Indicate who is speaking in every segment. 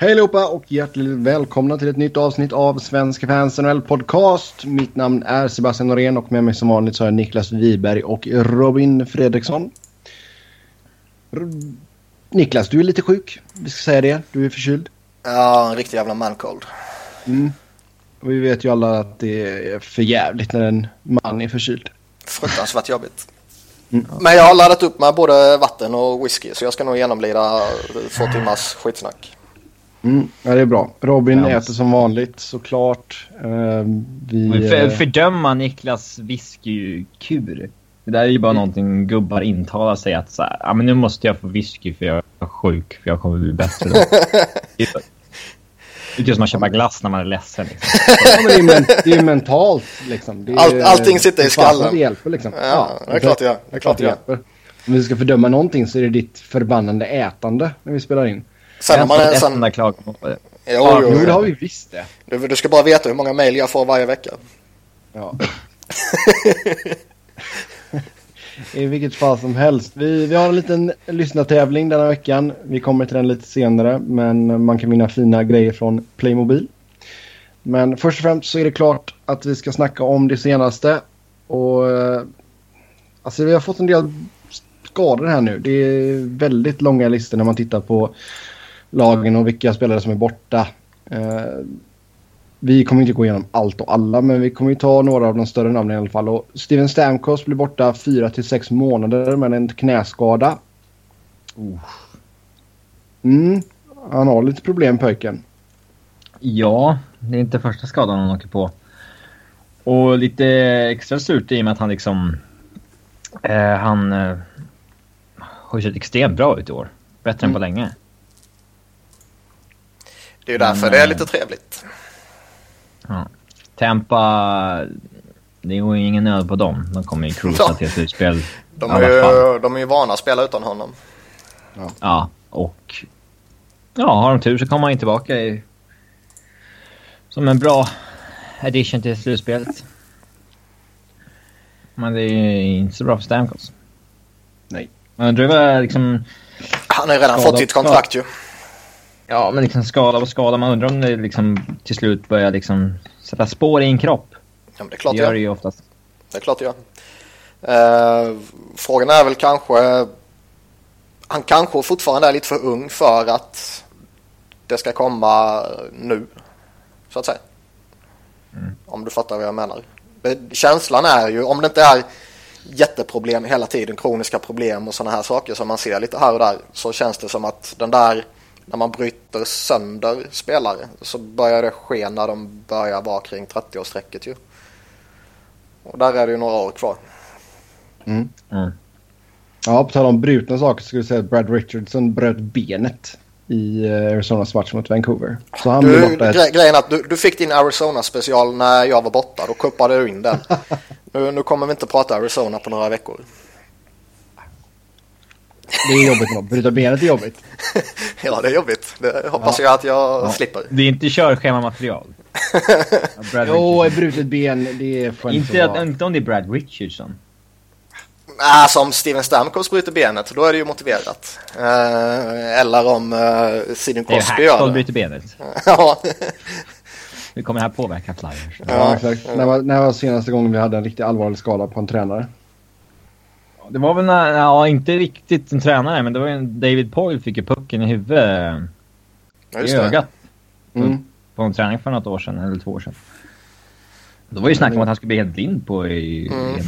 Speaker 1: Hej allihopa och hjärtligt välkomna till ett nytt avsnitt av Svenska fans NHL podcast. Mitt namn är Sebastian Norén och med mig som vanligt så har jag Niklas Wiberg och Robin Fredriksson. R Niklas, du är lite sjuk. Vi ska säga det. Du är förkyld.
Speaker 2: Ja, en riktig jävla mancold.
Speaker 1: Mm. Och vi vet ju alla att det är för jävligt när en man är förkyld.
Speaker 2: Fruktansvärt jobbigt. Mm. Men jag har laddat upp med både vatten och whisky så jag ska nog genomlida två timmars skitsnack.
Speaker 1: Mm, ja, det är bra. Robin ja. äter som vanligt såklart. Uh,
Speaker 3: vi, för, fördöma Niklas whiskykur. Det där är ju bara mm. någonting gubbar intalar sig att så här, ah, men nu måste jag få whisky för jag är sjuk för jag kommer bli bättre. Det är som att köpa glass när man är ledsen. Liksom.
Speaker 1: ja, men det, är det är ju mentalt liksom.
Speaker 2: Är, All, allting sitter i skallen.
Speaker 1: Det hjälper liksom.
Speaker 2: Ja, ja det är klart det gör. Det är klart det hjälper.
Speaker 1: Om vi ska fördöma någonting så är det ditt förbannande ätande när vi spelar in.
Speaker 3: Sen har man en sån... där klagomål
Speaker 1: på det. Jo, ja, jo, jo, det har vi visst det.
Speaker 2: Du, du ska bara veta hur många mejl jag får varje vecka.
Speaker 1: Ja. I vilket fall som helst. Vi, vi har en liten lyssnartävling denna veckan. Vi kommer till den lite senare. Men man kan vinna fina grejer från Playmobil. Men först och främst så är det klart att vi ska snacka om det senaste. Och eh, alltså vi har fått en del skador här nu. Det är väldigt långa listor när man tittar på lagen och vilka spelare som är borta. Eh, vi kommer inte gå igenom allt och alla, men vi kommer ta några av de större namnen i alla fall. Och Steven Stamkos blir borta 4 till 6 månader med en knäskada. Mm, han har lite problem pojken.
Speaker 3: Ja, det är inte första skadan han åker på. Och lite extra surt i och med att han liksom... Eh, han eh, har ju sett extremt bra ut i år. Bättre mm. än på länge.
Speaker 2: Det är ju därför Men, det är lite trevligt.
Speaker 3: Ja. Tampa, det är ju ingen nöd på dem. De kommer ju cruisa till slutspel
Speaker 2: de är, ju, de är ju vana att spela utan honom.
Speaker 3: Ja. ja, och ja, har de tur så kommer han ju tillbaka i, som en bra addition till slutspelet. Men det är inte så bra för Stamkos.
Speaker 1: Nej.
Speaker 3: Men det var liksom...
Speaker 2: Han har ju redan fått sitt kontrakt ju.
Speaker 3: Ja, men liksom skada på skada. Man undrar om det liksom till slut börjar liksom sätta spår i en kropp.
Speaker 2: Ja, men det är klart
Speaker 3: det gör det ju oftast.
Speaker 2: Det är klart det gör. Eh, frågan är väl kanske... Han kanske fortfarande är lite för ung för att det ska komma nu. Så att säga. Mm. Om du fattar vad jag menar. Känslan är ju, om det inte är jätteproblem hela tiden, kroniska problem och sådana här saker som man ser lite här och där, så känns det som att den där när man bryter sönder spelare så börjar det ske när de börjar vara kring 30-årsstrecket ju. Och där är det ju några år kvar.
Speaker 1: Mm. Mm. Ja, på tal om brutna saker så skulle jag säga att Brad Richardson bröt benet i eh, Arizonas match mot Vancouver. Så han
Speaker 2: du, borta gre Grejen är att du, du fick din Arizona-special när jag var borta. Då kuppade du in den. nu, nu kommer vi inte prata Arizona på några veckor.
Speaker 1: Det är jobbigt. Bryta benet är jobbigt.
Speaker 2: ja, det är jobbigt. Det hoppas ja. jag att jag ja. slipper.
Speaker 3: Det är inte körschemamaterial.
Speaker 1: jo, ett brutet ben, det är
Speaker 3: skönt inte, att, inte om det är Brad Richardson.
Speaker 2: Ah, som Steven Stamkos bryter benet, då är det ju motiverat. Eh, eller om eh, Sidney Crosby
Speaker 3: gör det. bryter benet. ja. Hur kommer det här påverka Flyers?
Speaker 1: Ja, exakt. När var, när var senaste gången vi hade en riktigt allvarlig skada på en tränare?
Speaker 3: Det var väl när, ja inte riktigt en tränare, men det var en David Poyle fick ju pucken i huvudet. Ja, I ögat. Mm. På en träning för något år sedan, eller två år sedan. Då var ju snack om att han skulle bli helt blind på i, mm. i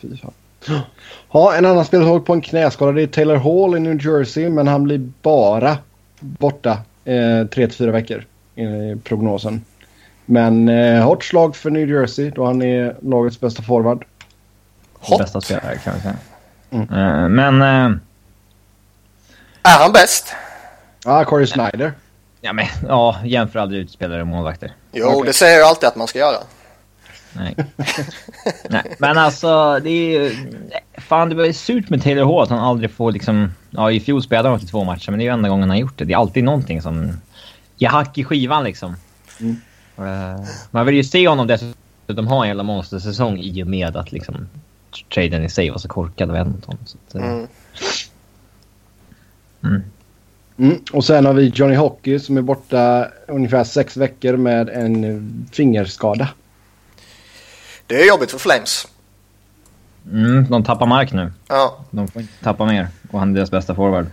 Speaker 1: Fy fan. Ja, en annan spelare har på en knäskada. Det är Taylor Hall i New Jersey, men han blir bara borta eh, tre till fyra veckor i prognosen. Men eh, hårt slag för New Jersey då han är lagets bästa forward.
Speaker 3: Hot. Bästa spelare kan vi säga. Mm. Uh, men... Uh,
Speaker 2: är han bäst?
Speaker 1: Ja, Corey Snyder.
Speaker 3: Ja, men ja, jämför aldrig ut spelare och målvakter.
Speaker 2: Jo, okay. det säger jag alltid att man ska göra.
Speaker 3: Nej. Nej, men alltså det är ju... Fan, det var ju surt med Taylor Hall att han aldrig får liksom... Ja, i fjol spelade han till två matcher, men det är ju enda gången han gjort det. Det är alltid någonting som... Ger hack i skivan liksom. Mm. Uh, man vill ju se honom dessutom ha en jävla monstersäsong i och med att liksom traden i sig var så korkad av Edmonton. Så att, mm. Mm.
Speaker 1: Mm. Och sen har vi Johnny Hockey som är borta ungefär sex veckor med en fingerskada.
Speaker 2: Det är jobbigt för Flames.
Speaker 3: Mm, de tappar mark nu.
Speaker 2: Ja.
Speaker 3: De får inte tappa mer. Och han är deras bästa forward.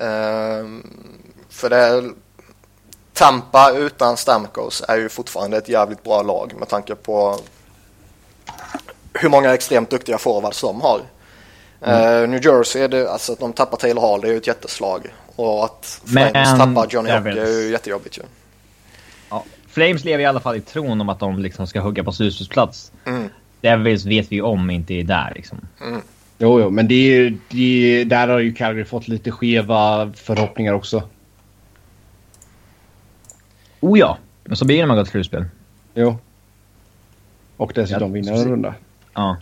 Speaker 2: Ehm, för det är, Tampa utan Stamkos är ju fortfarande ett jävligt bra lag med tanke på hur många extremt duktiga forwards de har. Eh, New Jersey, är det, alltså att de tappar Taylor Hall, det är ju ett jätteslag. Och att Flames
Speaker 3: Men-
Speaker 2: tappar Johnny Hockey är ju jättejobbigt ju.
Speaker 3: Ja. Flames lever i alla fall i tron om att de liksom ska hugga på slutspelsplats.
Speaker 2: Mm.
Speaker 3: Devils vet vi om inte är där liksom.
Speaker 1: Jo, jo, men det är, ju- det är, där har ju Calgary fått lite skeva förhoppningar också.
Speaker 3: Oh ja, men så blir det när man går till slutspel.
Speaker 1: Jo. Och dessutom
Speaker 3: Ja, precis.
Speaker 1: en runda.
Speaker 3: Ja.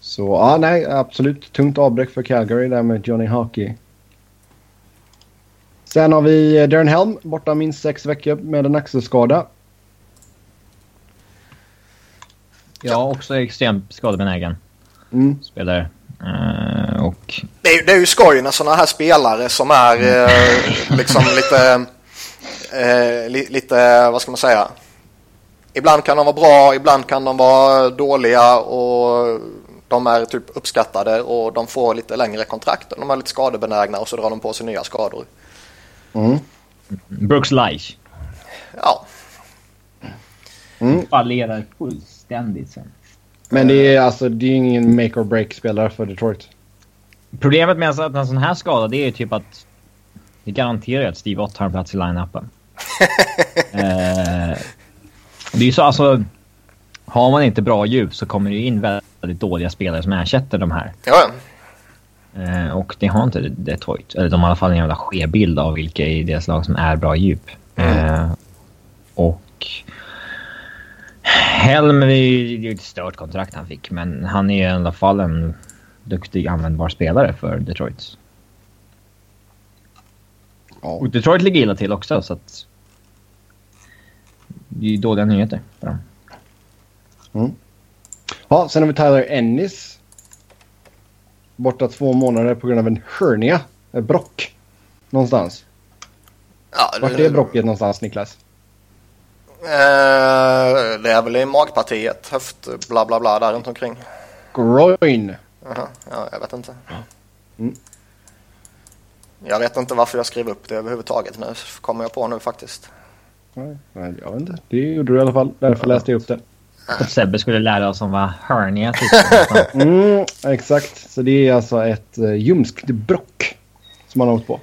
Speaker 1: Så ja, nej, absolut. Tungt avbräck för Calgary där med Johnny Hockey. Sen har vi eh, Darren Helm borta minst sex veckor med en axelskada.
Speaker 3: Jag också extremt skadebenägen
Speaker 1: Mm.
Speaker 3: spelare. Eh, och
Speaker 2: Det är, det är ju skoj när sådana här spelare som är eh, liksom lite, eh, li, lite, vad ska man säga? Ibland kan de vara bra, ibland kan de vara dåliga och de är typ uppskattade och de får lite längre kontrakt. De är lite skadebenägna och så drar de på sig nya skador.
Speaker 1: Mm.
Speaker 3: Brooks Leich
Speaker 2: Ja,
Speaker 3: fallerar fullständigt sen.
Speaker 1: Men det är alltså det är ingen make or break spelare för Detroit.
Speaker 3: Problemet med att en sån här skada det är ju typ att det garanterar att Steve Ott har en plats i line-upen. eh, det är så alltså... Har man inte bra djup så kommer det ju in väldigt dåliga spelare som ersätter de här.
Speaker 2: ja, ja.
Speaker 3: Eh, och det har inte Detroit. Eller de har i alla fall en jävla skev bild av vilka i deras lag som är bra djup. Eh, och... Helm, det är ju det är ju ett stört kontrakt han fick, men han är i alla fall en duktig användbar spelare för Detroit.
Speaker 1: Ja.
Speaker 3: Och Detroit ligger illa till också, så att... Det är dåliga nyheter för dem.
Speaker 1: Ja, sen har vi Tyler Ennis. Borta två månader på grund av en hernia. Ett brock. Någonstans.
Speaker 2: ja
Speaker 1: Vart är brocket någonstans Niklas?
Speaker 2: Eh, det är väl i magpartiet, höft, bla bla bla där runt omkring.
Speaker 1: Groin.
Speaker 2: Jaha, ja, jag vet inte.
Speaker 1: Mm.
Speaker 2: Jag vet inte varför jag skrev upp det överhuvudtaget nu, kommer jag på nu faktiskt.
Speaker 1: Nej, nej, jag vet inte. Det gjorde du i alla fall. Därför läste jag upp det.
Speaker 3: Att Sebbe skulle lära oss om vad hernia tycker.
Speaker 1: Mm, exakt. Så det är alltså ett uh, ljumskt brock som han har åkt på.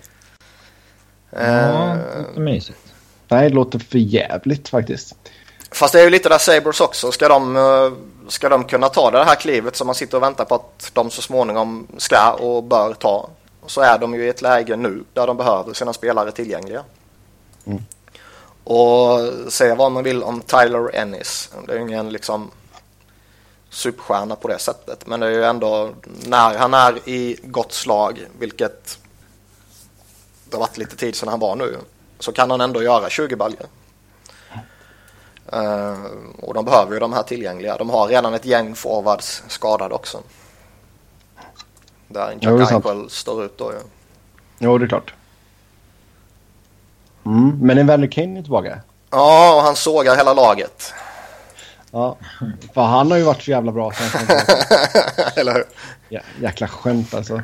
Speaker 3: ja,
Speaker 2: Eh,
Speaker 3: lite mysigt.
Speaker 1: Nej, det låter för jävligt faktiskt.
Speaker 2: fast det är ju lite där Sabres också. Ska de, eh, ska de kunna ta det här klivet som man sitter och väntar på att de så småningom ska och bör ta. Så är de ju i ett läge nu där de behöver sina spelare tillgängliga.
Speaker 1: Mm.
Speaker 2: Och säga vad man vill om Tyler Ennis. Det är ju ingen liksom superstjärna på det sättet. Men det är ju ändå när han är i gott slag, vilket det har varit lite tid sedan han var nu, så kan han ändå göra 20 baljor. Eh, och de behöver ju de här tillgängliga. De har redan ett gäng forwards skadade också. Där
Speaker 1: Ja, det är
Speaker 2: Jack. Eichel står ut då ju.
Speaker 1: Jo, det är klart. Mm, men Evander Kane är tillbaka.
Speaker 2: Ja, och han sågar hela laget.
Speaker 1: Ja, för han har ju varit så jävla bra. Inte-
Speaker 2: Eller hur?
Speaker 1: ja, jäkla skämt alltså.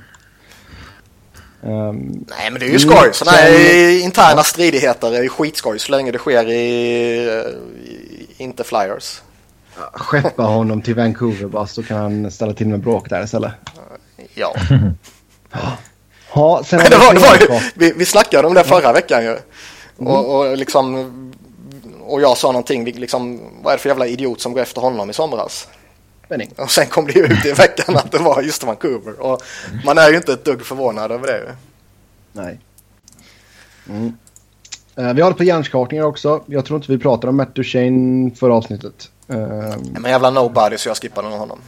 Speaker 1: Ehm,
Speaker 2: Nej, men det är ju skoj. Sådana här
Speaker 1: sen-
Speaker 2: interna stridigheter är ju skitskoj så länge det sker i, i inte Flyers.
Speaker 1: skeppa honom till Vancouver bara så kan han ställa till med bråk där istället.
Speaker 2: Ja,
Speaker 1: Ja, sen
Speaker 2: det var, det var ju, vi, vi snackade om det förra veckan ju. Och, och liksom och jag sa någonting, liksom, vad är det för jävla idiot som går efter honom i somras?
Speaker 1: Spänning.
Speaker 2: Och sen kom det ju ut i veckan att det var just Vancouver. Och man är ju inte ett dugg förvånad över det.
Speaker 1: Nej. Mm. Eh, vi håller på hjärnskakningar också. Jag tror inte vi pratade om Matt Duchene förra avsnittet. Ehm,
Speaker 2: Men jävla nobody så jag skippade honom.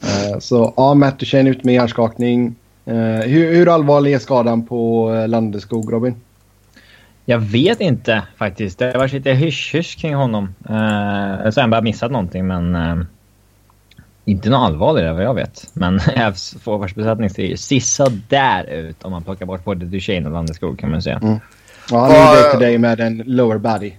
Speaker 1: eh, så ja, Matt Duchene ut med hjärnskakning. Eh, hur, hur allvarlig är skadan på uh, Landeskog, Robin?
Speaker 3: Jag vet inte faktiskt. Det har varit lite hysch-hysch kring honom. Uh, så har han bara missat någonting men... Uh, Inte något allvarligare vad jag vet. Men Avs forwardsbesättning ser ju sisådär ut om man plockar bort både Duchene och Landeskog kan man säga.
Speaker 1: Mm. Ja, han är ju day-to-day med en lower body.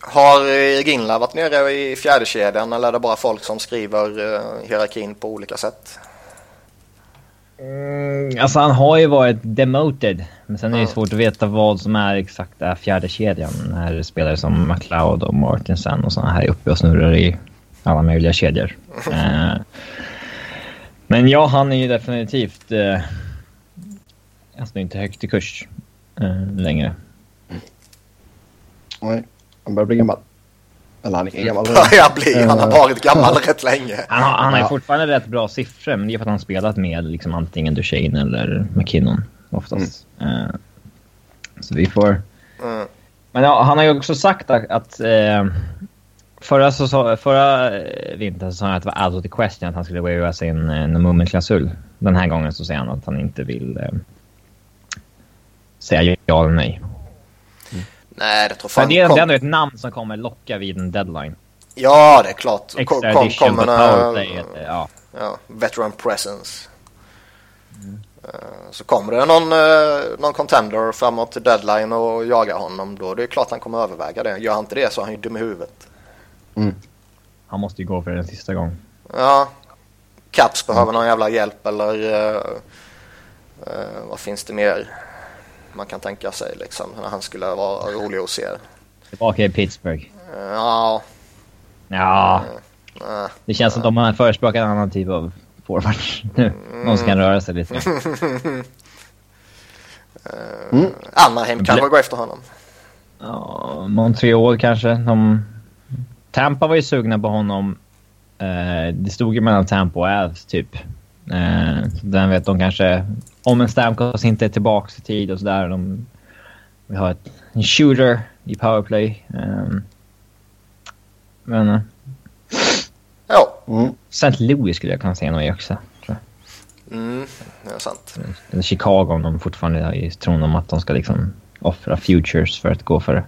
Speaker 2: Har eh, Ginla varit nere i fjärde kedjan eller är det bara folk som skriver eh, hierarkin på olika sätt?
Speaker 3: Mm, alltså han har ju varit demoted. Men sen är det
Speaker 2: Ja.
Speaker 3: svårt att veta vad som är exakt är fjärde kedjan När spelare som McLeod och Martinsen och såna här är uppe och snurrar i alla möjliga kedjor. eh, men ja, han är ju definitivt... Eh, står inte högt i kurs eh, längre.
Speaker 1: Nej, han börjar bli gammal. Eller han är gammal redan.
Speaker 2: Börjar bli, han har varit gammal rätt länge.
Speaker 3: Han har, han har fortfarande rätt bra siffror, men det är för att han spelat med liksom antingen Duchene eller McKinnon oftast. Eh, så vi får...
Speaker 2: Mm.
Speaker 3: Men ja, han har ju också sagt att... att eh, förra, så, sa- förra eh, vintern så sa han att det var out of the question att han skulle waiva sin eh, Nomumen-klausul. Den här gången så säger han att han inte vill eh, säga ja eller nej.
Speaker 2: Nej, det tror fan
Speaker 3: det, är,
Speaker 2: kom-
Speaker 3: det är ändå ett namn som kommer locka vid en deadline.
Speaker 2: Ja, det är klart.
Speaker 3: Extra
Speaker 2: Kom,
Speaker 3: edition på
Speaker 2: kommer
Speaker 3: powerplay. eh, Ja.
Speaker 2: ja, veteran presence. Eh, Så kommer det någon, eh, någon contender framåt till deadline och jagar honom då är det klart han kommer överväga det. Gör han inte det så är han ju dum i huvudet.
Speaker 3: Han måste ju gå för det en sista gång.
Speaker 2: Ja, Caps behöver någon jävla hjälp eller eh, eh, vad finns det mer man kan tänka sig liksom när han skulle vara rolig att se.
Speaker 3: Tillbaka i Pittsburgh.
Speaker 2: Eh, Ja,
Speaker 3: Ja,
Speaker 2: eh,
Speaker 3: det känns som att de förespråkar en annan typ av forward nu. Någon som kan röra sig lite.
Speaker 2: Anaheim kanske går efter honom.
Speaker 3: Ja, Montreal kanske. De... Tampa var ju sugna på honom. Eh, det stod ju mellan Tampa och Avs typ. Eh, så vem vet, de kanske... Om en Stamkos inte är tillbaka i tid och sådär. De vill ha ett, en shooter i powerplay. Eh, men... eh,
Speaker 2: Ja,
Speaker 1: Mm.
Speaker 3: St. Louis skulle jag kunna säga något i också.
Speaker 2: Mm, det är sant.
Speaker 3: Eller Chicago om de fortfarande är i tron om att de ska liksom offra futures för att gå för.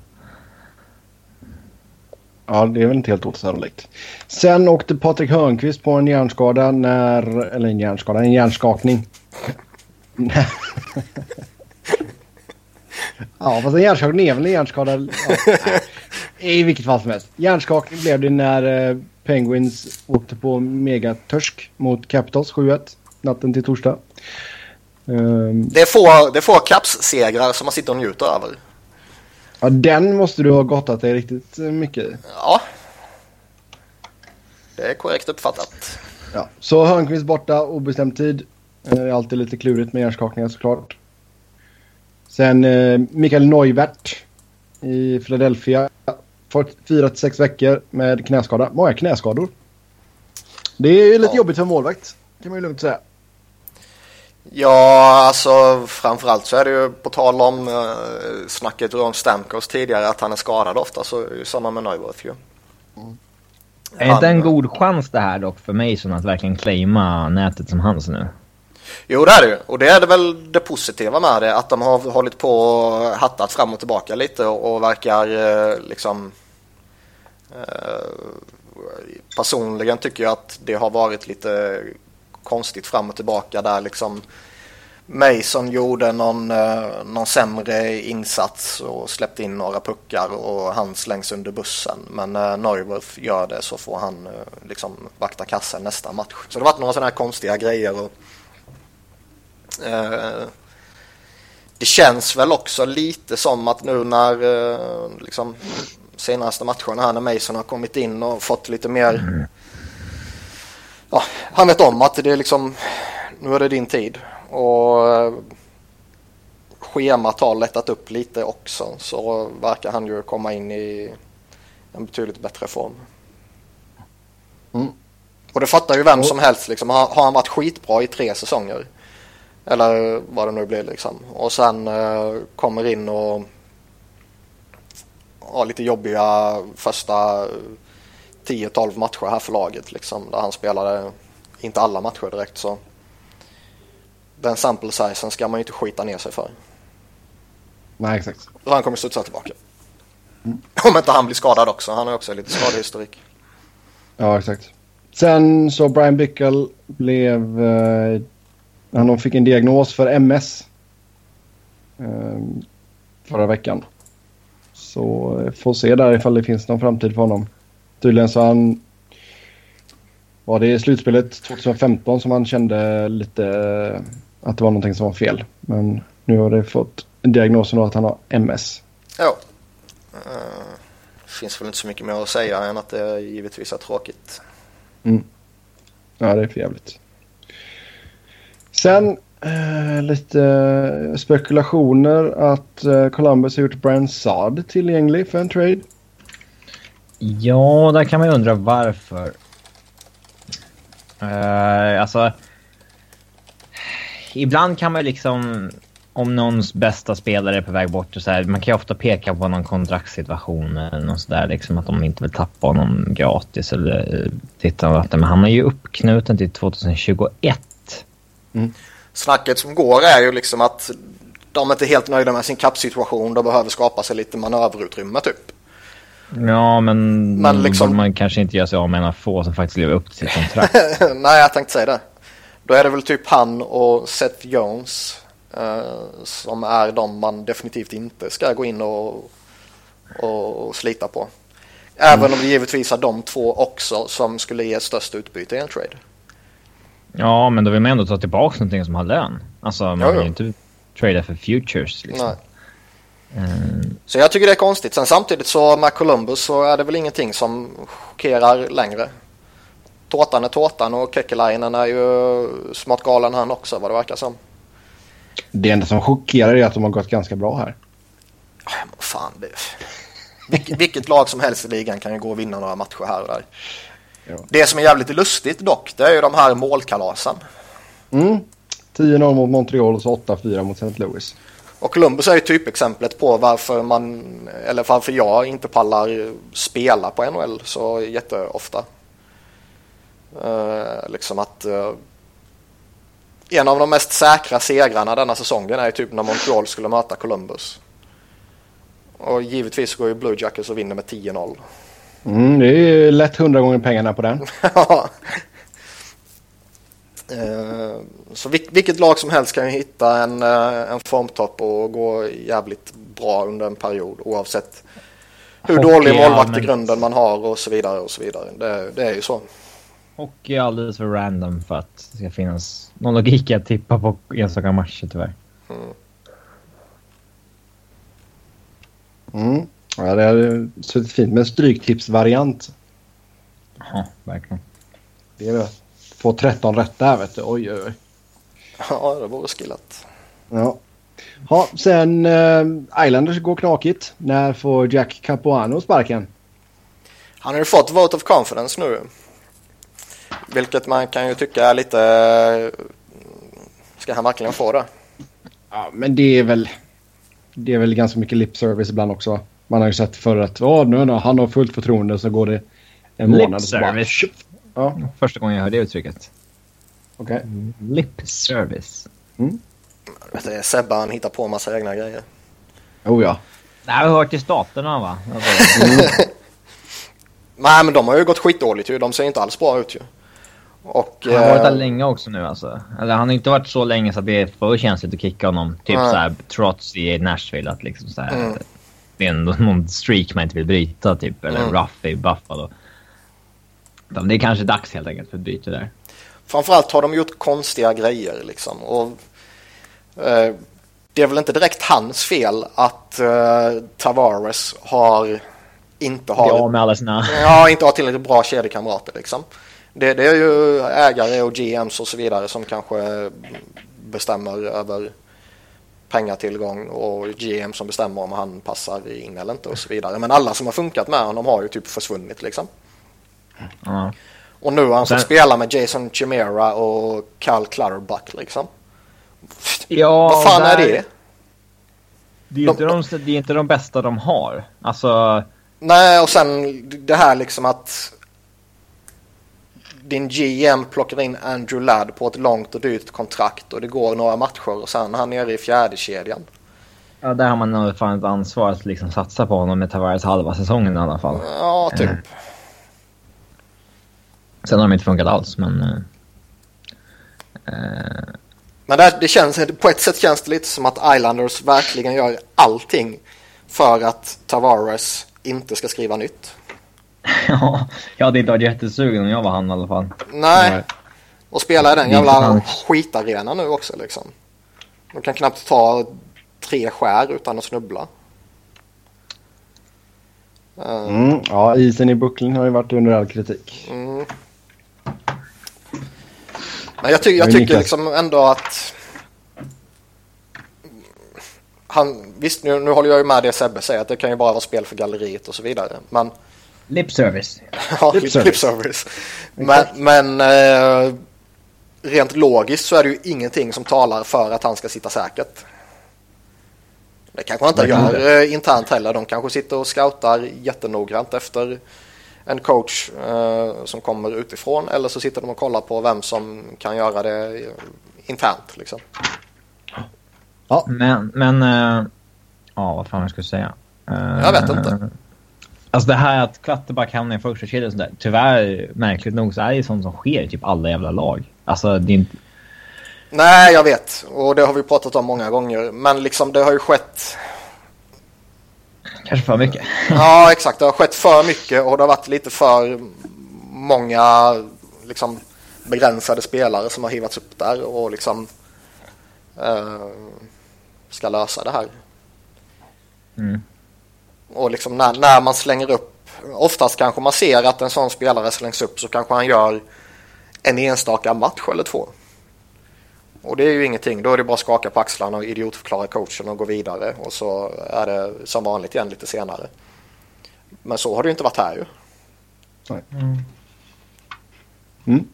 Speaker 1: Ja, det är väl inte helt osannolikt. Sen åkte Patrik Hörnqvist på en hjärnskada när... Eller en hjärnskada, en hjärnskakning. ja, fast en hjärnskakning är väl en hjärnskada. Ja. I vilket fall som helst. Hjärnskakning blev det när eh, Penguins åkte på megatörsk mot Capitals 7-1 natten till torsdag. Ehm,
Speaker 2: Det är få, det är få Caps-segrar som man sitter och njuter över.
Speaker 1: Ja, den måste du ha gottat dig riktigt mycket i.
Speaker 2: Ja, det är korrekt uppfattat.
Speaker 1: Ja, så Hörnqvist borta, obestämd tid. Eh, Det är alltid lite klurigt med hjärnskakningar såklart. Sen eh, Mikael Neuvert i Philadelphia. Fått 4-6 veckor med knäskada. Många knäskador. Det är lite
Speaker 2: Ja.
Speaker 1: jobbigt för målvakt. Kan man ju lugnt säga.
Speaker 2: Ja, alltså framförallt så är det ju på tal om eh, snacket runt Stamkos tidigare att han är skadad ofta så är det samma med Neuwirth ju.
Speaker 3: Är inte
Speaker 2: Han-
Speaker 3: en god chans det här dock för Mason att verkligen claima nätet som hans nu?
Speaker 2: Jo det är det ju och det är det väl det positiva med det att de har hållit på och hattat fram och tillbaka lite och, och verkar eh, liksom eh, personligen tycker jag att det har varit lite konstigt fram och tillbaka där liksom Mason gjorde någon, eh, någon sämre insats och släppte in några puckar och han slängs under bussen. Men när Neuwirth gör det så får han eh, liksom vakta kassen nästa match. Så det har varit några sådana här konstiga grejer. Och, eh, det känns väl också lite som att nu när eh, liksom, senaste matcherna här när Mason har kommit in och fått lite mer mm ja, han vet om att det är liksom nu är det din tid och eh, schemat har lättat upp lite också så verkar han ju komma in i en betydligt bättre form.
Speaker 1: Mm.
Speaker 2: Och det fattar ju vem som helst liksom. Har, har han varit skitbra i tre säsonger eller vad det nu blir liksom och sen eh, kommer in och har lite jobbiga första 10-12 matcher här för laget liksom där han spelade inte alla matcher direkt så den sample sizen ska man ju inte skita ner sig för.
Speaker 1: Nej, exakt.
Speaker 2: Så han kommer studsa tillbaka. Om inte han blir skadad också. Han har också lite skadehistorik.
Speaker 1: Ja, exakt. Sen så Brian Bickle blev... Eh, han fick en diagnos för MS. Eh, förra veckan. Så eh, får se där ifall det finns någon framtid för honom. Tydligen så han... Var det i slutspelet 2015 som han kände lite eh, att det var någonting som var fel. Men nu har det fått en diagnos att han har MS.
Speaker 2: Ja. Uh, finns väl inte så mycket mer att säga än att det givetvis är tråkigt.
Speaker 1: Mm. Ja, det är för jävligt. Sen eh, lite spekulationer att eh, Columbus har gjort Brand Saad tillgänglig för en trade.
Speaker 3: Ja, där kan man ju undra varför. Uh, alltså... Ibland kan man liksom... Om någons bästa spelare är på väg bort och så här, Man kan ju ofta peka på någon kontraktssituation eller något sådär. Liksom att de inte vill tappa honom gratis eller eh, titta något. Men han är ju uppknuten till 2021.
Speaker 2: Mm. Snacket som går är ju liksom att de är inte helt nöjda med sin kappsituation. De behöver skapa sig lite manöverutrymme typ.
Speaker 3: Ja, men, men liksom... man kanske inte gör sig av med en av få som faktiskt lever upp till sitt kontrakt.
Speaker 2: Nej, jag tänkte säga det. Då är det väl typ han och Seth Jones eh, som är de man definitivt inte ska gå in och, och slita på. Även om det givetvis är de två också som skulle ge störst utbyte i en trade.
Speaker 3: Ja, men då vill man ändå ta tillbaka någonting som har lön. Alltså, man vill ju inte trada för futures liksom. Nej.
Speaker 2: Mm. Så jag tycker det är konstigt. Sen samtidigt så med Columbus så är det väl ingenting som chockerar längre. Tårtan är tårtan och Kekkelainen är ju smått galen han också vad det verkar som.
Speaker 1: Det enda som chockerar är att de har gått ganska bra här.
Speaker 2: Ja, men fan. Vilket, vilket lag som helst i ligan kan ju gå och vinna några matcher här och där. Ja. Det som är jävligt lustigt dock, det är ju de här målkalasen.
Speaker 1: Mm. 10-0 mot Montreal och så 8-4 mot St. Louis.
Speaker 2: Och Columbus är ju typexemplet på varför man, eller varför jag inte pallar spela på NHL så jätteofta. Uh, liksom att uh, en av de mest säkra segrarna denna säsongen är typ när Montreal skulle möta Columbus. Och givetvis går ju Blue Jackets och vinner med 10-0.
Speaker 1: Mm, det är ju lätt hundra gånger pengarna på den.
Speaker 2: Eh, så vilket lag som helst kan ju hitta en, eh, en formtopp och gå jävligt bra under en period oavsett hur Hockey dålig målvakt i grunden man har och så vidare och så vidare. Det, det är ju så.
Speaker 3: Hockey är alldeles för random för att det ska finnas någon logik att tippa på enstaka matcher tyvärr. Mm.
Speaker 1: Mm. Ja, det hade suttit fint med en stryktipsvariant.
Speaker 3: Ja, verkligen.
Speaker 1: Det är det. Få 13 rätt där vet du. Oj, oj, oj.
Speaker 2: Ja, det vore skillat.
Speaker 1: Ja. Ja, sen eh, Islanders går knakigt. När får Jack Capuano sparken?
Speaker 2: Han har ju fått vote of confidence nu. Vilket man kan ju tycka är lite... Ska han verkligen få det?
Speaker 1: Ja, men det är väl... Det är väl ganska mycket lip service ibland också. Man har ju sett förr att oh, nu, han har fullt förtroende så går det en
Speaker 3: lip
Speaker 1: månad.
Speaker 3: Service. Ja. Första gången jag hörde det uttrycket.
Speaker 1: Okej. Okay.
Speaker 3: Lip service. Mm.
Speaker 2: Det är Sebbe han hittar på en massa egna grejer.
Speaker 1: Oh ja.
Speaker 3: Det har jag hört i staterna va?
Speaker 2: Nej men de har ju gått skitdåligt ju. De ser inte alls bra ut ju.
Speaker 3: Och, han har varit där eh, länge också nu alltså. Eller han har inte varit så länge så att det är för känsligt att kicka honom. Typ mm. såhär trots i Nashville att liksom såhär. Mm. Det är ändå någon streak man inte vill bryta typ. Eller mm. rough i Buffalo. Det är kanske dags helt enkelt för ett byte där.
Speaker 2: Framförallt har de gjort konstiga grejer liksom. Och, eh, det är väl inte direkt hans fel att eh, Tavares har inte har...
Speaker 3: Ja, med alla sina...
Speaker 2: Ja, inte har tillräckligt bra kedjekamrater liksom. Det, det, är ju ägare och GMs och så vidare som kanske bestämmer över pengatillgång och GM som bestämmer om han passar in eller inte och så vidare. Men alla som har funkat med honom har ju typ försvunnit liksom. Mm. Och nu har han fått spela med Jason Chimera och Cal Clutterbuck liksom.
Speaker 3: Ja,
Speaker 2: Vad fan där... är det?
Speaker 3: Det är, de... inte de, det är inte de bästa de har. Alltså...
Speaker 2: Nej, och sen det här liksom att din GM plockar in Andrew Ladd på ett långt och dyrt kontrakt och det går några matcher och sen är han nere i fjärde kedjan.
Speaker 3: Ja, där har man nog fan ett ansvar att liksom satsa på honom med Tavares halva säsongen i alla fall.
Speaker 2: Ja, typ.
Speaker 3: Sen har de inte funkat alls, men... Uh,
Speaker 2: men det, det, känns, på ett sätt känns det lite som att Islanders verkligen gör allting för att Tavares inte ska skriva nytt.
Speaker 3: ja, jag hade inte varit jättesugen om jag var han i alla fall.
Speaker 2: Nej, Nej. och spela i den jävla skitarenan nu också liksom. De kan knappt ta tre skär utan att snubbla.
Speaker 1: Mm, ja, isen i Brooklyn har ju varit under all kritik.
Speaker 2: Mm. Men jag, ty jag tycker liksom ändå att... Han, visst, nu, nu håller jag ju med det Sebbe säger att det kan ju bara vara spel för galleriet och så vidare. Men...
Speaker 3: Lip service.
Speaker 2: ja, lip service. Lip service. Men, men eh, rent logiskt så är det ju ingenting som talar för att han ska sitta säkert. Det kanske han inte gör eh, internt heller. De kanske sitter och scoutar jättenoggrant efter en coach eh, som kommer utifrån eller så sitter de och kollar på vem som kan göra det internt. Liksom.
Speaker 3: Ja. Men, men uh, ja, vad fan jag skulle säga.
Speaker 2: Uh, jag vet inte.
Speaker 3: Alltså det här att Kvatterback hamnar i första kedjan och sådär. Tyvärr, märkligt nog, så är det sånt som sker i typ alla jävla lag. Alltså det är inte...
Speaker 2: Nej, jag vet. Och det har vi pratat om många gånger. Men liksom det har ju skett
Speaker 3: Kanske för mycket.
Speaker 2: ja, exakt. Det har skett för mycket och det har varit lite för många liksom, begränsade spelare som har hivats upp där och liksom uh, ska lösa det här.
Speaker 3: Mm.
Speaker 2: Och liksom när, när man slänger upp, oftast kanske man ser att en sån spelare slängs upp så kanske han gör en enstaka match eller två. Och det är ju ingenting. Då är det bara att skaka på axlarna och idiotförklara coachen och gå vidare. Och så är det som vanligt igen lite senare. Men så har det ju inte varit här ju.
Speaker 1: Nej. Mm. Mm.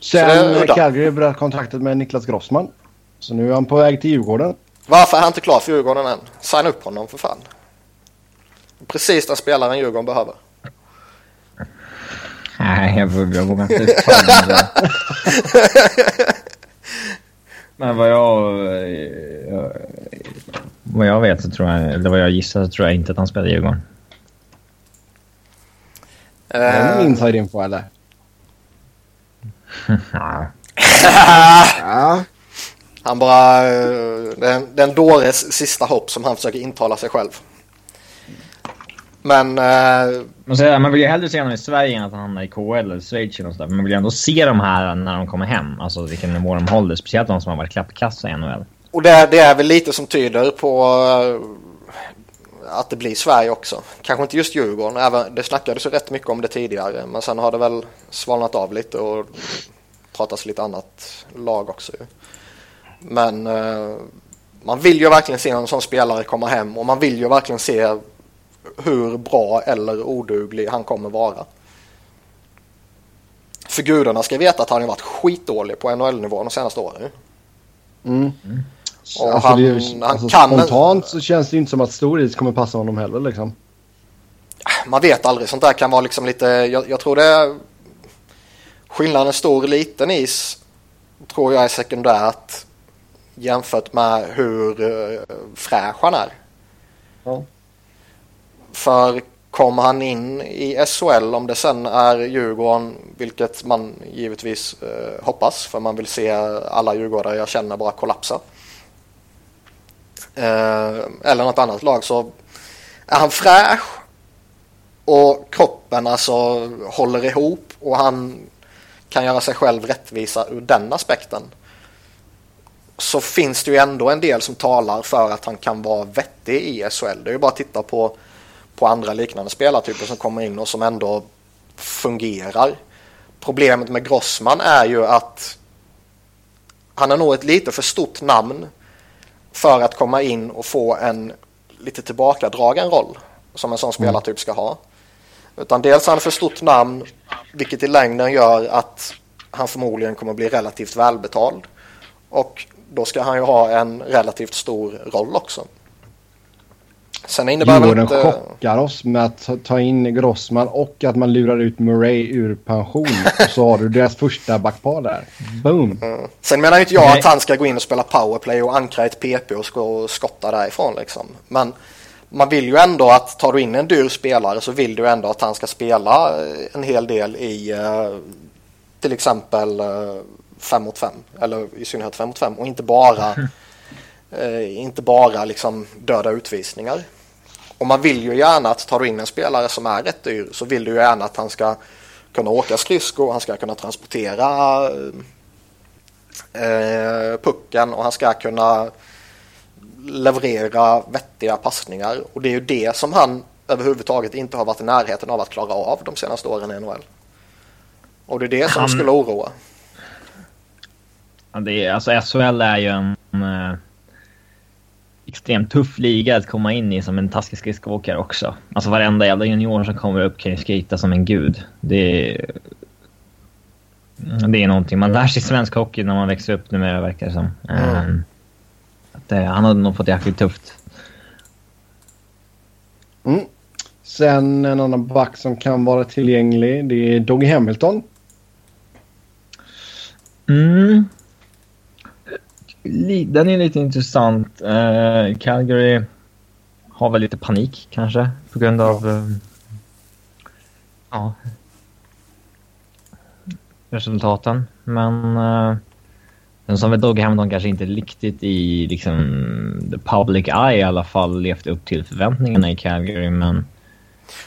Speaker 1: Sen Calgary bröt kontraktet med Niklas Grossman. Så nu är han på väg till Djurgården.
Speaker 2: Varför är han inte klar för Djurgården än? Signa upp honom för fan. Precis den spelaren Djurgården behöver.
Speaker 3: Nej, jag vågar inte Men vad jag, jag, vad jag vet så tror jag, eller vad jag gissar så tror jag inte att han spelar i Djurgården.
Speaker 1: Uh, är det någon inside info eller?
Speaker 3: ja.
Speaker 2: Han bara, det är, en, det är en dåres sista hopp som han försöker intala sig själv. Men... Uh,
Speaker 3: man, säger, man vill ju hellre se honom i Sverige än att han hamnar i KL eller Schweiz eller sådär. Men man vill ju ändå se de här när de kommer hem. Alltså vilken nivå de håller. Speciellt de som har varit klappkassa i NHL.
Speaker 2: Och det, det, är väl lite som tyder på uh, att det blir Sverige också. Kanske inte just Djurgården. Även, det snackades ju rätt mycket om det tidigare. Men sen har det väl svalnat av lite och pratas lite annat lag också. Men uh, man vill ju verkligen se en sån spelare komma hem och man vill ju verkligen se hur bra eller oduglig han kommer vara. För gudarna ska veta att han har varit skitdålig på NHL-nivå de senaste åren.
Speaker 1: Mm. Och alltså, han, är, han alltså, kan... Spontant så känns det inte som att stor is kommer passa honom heller liksom.
Speaker 2: Man vet aldrig. Sånt där kan vara liksom lite... Jag, jag tror det är... Skillnaden stor och liten is tror jag är sekundärt jämfört med hur uh, fräsch han är. Ja. För kommer han in i SHL, om det sen är Djurgården, vilket man givetvis eh, hoppas, för man vill se alla djurgårdare jag känner bara kollapsa. Eh, eller något annat lag så är han fräsch och kroppen alltså håller ihop och han kan göra sig själv rättvisa ur den aspekten. Så finns det ju ändå en del som talar för att han kan vara vettig i SHL. Det är ju bara att titta på på andra liknande spelartyper som kommer in och som ändå fungerar. Problemet med Grossman är ju att han är nog ett lite för stort namn för att komma in och få en lite tillbakadragen roll som en sån spelartyp ska ha. Utan dels är han för stort namn vilket i längden gör att han förmodligen kommer bli relativt välbetald. Och då ska han ju ha en relativt stor roll också.
Speaker 1: Sen innebär Djurgården inte... chockar oss med att ta in Grossman och att man lurar ut Murray ur pension. och så har du deras första backpar där. Boom! Mm.
Speaker 2: Sen menar inte jag Nej. att han ska gå in och spela powerplay och ankra ett PP och skotta därifrån liksom. Men man vill ju ändå att tar du in en dyr spelare så vill du ändå att han ska spela en hel del i uh, till exempel 5 mot 5 eller i synnerhet 5 mot 5 och inte bara, eh, inte bara liksom döda utvisningar. Och man vill ju gärna att tar du in en spelare som är rätt dyr så vill du ju gärna att han ska kunna åka skridskor, han ska kunna transportera eh, pucken och han ska kunna leverera vettiga passningar. Och det är ju det som han överhuvudtaget inte har varit i närheten av att klara av de senaste åren i NHL. Och det är det som han... skulle oroa.
Speaker 3: Ja, det är, alltså SHL är ju en eh, extremt tuff liga att komma in i som en taskig skridskoåkare också. Alltså varenda jävla junior som kommer upp kan ju skita som en gud. Det är, det är någonting man lär sig svensk hockey när man växer upp numera verkar det som. Mm. Att, uh, han hade nog fått jäkligt tufft.
Speaker 1: Mm. Sen en annan back som kan vara tillgänglig. Det är Doggy Hamilton.
Speaker 3: Mm. Den är lite intressant. Uh, Calgary har väl lite panik kanske på grund av uh, ja, resultaten. Men uh, den som väl Doggy Hamilton kanske inte riktigt i liksom the public eye i alla fall levt upp till förväntningarna i Calgary. Men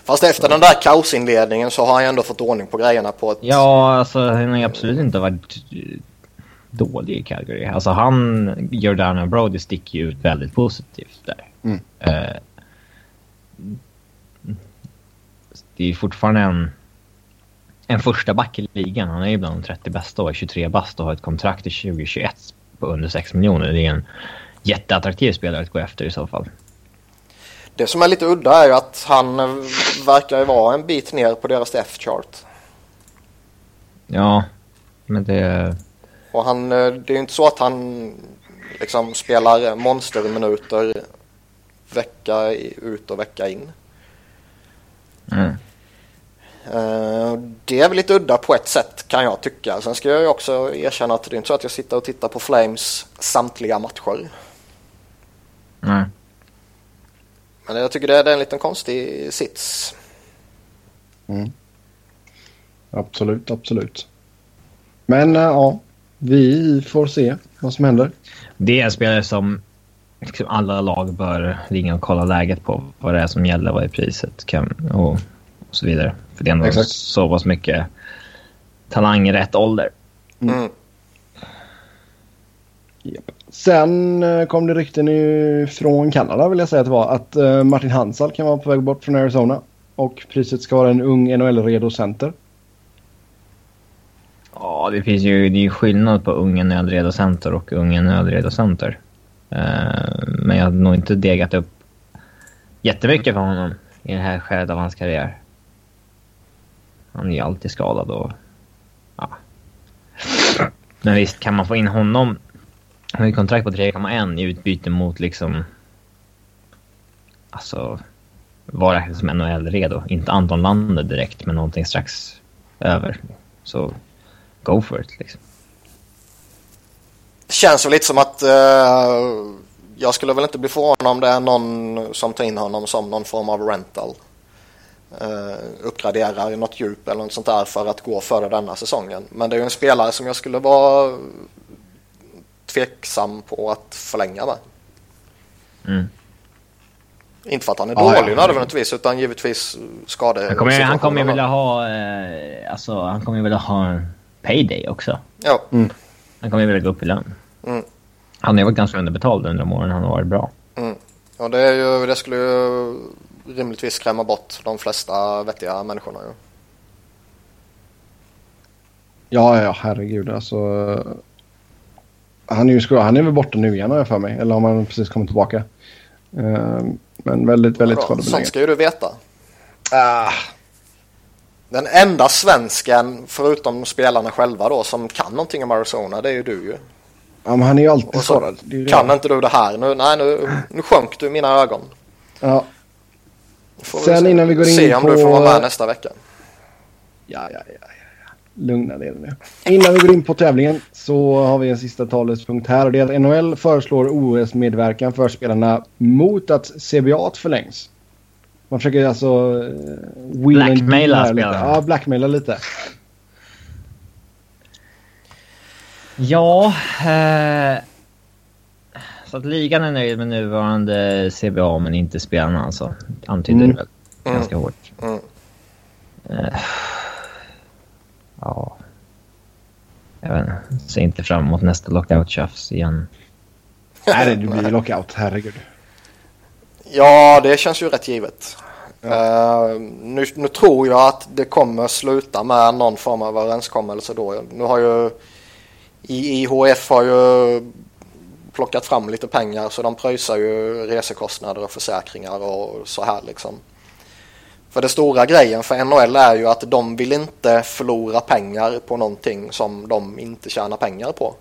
Speaker 2: Fast efter den där kaosinledningen så har han ändå fått ordning på grejerna på ett...
Speaker 3: Ja, alltså han har absolut inte varit dålig i Calgary. Alltså han, Giordano Brody sticker ju ut väldigt positivt där. Mm. Uh, det är fortfarande en, en första back i ligan. Han är ju bland de 30 bästa och är 23 bast och har ett kontrakt till 2021 på under 6 miljoner. Det är en jätteattraktiv spelare att gå efter i så fall.
Speaker 2: Det som är lite udda är ju att han verkar ju vara en bit ner på deras F-chart.
Speaker 3: Ja, men det...
Speaker 2: Och han, det är ju inte så att han liksom spelar monsterminuter vecka ut och vecka in. Mm. Eh, det är väl lite udda på ett sätt kan jag tycka. Sen ska jag ju också erkänna att det är inte så att jag sitter och tittar på Flames samtliga matcher.
Speaker 3: Nej.
Speaker 2: Men jag tycker det är en liten konstig sits.
Speaker 1: Mm. Absolut, absolut. Men äh, ja, vi får se vad som händer.
Speaker 3: Det är en spelare som liksom alla lag bör ringa och kolla läget på. Vad det är som gäller, vad är priset kan, och, och så vidare. För det är ändå Exakt. så pass mycket talang i rätt ålder.
Speaker 2: Mm. mm.
Speaker 1: Yep. Sen eh, kom det rykten från Kanada vill jag säga att det var. Att eh, Martin Hansal kan vara på väg bort från Arizona. Och priset ska vara en ung NHL-redo center.
Speaker 3: Ja, det finns ju det är skillnad på Unga NHL-redo center och Unga NHL-redo center. Uh, men jag har nog inte degat upp jättemycket för honom i det här skedet av hans karriär. Han är ju alltid skadad och... Ja. Men visst, kan man få in honom han har ju kontrakt på 3,1 i utbyte mot liksom... Alltså... Vara som NHL-redo. Inte Anton Lander direkt, men någonting strax över. Så go for it liksom.
Speaker 2: Det känns väl lite som att uh, jag skulle väl inte bli förvånad om det är någon som tar in honom som någon form av rental. Uh, uppgraderar något djup eller något sånt där för att gå före denna säsongen. Men det är ju en spelare som jag skulle vara tveksam på att förlänga med.
Speaker 3: Mm.
Speaker 2: Inte för att han är dålig ja, nödvändigtvis utan givetvis skade.
Speaker 3: Han kommer, han kommer ju vilja ha, eh, alltså, han kommer vilja ha payday också.
Speaker 2: Ja.
Speaker 3: Mm. Han kommer ju vilja gå upp i lön.
Speaker 2: Mm.
Speaker 3: Han har varit ganska underbetald under de åren han har varit bra.
Speaker 2: Mm. Och det, är ju, det skulle ju rimligtvis skrämma bort de flesta vettiga människorna ju.
Speaker 1: Ja, ja, herregud alltså. Han är ju han är väl borta nu igen har jag för mig. Eller har man precis kommit tillbaka. Uh, men väldigt, väldigt skadebenägen.
Speaker 2: Sånt ska ju du veta. Uh. Den enda svensken, förutom spelarna själva då, som kan någonting om Arizona, det är ju du ju.
Speaker 1: Ja, men han är ju alltid skadad.
Speaker 2: Kan inte du det här? Nu, nej, nu, nu sjönk du i mina ögon.
Speaker 1: Ja. Sen innan vi går in på...
Speaker 2: Se om du får vara med nästa vecka.
Speaker 1: Ja, ja, ja. Lugna ner nu. Innan vi går in på tävlingen så har vi en sista talspunkt här. Det är att NHL föreslår OS-medverkan för spelarna mot att CBA förlängs. Man försöker alltså...
Speaker 3: Uh, blackmaila spelarna.
Speaker 1: Ja, blackmaila lite.
Speaker 3: Ja, eh, så att ligan är nöjd med nuvarande CBA men inte spelarna alltså. Antyder
Speaker 1: Mm.
Speaker 3: det väl ganska hårt.
Speaker 2: Mm.
Speaker 3: Eh, ja. Jag vet inte. Ser inte fram emot nästa lockout-tjafs igen.
Speaker 1: Nej, det blir lockout. Herregud.
Speaker 2: Ja, det känns ju rätt givet. Eh, nu, nu tror jag att det kommer sluta med någon form av överenskommelse då. Nu har ju IHF har ju plockat fram lite pengar så de pröjsar ju resekostnader och försäkringar och så här liksom. För det stora grejen för NHL är ju att de vill inte förlora pengar på någonting som de inte tjänar pengar på.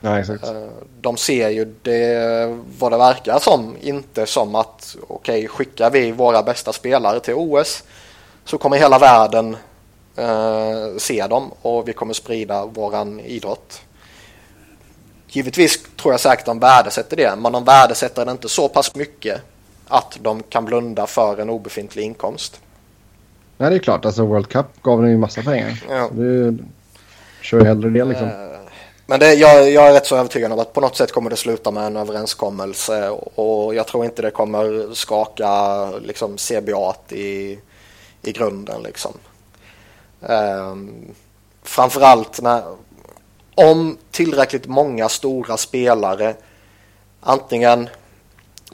Speaker 1: Nej, exakt.
Speaker 2: Eh, De ser ju det, vad det verkar som, inte som att okej, skickar vi våra bästa spelare till OS så kommer hela världen eh, se dem och vi kommer sprida våran idrott. Givetvis tror jag säkert de värdesätter det, men de värdesätter det inte så pass mycket att de kan blunda för en obefintlig inkomst.
Speaker 1: Nej, det är klart. Alltså World Cup gav den ju massa pengar.
Speaker 2: Ja.
Speaker 1: Det kör ju hellre det liksom.
Speaker 2: Eh, men det, jag, jag är rätt så övertygad om att på något sätt kommer det sluta med en överenskommelse och jag tror inte det kommer skaka liksom CBA i, i grunden liksom. Um, framförallt när, om tillräckligt många stora spelare antingen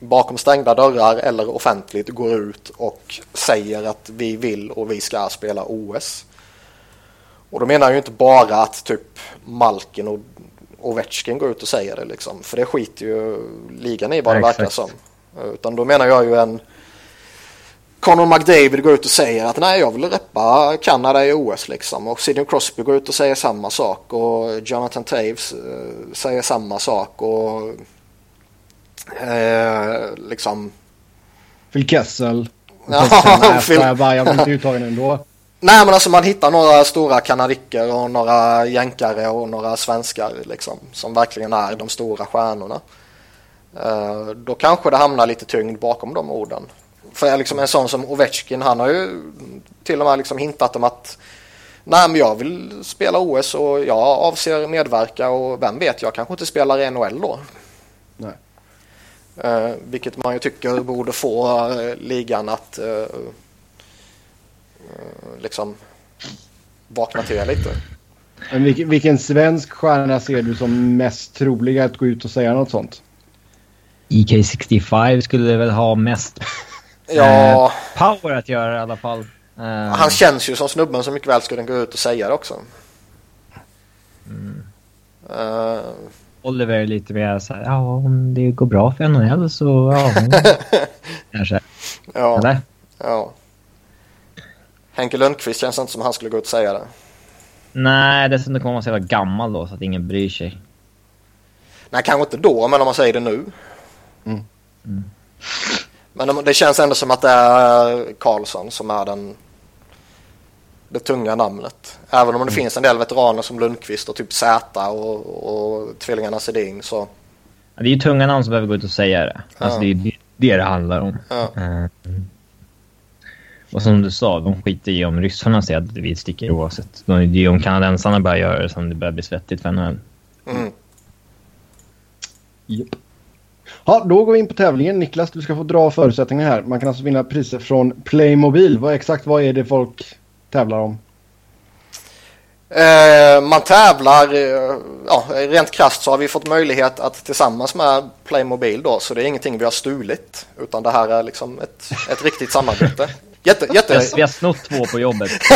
Speaker 2: bakom stängda dörrar eller offentligt går ut och säger att vi vill och vi ska spela OS. Och då menar jag ju inte bara att typ Malkin och Ovechkin går ut och säger det liksom. För det skiter ju ligan i vad det verkar som. Utan då menar jag ju en Conor McDavid går ut och säger att nej jag vill reppa Kanada i OS liksom. Och Sidney Crosby går ut och säger samma sak. Och Jonathan Taves eh, säger samma sak. Och eh, liksom
Speaker 1: Phil Kessel.
Speaker 2: Ja, Phil-
Speaker 1: bara, jag blir inte uttagen ändå.
Speaker 2: Nej men alltså man hittar några stora kanadicker och några jänkare och några svenskar liksom. Som verkligen är de stora stjärnorna. Eh, då kanske det hamnar lite tyngd bakom de orden. För liksom en sån som Ovechkin han har ju till och med liksom hintat om att Nej men jag vill spela OS och jag avser medverka och vem vet jag kanske inte spelar i NHL då.
Speaker 1: Nej.
Speaker 2: Eh, vilket man ju tycker borde få eh, ligan att liksom vakna till lite.
Speaker 1: Men vilken, vilken svensk stjärna ser du som mest trolig att gå ut och säga något sånt?
Speaker 3: EK65 skulle väl ha mest
Speaker 2: Ja,
Speaker 3: power att göra i alla fall. Eh,
Speaker 2: han känns ju som snubben som mycket väl skulle gå ut och säga det också. Eh,
Speaker 3: Oliver är lite mer så här, ja om det går bra för NHL så ja. Kanske.
Speaker 2: ja,
Speaker 3: Eller?
Speaker 2: ja. Henke Lundqvist känns inte som han skulle gå ut och säga det.
Speaker 3: Nej, dessutom kommer man så jävla gammal då så att ingen bryr sig.
Speaker 2: Nej, kanske inte då, men om man säger det nu.
Speaker 1: Mm.
Speaker 3: Mm.
Speaker 2: Men de- det känns ändå som att det är Karlsson som är den det tunga namnet. Även om det finns en del veteraner som Lundqvist och typ Z och, och tvillingarna Sedin så
Speaker 3: Det är ju tunga namn som behöver gå ut och säga det. Alltså
Speaker 2: Ja.
Speaker 3: det är det det handlar om.
Speaker 2: Ja.
Speaker 3: Eh, och som du sa, de skiter i om ryssarna säger att vi sticker oavsett. De- Det är ju om kanadensarna börjar göra det som det börjar bli svettigt för NHL.
Speaker 2: mm.
Speaker 1: Ja, då går vi in på tävlingen. Niklas, du ska få dra förutsättningarna här. Man kan alltså vinna priser från Playmobil. Vad, exakt vad är det folk tävlar om?
Speaker 2: Eh, man tävlar, eh, ja, rent krasst så har vi fått möjlighet att tillsammans med Playmobil då, så det är ingenting vi har stulit, utan det här är liksom ett, ett riktigt samarbete. Jätte,
Speaker 3: Vi
Speaker 2: jätte,
Speaker 3: har, vi har snott två på jobbet.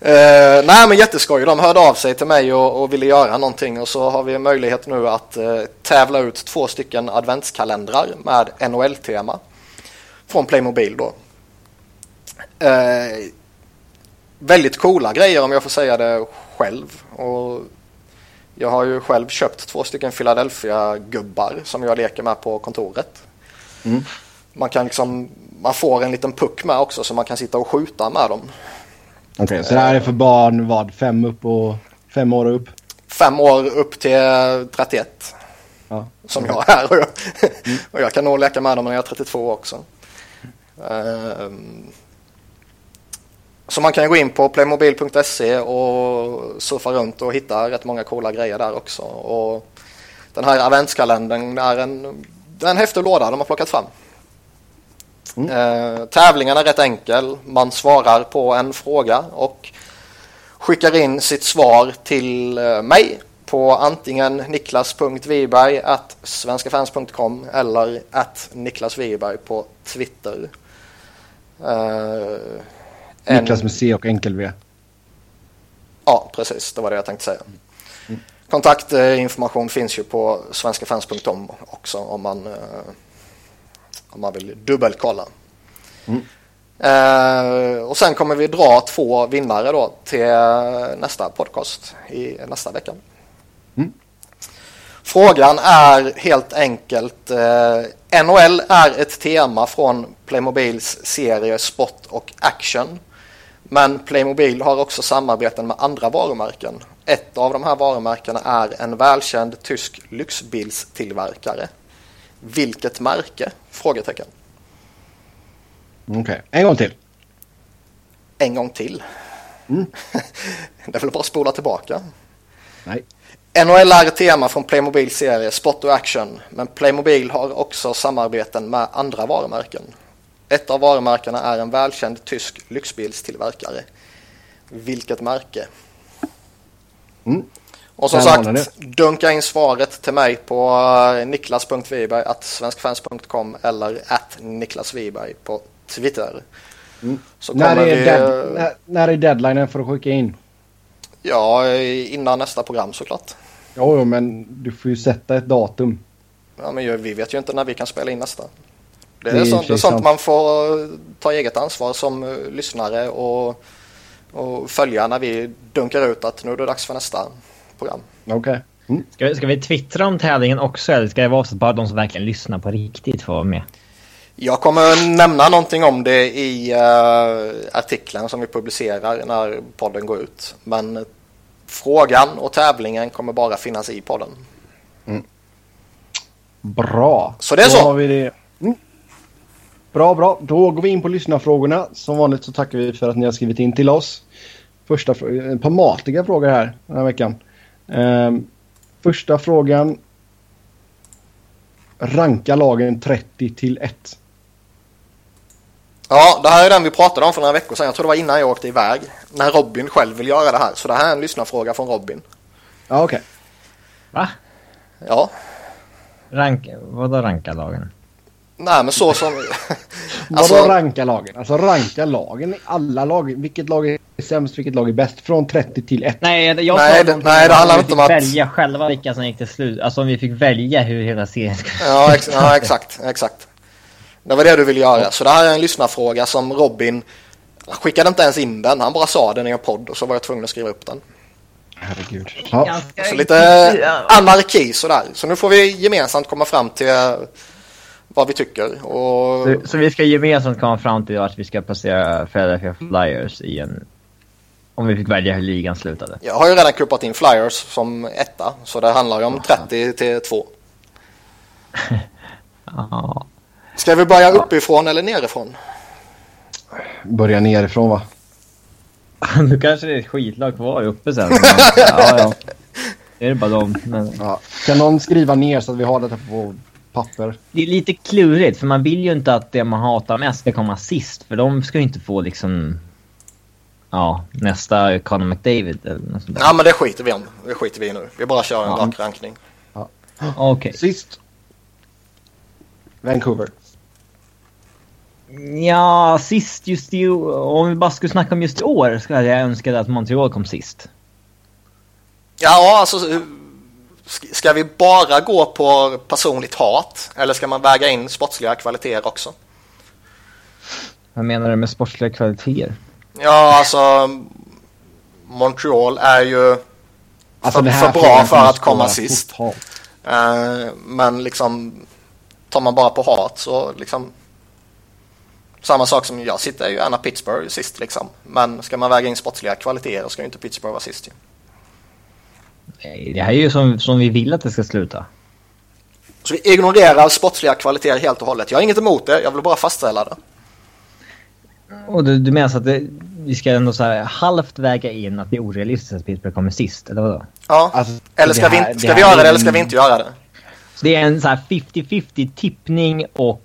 Speaker 2: eh, nej men jätteskoj, de hörde av sig till mig och, och ville göra någonting och så har vi möjlighet nu att eh, tävla ut två stycken adventskalendrar med NHL-tema från Playmobil då. Eh, väldigt coola grejer om jag får säga det själv. Och jag har ju själv köpt två stycken Philadelphia-gubbar som jag leker med på kontoret.
Speaker 1: Mm.
Speaker 2: Man kan liksom, man får en liten puck med också så man kan sitta och skjuta med dem.
Speaker 1: Okej, så det här är för barn vad? Fem upp och fem år och upp?
Speaker 2: Fem år upp till 31
Speaker 1: Ja.
Speaker 2: som jag är. Och jag, och jag kan nog leka med dem när jag är 32 också. Ehm, Så man kan gå in på playmobil.se och surfa runt och hitta rätt många coola grejer där också. Och den här adventskalendern är en, det är en häftig låda de har plockat fram. Mm. Eh, tävlingen är rätt enkel. Man svarar på en fråga och skickar in sitt svar till eh, mig på antingen niklas.viberg at svenskafans.com eller at Niklas Wiberg på Twitter.
Speaker 1: Uh, Niklas med C och enkel V.
Speaker 2: Ja, precis. Det var det jag tänkte säga. Mm. Kontaktinformation finns ju på svenskafans.com också om man, uh, om man vill dubbelkolla. Mm. Uh, och sen kommer vi dra två vinnare då till nästa podcast i nästa vecka. Mm. Frågan är helt enkelt eh, NHL är ett tema från Playmobils serie Spot och Action. Men Playmobil har också samarbeten med andra varumärken. Ett av de här varumärkena är en välkänd tysk lyxbilstillverkare. Vilket märke? Frågetecken.
Speaker 1: Okej, okay. en gång till.
Speaker 2: En gång till. Mm. det är väl bara att spola tillbaka.
Speaker 1: Nej.
Speaker 2: NHL är ett tema från Playmobil serie Spot och Action, men Playmobil har också samarbeten med andra varumärken. Ett av varumärkena är en välkänd tysk lyxbilstillverkare. Vilket märke?
Speaker 1: Mm.
Speaker 2: Och som sagt, dunka in svaret till mig på eh, niklas.viberg svenskfans.com eller at niklasviberg på Twitter.
Speaker 1: Mm. när, är vi... dead, när, när är deadlinen för att skicka in?
Speaker 2: Ja, innan nästa program såklart.
Speaker 1: Ja, men du får ju sätta ett datum.
Speaker 2: Ja, men vi vet ju inte när vi kan spela in nästa. Det är, det är sånt, det är sånt man får eh, ta eget ansvar som uh, lyssnare och, och följa när vi dunkar ut att nu är det dags för nästa program.
Speaker 1: Okej. Okay.
Speaker 3: Mm. Ska, vi, ska vi twittra om tävlingen också eller ska det vara så att bara de som verkligen lyssnar på riktigt får vara med?
Speaker 2: Jag kommer nämna någonting om det i uh, artikeln som vi publicerar när podden går ut. Men Frågan och tävlingen kommer bara finnas i podden.
Speaker 1: Mm. Bra.
Speaker 2: Så det är så.
Speaker 1: Har vi det. Mm. Bra, bra. Då går vi in på lyssnarfrågorna. Som vanligt så tackar vi för att ni har skrivit in till oss. Första ett par matiga frågor här den här veckan. Um, första frågan. Ranka lagen 30 till 1.
Speaker 2: Ja, det här är den vi pratade om för några veckor sedan. Jag tror det var innan jag åkte iväg. När Robin själv vill göra det här. Så det här är en lyssnarfråga från Robin.
Speaker 1: Ja, okej. Okay.
Speaker 3: Va?
Speaker 2: Ja.
Speaker 3: Rank, vadå ranka lagen?
Speaker 2: Nej, men så som...
Speaker 1: alltså... Vadå ranka lagen? Alltså ranka lagen i alla lag. Vilket lag är sämst, vilket lag är bäst? Från 30 till 1.
Speaker 3: Nej, jag
Speaker 2: nej, det, nej, det handlar inte om att...
Speaker 3: välja själva vilka som gick till slut. Alltså om vi fick välja hur hela serien skulle...
Speaker 2: ja, ex ja, exakt, exakt. Det var det du ville göra. Så det här är en lyssnarfråga som Robin skickade inte ens in den. Han bara sa den i en podd och så var jag tvungen att skriva upp den.
Speaker 1: Herregud.
Speaker 2: Ja. Så lite anarki sådär. Så nu får vi gemensamt komma fram till eh, vad vi tycker. Och...
Speaker 3: Så, så, vi ska gemensamt komma fram till att vi ska placera Philadelphia Flyers i en... Om vi fick välja hur ligan slutade.
Speaker 2: Jag har ju redan kuppat in Flyers som etta. Så det handlar ju om 30 till 2.
Speaker 3: ja.
Speaker 2: Ska vi börja uppifrån eller nerifrån?
Speaker 1: Börja nerifrån va?
Speaker 3: nu kanske det är ett skitlag kvar uppe sen. ja, ja. Det är bara dem. Men...
Speaker 1: Ja. Kan någon skriva ner så att vi har det på papper?
Speaker 3: Det är lite klurigt för man vill ju inte att det man hatar mest ska komma sist. För de ska ju inte få liksom... Ja, nästa Conor McDavid eller något sånt
Speaker 2: där. Ja, men det skiter vi om. Det skiter vi i nu. Vi bara kör en ja. rak rankning.
Speaker 1: Ja.
Speaker 3: Okej. Okay.
Speaker 1: Sist. Vancouver.
Speaker 3: Ja, sist just i Om vi bara skulle snacka om just i år skulle jag önska att Montreal kom sist.
Speaker 2: Ja, alltså ska vi bara gå på personligt hat eller ska man väga in sportsliga kvaliteter också?
Speaker 3: Vad menar du med sportsliga kvaliteter?
Speaker 2: Ja, alltså Montreal är ju alltså, för, för bra för att komma sist. Uh, men liksom tar man bara på hat så liksom samma sak som jag sitter ju gärna Pittsburgh sist liksom. Men ska man väga in sportsliga kvaliteter ska ju inte Pittsburgh vara sist ju.
Speaker 3: Nej, det här är ju som, som vi vill att det ska sluta.
Speaker 2: Så vi ignorerar sportsliga kvaliteter helt och hållet. Jag har inget emot det, jag vill bara fastställa det.
Speaker 3: Och du, du menar så att det, vi ska ändå så här halvt väga in att det är orealistiskt att Pittsburgh kommer sist, eller vadå?
Speaker 2: Ja.
Speaker 1: Alltså,
Speaker 2: eller ska,
Speaker 1: här-
Speaker 2: vi, ska vi göra det eller ska vi inte göra det?
Speaker 3: Så det är en så här 50-50 tippning och...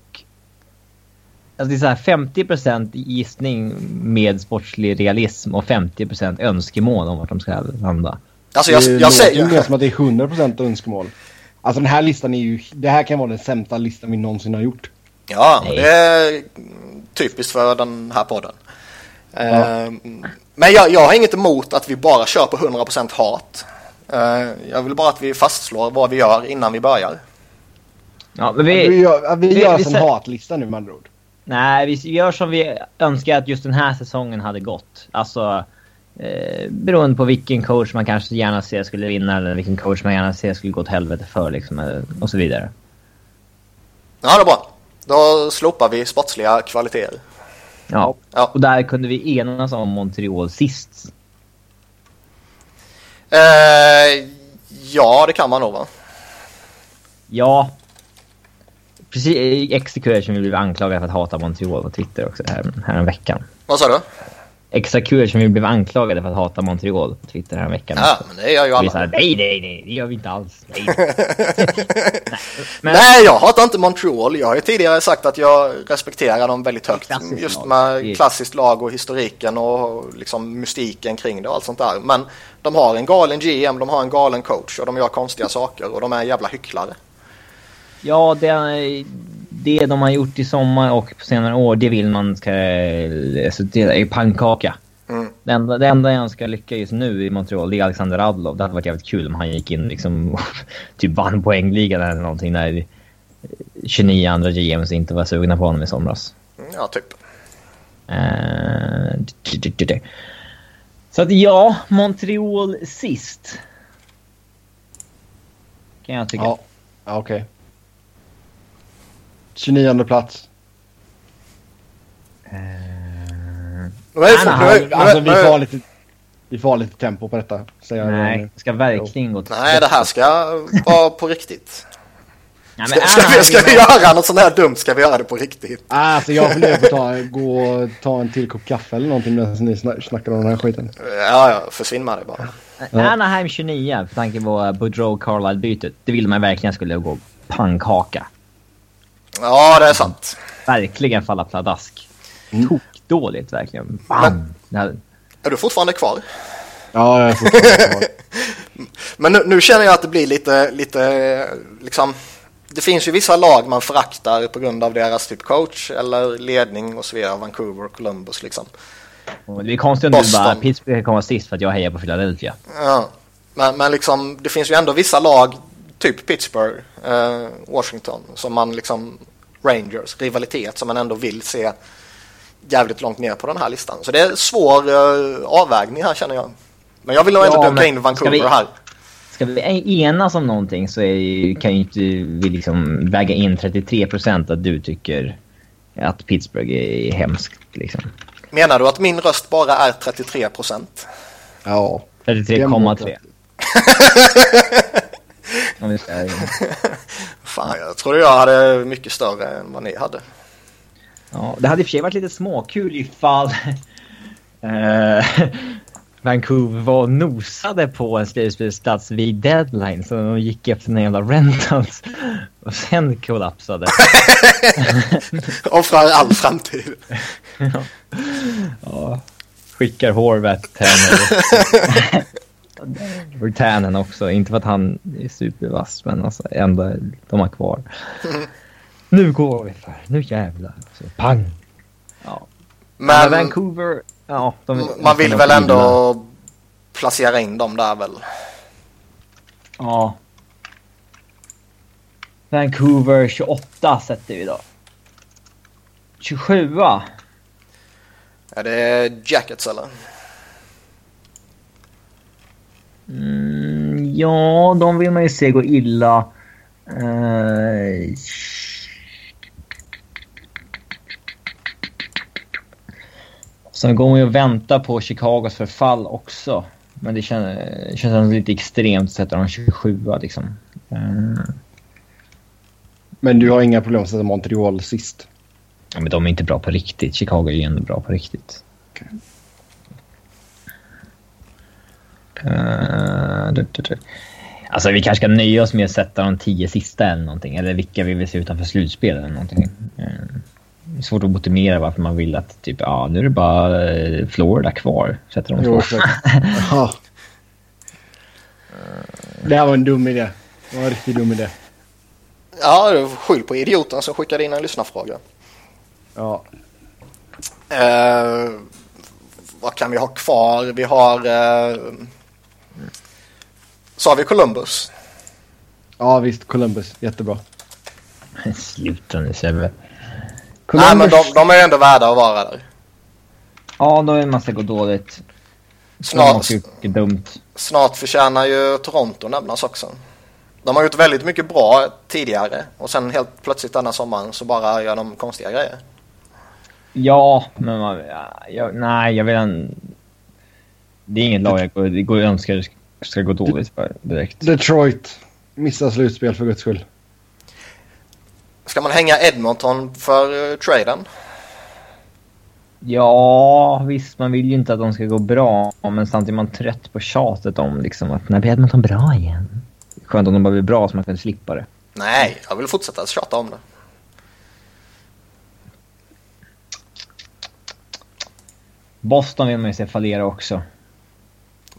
Speaker 3: Alltså det är så här 50% gissning med sportslig realism och 50% önskemål om vart de ska landa.
Speaker 2: Alltså jag,
Speaker 1: det
Speaker 2: jag
Speaker 1: mer
Speaker 2: säger...
Speaker 1: som att det är 100% önskemål. Alltså den här listan är ju... Det här kan vara den sämsta listan vi någonsin har gjort.
Speaker 2: Ja,
Speaker 3: Nej.
Speaker 2: det är typiskt för den här podden. Ehm, Men jag, jag har inget emot att vi bara kör på 100% hat. Ehm, Jag vill bara att vi fastslår vad vi gör innan vi börjar.
Speaker 3: Ja, men
Speaker 1: Vi,
Speaker 3: vi,
Speaker 1: gör, vi,
Speaker 3: vi-
Speaker 1: gör
Speaker 3: vi
Speaker 1: en
Speaker 3: sä-
Speaker 1: hatlista nu med andra ord.
Speaker 3: nej, vi gör som vi önskar att just den här säsongen hade gått. Alltså, eh, beroende på vilken coach man kanske gärna ser skulle vinna eller vilken coach man gärna ser skulle gå åt helvete för liksom, eh, och så vidare.
Speaker 2: Ja, det är bra. Då slopar vi sportsliga kvaliteter.
Speaker 3: Ja.
Speaker 2: Ja.
Speaker 3: Och där kunde vi enas om Montreal sist.
Speaker 2: Ehm, Ja, det kan man nog va?
Speaker 3: Ja. Precis, Execution vi blev anklagade för att hata Montreal på Twitter också här, här en veckan.
Speaker 2: Vad sa du?
Speaker 3: Execution vi blev anklagade för att hata Montreal på Twitter här veckan.
Speaker 2: Ja, men det gör ju
Speaker 3: Vi sa
Speaker 2: alla.
Speaker 3: nej, nej, nej, det gör vi inte alls. Nej. nej. Men,
Speaker 2: Nej, jag hatar inte Montreal. Jag har ju tidigare sagt att jag respekterar dem väldigt högt. Just
Speaker 3: lag.
Speaker 2: med
Speaker 3: är-
Speaker 2: klassiskt lag och historiken och liksom mystiken kring det och allt sånt där. Men de har en galen GM, de har en galen coach och de gör konstiga saker och de är jävla hycklare.
Speaker 3: Ja, det, det de har gjort i sommar och på senare år, det vill man ska... Alltså, det är pannkaka.
Speaker 2: Mm.
Speaker 3: Det enda, det enda jag önskar lycka just nu i Montreal, det är Alexander Radlov. Det hade varit jävligt kul om han gick in liksom typ vann poängligan eller någonting när 29 andra GMs inte var sugna på honom i somras.
Speaker 2: Ja, typ.
Speaker 3: D- Så att ja, Montreal sist. Kan jag tycka.
Speaker 1: Ja, ja okej. 29 plats.
Speaker 3: Eh,
Speaker 1: alltså, vi får ha lite tempo på detta. Säger
Speaker 3: nej,
Speaker 1: jag
Speaker 3: det ska verkligen gå till
Speaker 2: Nej, det här ska vara på riktigt. Ska, ska, vi, ska vi göra något sånt här dumt ska vi göra det på riktigt.
Speaker 1: Ah, alltså jag funderar på att ta, gå, ta en till kopp kaffe eller någonting medan ni snackar om den här skiten.
Speaker 2: Ja, ja, försvinn med det bara.
Speaker 1: Ja.
Speaker 3: Anaheim 29, för tanke på Boudreau Carlisle-bytet. Det ville man verkligen skulle gå pannkaka.
Speaker 2: Ja, det är sant.
Speaker 3: Verkligen falla pladask.
Speaker 1: Mm.
Speaker 3: Tokdåligt verkligen. Det här-
Speaker 2: Är du fortfarande kvar?
Speaker 1: Ja, jag är fortfarande kvar.
Speaker 2: Men nu, nu känner jag att det blir lite, lite liksom. Det finns ju vissa lag man föraktar på grund av deras typ coach eller ledning och så vidare. Vancouver och Columbus liksom.
Speaker 3: Det är konstigt om du bara Pittsburgh kommer sist för att jag hejar på Philadelphia.
Speaker 2: Ja. Men, men liksom, det finns ju ändå vissa lag, typ Pittsburgh, eh, Washington, som man liksom, Rangers, rivalitet som man ändå vill se jävligt långt ner på den här listan. Så det är svår eh, avvägning här känner jag. Men jag vill nog ändå
Speaker 3: Ja,
Speaker 2: dunka in
Speaker 3: ska
Speaker 2: Vancouver
Speaker 3: vi-
Speaker 2: här.
Speaker 3: Ska vi enas om någonting så är, kan ju inte vi liksom väga in 33% att du tycker att Pittsburgh är hemskt. Liksom.
Speaker 2: Menar du att min röst bara är 33 procent?
Speaker 1: Ja.
Speaker 3: 33,3. Om vi ska...
Speaker 2: Fan, jag trodde jag hade mycket större än vad ni hade.
Speaker 3: Ja, det hade i och för sig varit lite småkul ifall eh, Vancouver var nosade på en slutspelsplats vid deadline så de gick efter en jävla rentals och sen kollapsade.
Speaker 2: Offrar all framtid.
Speaker 3: ja. Skickar Horvath, Tanner. Och Tannen också, inte för att han är supervass men alltså ändå de har kvar. Nu går vi för, nu jävlar. Så, pang! Ja. Men
Speaker 2: Men
Speaker 3: Vancouver, ja. De,
Speaker 2: man vill väl ändå placera in dem där väl?
Speaker 3: Ja. Vancouver 28 sätter vi då. 27
Speaker 2: Är det Jackets eller?
Speaker 3: Mm, Ja, de vill man ju se gå illa. Eh, Sen går man ju och väntar på Chicagos förfall också. Men det känns, det känns lite extremt att sätta dem 27 liksom. Eh,
Speaker 1: Men du har inga problem att sätta Montreal sist?
Speaker 3: Ja, men de är inte bra på riktigt. Chicago är ju ändå bra på riktigt.
Speaker 1: Okej.
Speaker 3: Eh, du, du, du. Alltså vi kanske ska nöja oss med att sätta de tio sista eller någonting. Eller vilka vi vill se utanför slutspel eller någonting. Eh, det är svårt att motivera varför man vill att typ, ja nu är det bara eh, Florida kvar. Sätter de
Speaker 1: Jo,
Speaker 3: två.
Speaker 1: Ja. Det här var en dum idé. Det var en riktigt dum idé.
Speaker 2: Ja, skyll på idioten som skickade in en lyssnarfråga.
Speaker 1: Ja.
Speaker 2: Eh, vad kan vi ha kvar? Vi har... Eh, så har vi Columbus.
Speaker 1: ja, visst. Columbus. Jättebra.
Speaker 3: Sluta nu Sebbe.
Speaker 2: Nej, men de, de är ändå värda att vara där.
Speaker 3: Ja, då är det massa gå dåligt.
Speaker 2: Snart,
Speaker 3: dumt.
Speaker 2: snart förtjänar ju Toronto nämnas också. De har gjort väldigt mycket bra tidigare och sen helt plötsligt denna sommaren så bara gör de konstiga grejer.
Speaker 3: Ja, men man, ja, jag, nej, jag vill en... Det är inget lag jag går, går önskar ska, ska gå dåligt för direkt.
Speaker 1: Detroit. Missar slutspel för guds skull.
Speaker 2: Ska man hänga Edmonton för uh, traden?
Speaker 3: Ja, visst, man vill ju inte att de ska gå bra, men samtidigt är man trött på tjatet om liksom att när blir Edmonton bra igen? Skönt om de bara blir bra så man kan slippa det.
Speaker 2: Nej, jag vill fortsätta tjata om det.
Speaker 3: Boston vill man ju se fallera också.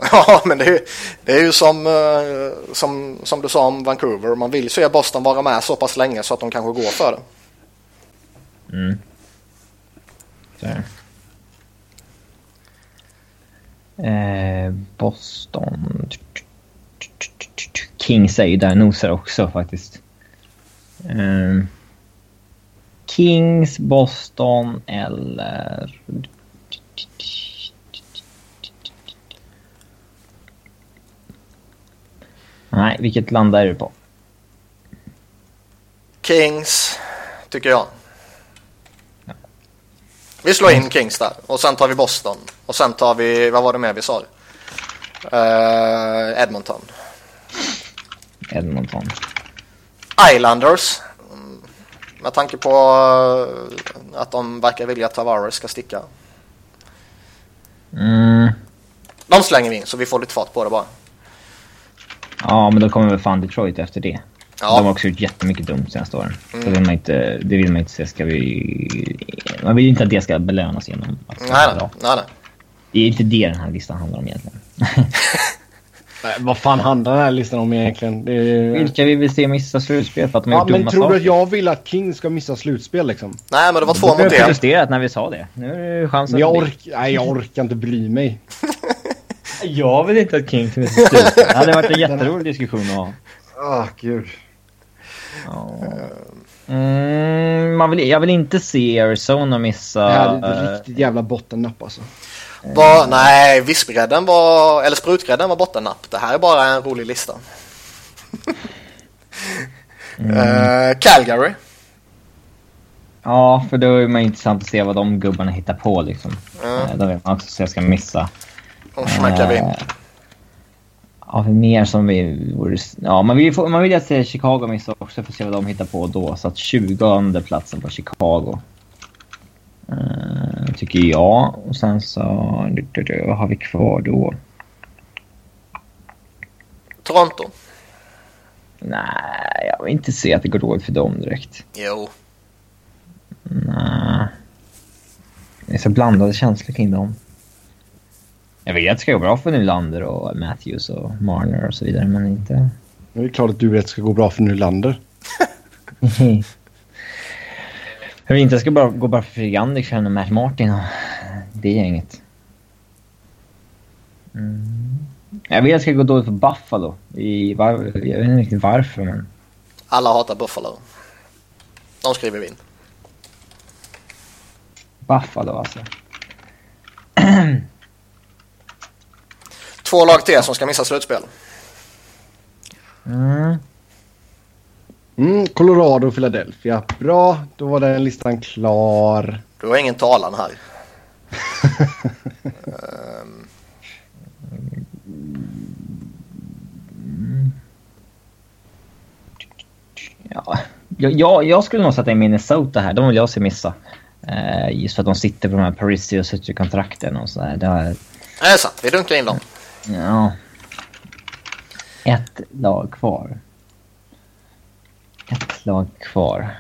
Speaker 2: Ja, men det är, ju- det är ju som, eh, som, som du sa om Vancouver. Man vill se Boston vara med så pass länge så att de kanske går för det.
Speaker 3: Mm. Eh, Boston. Kings är ju där och nosar också faktiskt. Eh, Kings, Boston eller... Nej, vilket land är du på?
Speaker 2: Kings, tycker jag. Vi slår in Kings där och sen tar vi Boston. Och sen tar vi, vad var det mer vi sa? Eh, Edmonton.
Speaker 3: Edmonton.
Speaker 2: Islanders. Mm, Med tanke på eh, att de verkar vilja att Tavares ska sticka.
Speaker 3: Mm.
Speaker 2: De slänger vi in så vi får lite fart på det bara.
Speaker 3: Ja, men då kommer väl fan Detroit efter det.
Speaker 2: Ja.
Speaker 3: De har också gjort jättemycket dumt senaste åren.
Speaker 2: Mm.
Speaker 3: Det, vill man inte, det vill man inte se. Ska vi... Man vill inte att det ska belönas genom att
Speaker 2: Nej, nej, nej, nej.
Speaker 3: Det är inte det den här listan handlar om egentligen.
Speaker 1: Nej, vad fan handlar den här listan om egentligen? Det är...
Speaker 3: Vilka vi vill se missa slutspel för att de har
Speaker 1: Ja,
Speaker 3: gjort
Speaker 1: men
Speaker 3: dumma
Speaker 1: tror du att jag vill att King ska missa slutspel liksom?
Speaker 2: Nej, men det var två
Speaker 3: Du
Speaker 2: mot en.
Speaker 3: protesterat när vi sa det. Nu är det chansen.
Speaker 1: Men jag, ork... Nej, jag orkar inte bry mig.
Speaker 3: Jag vill inte att King ska missa slutspel. Det hade varit en jätterolig diskussion att ha.
Speaker 1: Ah, gud.
Speaker 3: Ja. Mm, man vill, jag vill inte se Arizona missa...
Speaker 1: Det här är
Speaker 3: eh,
Speaker 1: ett riktigt jävla bottennapp alltså.
Speaker 2: Var, nej, vispgrädden var, eller sprutgrädden var bottennapp. Det här är bara en rolig lista. Eh, Calgary.
Speaker 3: Ja, för då är man intressant att se vad de gubbarna hittar på liksom. Eh, Då vill man också se ska missa.
Speaker 2: De smackar vi in.
Speaker 3: Ja, för mer som vi. Ja, man vill ju få, man vill se Chicago missa också för att se vad de hittar på då. Så att 20 platsen på Chicago. Eh, tycker jag. Och sen så... Vad har vi kvar då?
Speaker 2: Toronto.
Speaker 3: Nej, jag vill inte se att det går dåligt för dem direkt.
Speaker 2: Jo.
Speaker 3: Nej. Det är så blandade känslor kring dem. Jag vet att det ska gå bra för Nylander och Matthews och Marner och så vidare, men inte...
Speaker 1: Det är klart att du vet att det ska gå bra för Nylander.
Speaker 3: Jag vill inte det ska bara, gå bara för Fredrik Andersson och Matt Martin och det gänget. Mm. Jag vill att det ska gå dåligt för Buffalo. I, var, jag vet inte riktigt varför, men...
Speaker 2: Alla hatar Buffalo. De skriver vi in.
Speaker 3: Buffalo alltså.
Speaker 2: Två lag till som ska missa slutspel.
Speaker 3: Mm.
Speaker 1: Mm, Colorado och Philadelphia. Bra, då var den listan klar.
Speaker 2: Du har ingen talan här. Ehm,
Speaker 3: Ja, Jag, jag, skulle nog sätta in Minnesota här. De vill jag se missa. Uh, just för att de sitter på de här Parisi och City-kontrakten och sådär. Det, har...
Speaker 2: det är sant. Vi dunkar in dem.
Speaker 3: Ja. Ett lag kvar. Ett lag kvar.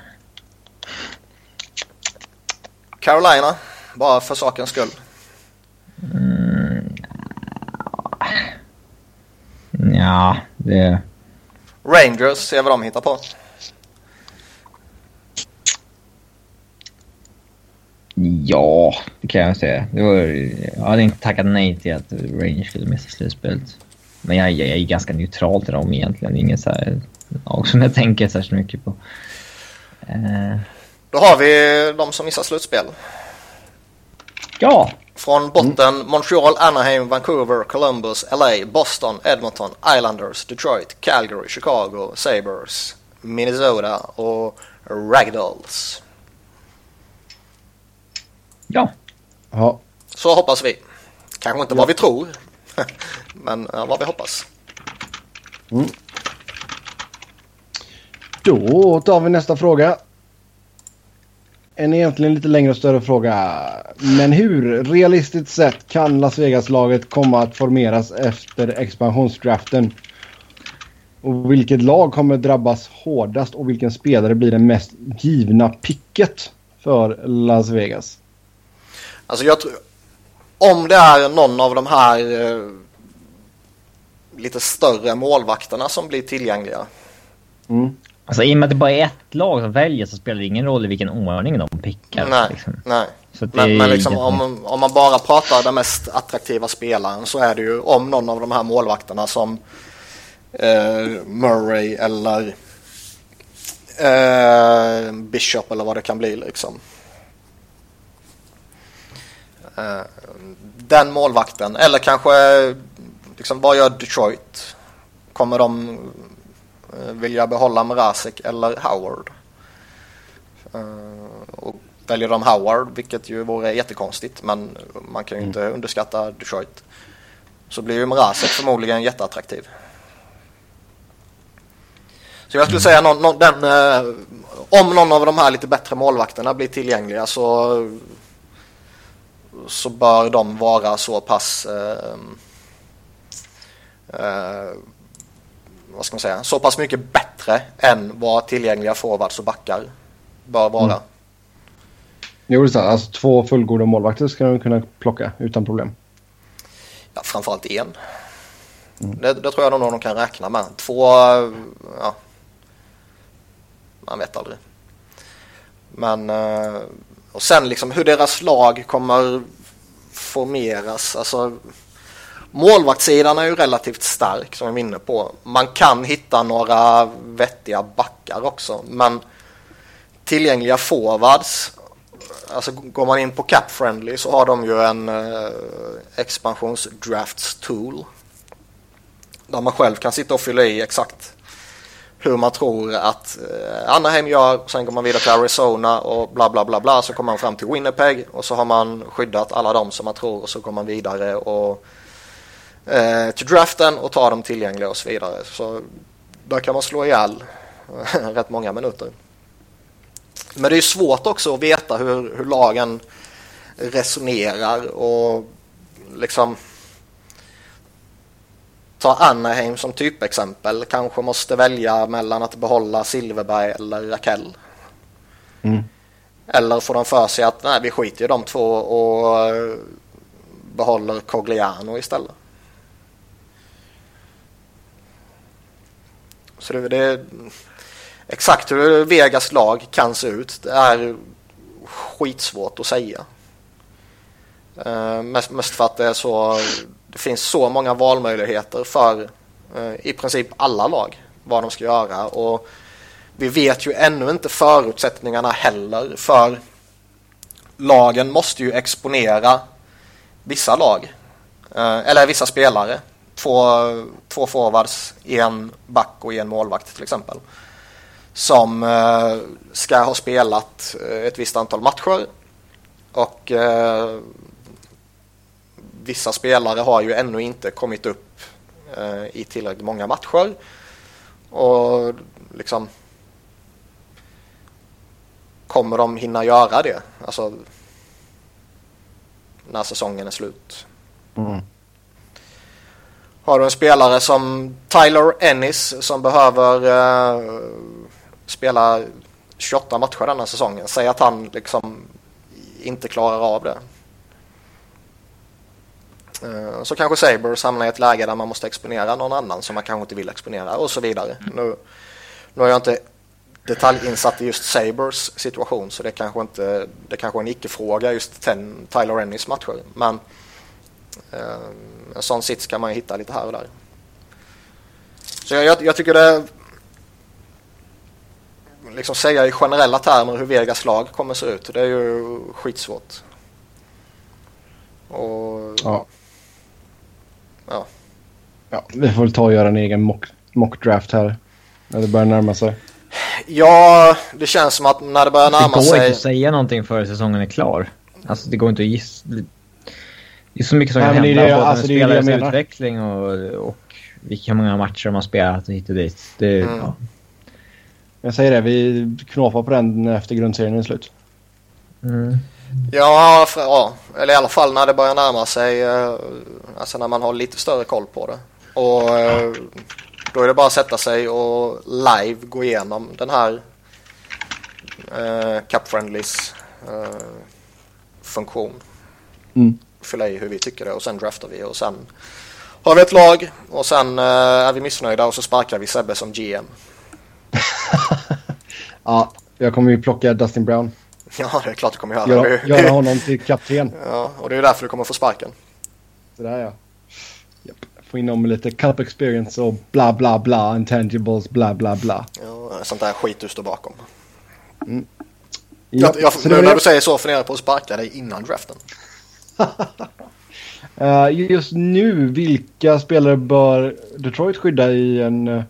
Speaker 2: Carolina, bara för sakens skull.
Speaker 3: Mm. Ja, det...
Speaker 2: Rangers, se vad de hittar på.
Speaker 3: Ja, det kan jag säga. Var, jag hade inte tackat nej till att Rangers skulle missa slutspelet. Men jag, jag, jag är ganska neutral till dem egentligen. Inget så här lag som jag tänker särskilt mycket på.
Speaker 2: Uh... Då har vi de som missar slutspel.
Speaker 3: Ja.
Speaker 2: Från botten mm. Montreal, Anaheim, Vancouver, Columbus, LA, Boston, Edmonton, Islanders, Detroit, Calgary, Chicago, Sabres, Minnesota och Ragdolls.
Speaker 3: Ja.
Speaker 1: ja.
Speaker 2: Så hoppas vi. Kanske inte ja. vad vi tror, men vad vi hoppas.
Speaker 1: Mm. Då tar vi nästa fråga. En egentligen lite längre och större fråga. Men hur realistiskt sett kan Las Vegas-laget komma att formeras efter expansionsdraften? Och vilket lag kommer drabbas hårdast och vilken spelare blir det mest givna picket för Las Vegas?
Speaker 2: Alltså jag tror, om det är någon av de här eh, lite större målvakterna som blir tillgängliga.
Speaker 3: Mm. Alltså i och med att det bara är ett lag som väljer så spelar det ingen roll i vilken ordning de pickar.
Speaker 2: Nej,
Speaker 3: liksom.
Speaker 2: nej. men, men liksom, om, om man bara pratar den mest attraktiva spelaren så är det ju om någon av de här målvakterna som eh, Murray eller eh, Bishop eller vad det kan bli liksom. Eh, den målvakten eller kanske liksom, vad gör Detroit? Kommer de Eh, vill jag behålla Mrazek eller Howard? Eh, och väljer de Howard, vilket ju vore jättekonstigt, men man kan ju inte mm. underskatta Detroit. Så blir ju Mrazek förmodligen jätteattraktiv. Så jag skulle mm. säga någon, någon, den, eh, om någon av de här lite bättre målvakterna blir tillgängliga så, så bör de vara så pass eh, eh, vad ska man säga, så pass mycket bättre än vad tillgängliga forwards och backar bör vara. Mm.
Speaker 1: Jo, det är sant. Alltså, två fullgoda målvakter ska de kunna plocka utan problem.
Speaker 2: Ja, framförallt en. Mm. Det, det, tror jag nog de kan räkna med. Två, ja. Man vet aldrig. Men, eh, och sen liksom hur deras lag kommer formeras. Alltså, Målvaktssidan är ju relativt stark som vi var inne på. Man kan hitta några vettiga backar också. Men tillgängliga forwards. Alltså går man in på Cap Friendly så har de ju en eh, expansionsdrafts tool. Där man själv kan sitta och fylla i exakt hur man tror att eh, Anaheim gör. Sen går man vidare till Arizona och bla bla bla bla. Så kommer man fram till Winnipeg och så har man skyddat alla de som man tror och så går man vidare och eh, till draften och tar dem tillgängliga och så vidare. Så där kan man slå ihjäl eh, rätt många minuter. Men det är svårt också att veta hur, hur lagen resonerar och liksom ta Anaheim som typexempel. Kanske måste välja mellan att behålla Silverberg eller Rakell. Mm. Eller får de för sig att nej, vi skiter i de två och behåller Cogliano istället. Så det, det, exakt hur Vegas lag kan se ut det är skitsvårt att säga. Uh, mest, mest för att det är så det finns så många valmöjligheter för eh, i princip alla lag vad de ska göra och vi vet ju ännu inte förutsättningarna heller för lagen måste ju exponera vissa lag eh, eller vissa spelare två, två forwards, en back och en målvakt till exempel. Som eh, ska ha spelat eh, ett visst antal matcher. Och eh, vissa spelare har ju ännu inte kommit upp eh, i tillräckligt många matcher. Och liksom kommer de hinna göra det? Alltså när säsongen är slut.
Speaker 1: Mm.
Speaker 2: Har du en spelare som Tyler Ennis som behöver uh, spela 28 matcher denna säsongen. Säg att han liksom inte klarar av det. Uh, så kanske Sabres hamnar i ett läge där man måste exponera någon annan som man kanske inte vill exponera och så vidare. Mm. Nu, nu är jag inte detaljinsatt i just Sabres situation så det kanske inte det kanske är en icke-fråga just ten, Tyler Ennis matcher. Men uh, en sån sits kan man ju hitta lite här och där. Så jag, jag, jag tycker det liksom säga i generella termer hur Vegas lag kommer se ut. Det är ju skitsvårt. Och...
Speaker 1: Ja.
Speaker 2: Ja.
Speaker 1: Ja, vi får väl ta och göra en egen mock, mock draft här. När det börjar närma sig.
Speaker 2: Ja, det känns som att när det börjar närma sig...
Speaker 3: Det går inte att säga någonting före säsongen är klar. Alltså det går inte att gissa. Det är så mycket som kan hända. Det, både alltså, en spelares utveckling och, och vilka många matcher har spelat hit och dit. Det, mm. ja.
Speaker 1: Jag säger det, vi knåpar på den efter grundserien är slut.
Speaker 2: Mm. Ja, för, ja, eller i alla fall när det börjar närma sig, eh, alltså när man har lite större koll på det. Och eh, då är det bara att sätta sig och live gå igenom den här eh, Cup Friendlies eh, funktion.
Speaker 1: Mm.
Speaker 2: Fylla i hur vi tycker det och sen draftar vi och sen har vi ett lag och sen eh, är vi missnöjda och så sparkar vi Sebbe som GM.
Speaker 1: ja, jag kommer ju plocka Dustin Brown.
Speaker 2: Ja, det är klart du kommer göra.
Speaker 1: Göra, göra honom till kapten.
Speaker 2: Ja, och det är därför du kommer få sparken.
Speaker 1: Sådär ja. Yep. Få in dem med lite cup experience och bla bla bla, intangibles, bla bla bla.
Speaker 2: Ja, sånt där skit du står bakom.
Speaker 1: Mm.
Speaker 2: Yep. Jag, jag, nu när du säger så funderar jag på att sparka dig innan draften.
Speaker 1: uh, just nu, vilka spelare bör Detroit skydda i en uh,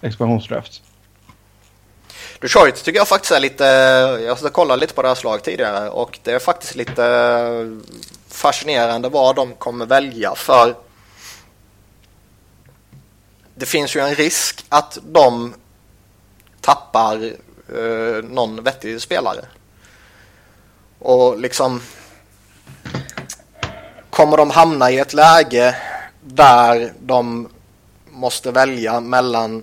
Speaker 1: expansionsdraft?
Speaker 2: Detroit tycker jag faktiskt är lite, jag har kollat lite på deras lag tidigare och det är faktiskt lite fascinerande vad de kommer välja för det finns ju en risk att de tappar eh, någon vettig spelare. Och liksom kommer de hamna i ett läge där de måste välja mellan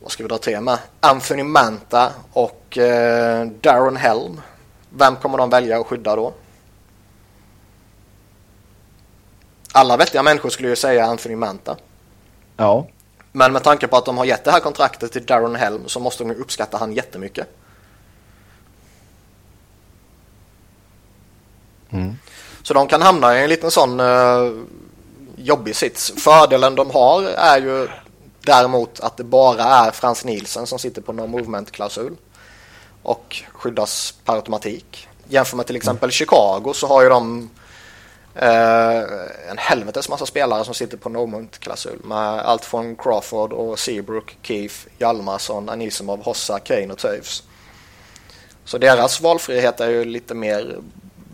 Speaker 2: vad ska vi dra till med? Anthony Manta och eh, Darren Helm. Vem kommer de välja att skydda då? Alla vettiga människor skulle ju säga Anthony Manta.
Speaker 1: Ja.
Speaker 2: Men med tanke på att de har gett det här kontraktet till Darren Helm så måste de ju uppskatta han jättemycket.
Speaker 1: Mm.
Speaker 2: Så de kan hamna i en liten sån uh, jobbig sits. Fördelen de har är ju Däremot att det bara är Frans Nielsen som sitter på no movement-klausul och skyddas per automatik. Jämför med till exempel mm. Chicago så har ju de eh, en helvetes massa spelare som sitter på no movement-klausul med allt från Crawford och Seabrook, Keith, Hjalmarsson, Anisimov, Hossa, Kane och Toews. Så deras valfrihet är ju lite mer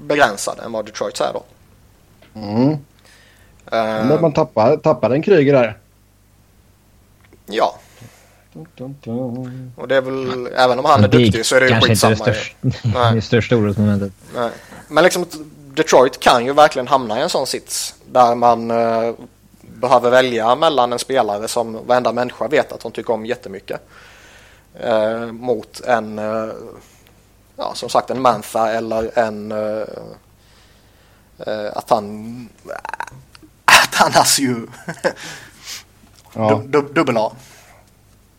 Speaker 2: begränsad än vad Detroits är då.
Speaker 1: Mm. Uh, man tappar, tappar en Kryger där.
Speaker 2: Ja. Och det är väl, även om han är duktig så är det ju skitsamma.
Speaker 3: Kanske inte det, största, det största orosmomentet.
Speaker 2: Nej. Men liksom Detroit kan ju verkligen hamna i en sån sits där man uh, behöver välja mellan en spelare som varenda människa vet att hon tycker om jättemycket uh, mot en, uh, ja som sagt en Mantha eller en att han, att han ju Ja. Du, dubbel A.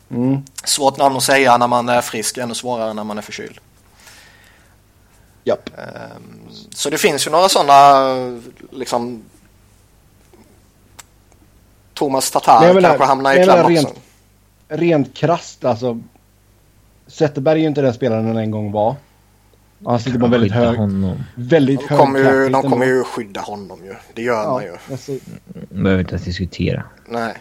Speaker 1: Mm.
Speaker 2: Svårt namn att säga när man är frisk, ännu svårare när man är förkyld.
Speaker 1: Japp.
Speaker 2: Um, så det finns ju några sådana liksom Thomas Tatar kanske hamnar i kläm också.
Speaker 1: Rent, rent krasst alltså. Zetterberg är ju inte den spelaren han en gång var. Han sitter på väldigt hög... Honom. Väldigt
Speaker 2: de kommer, ju, de kommer ju skydda honom ju. Det gör ja, man ju. Alltså...
Speaker 3: Behöver inte ens diskutera.
Speaker 2: Nej.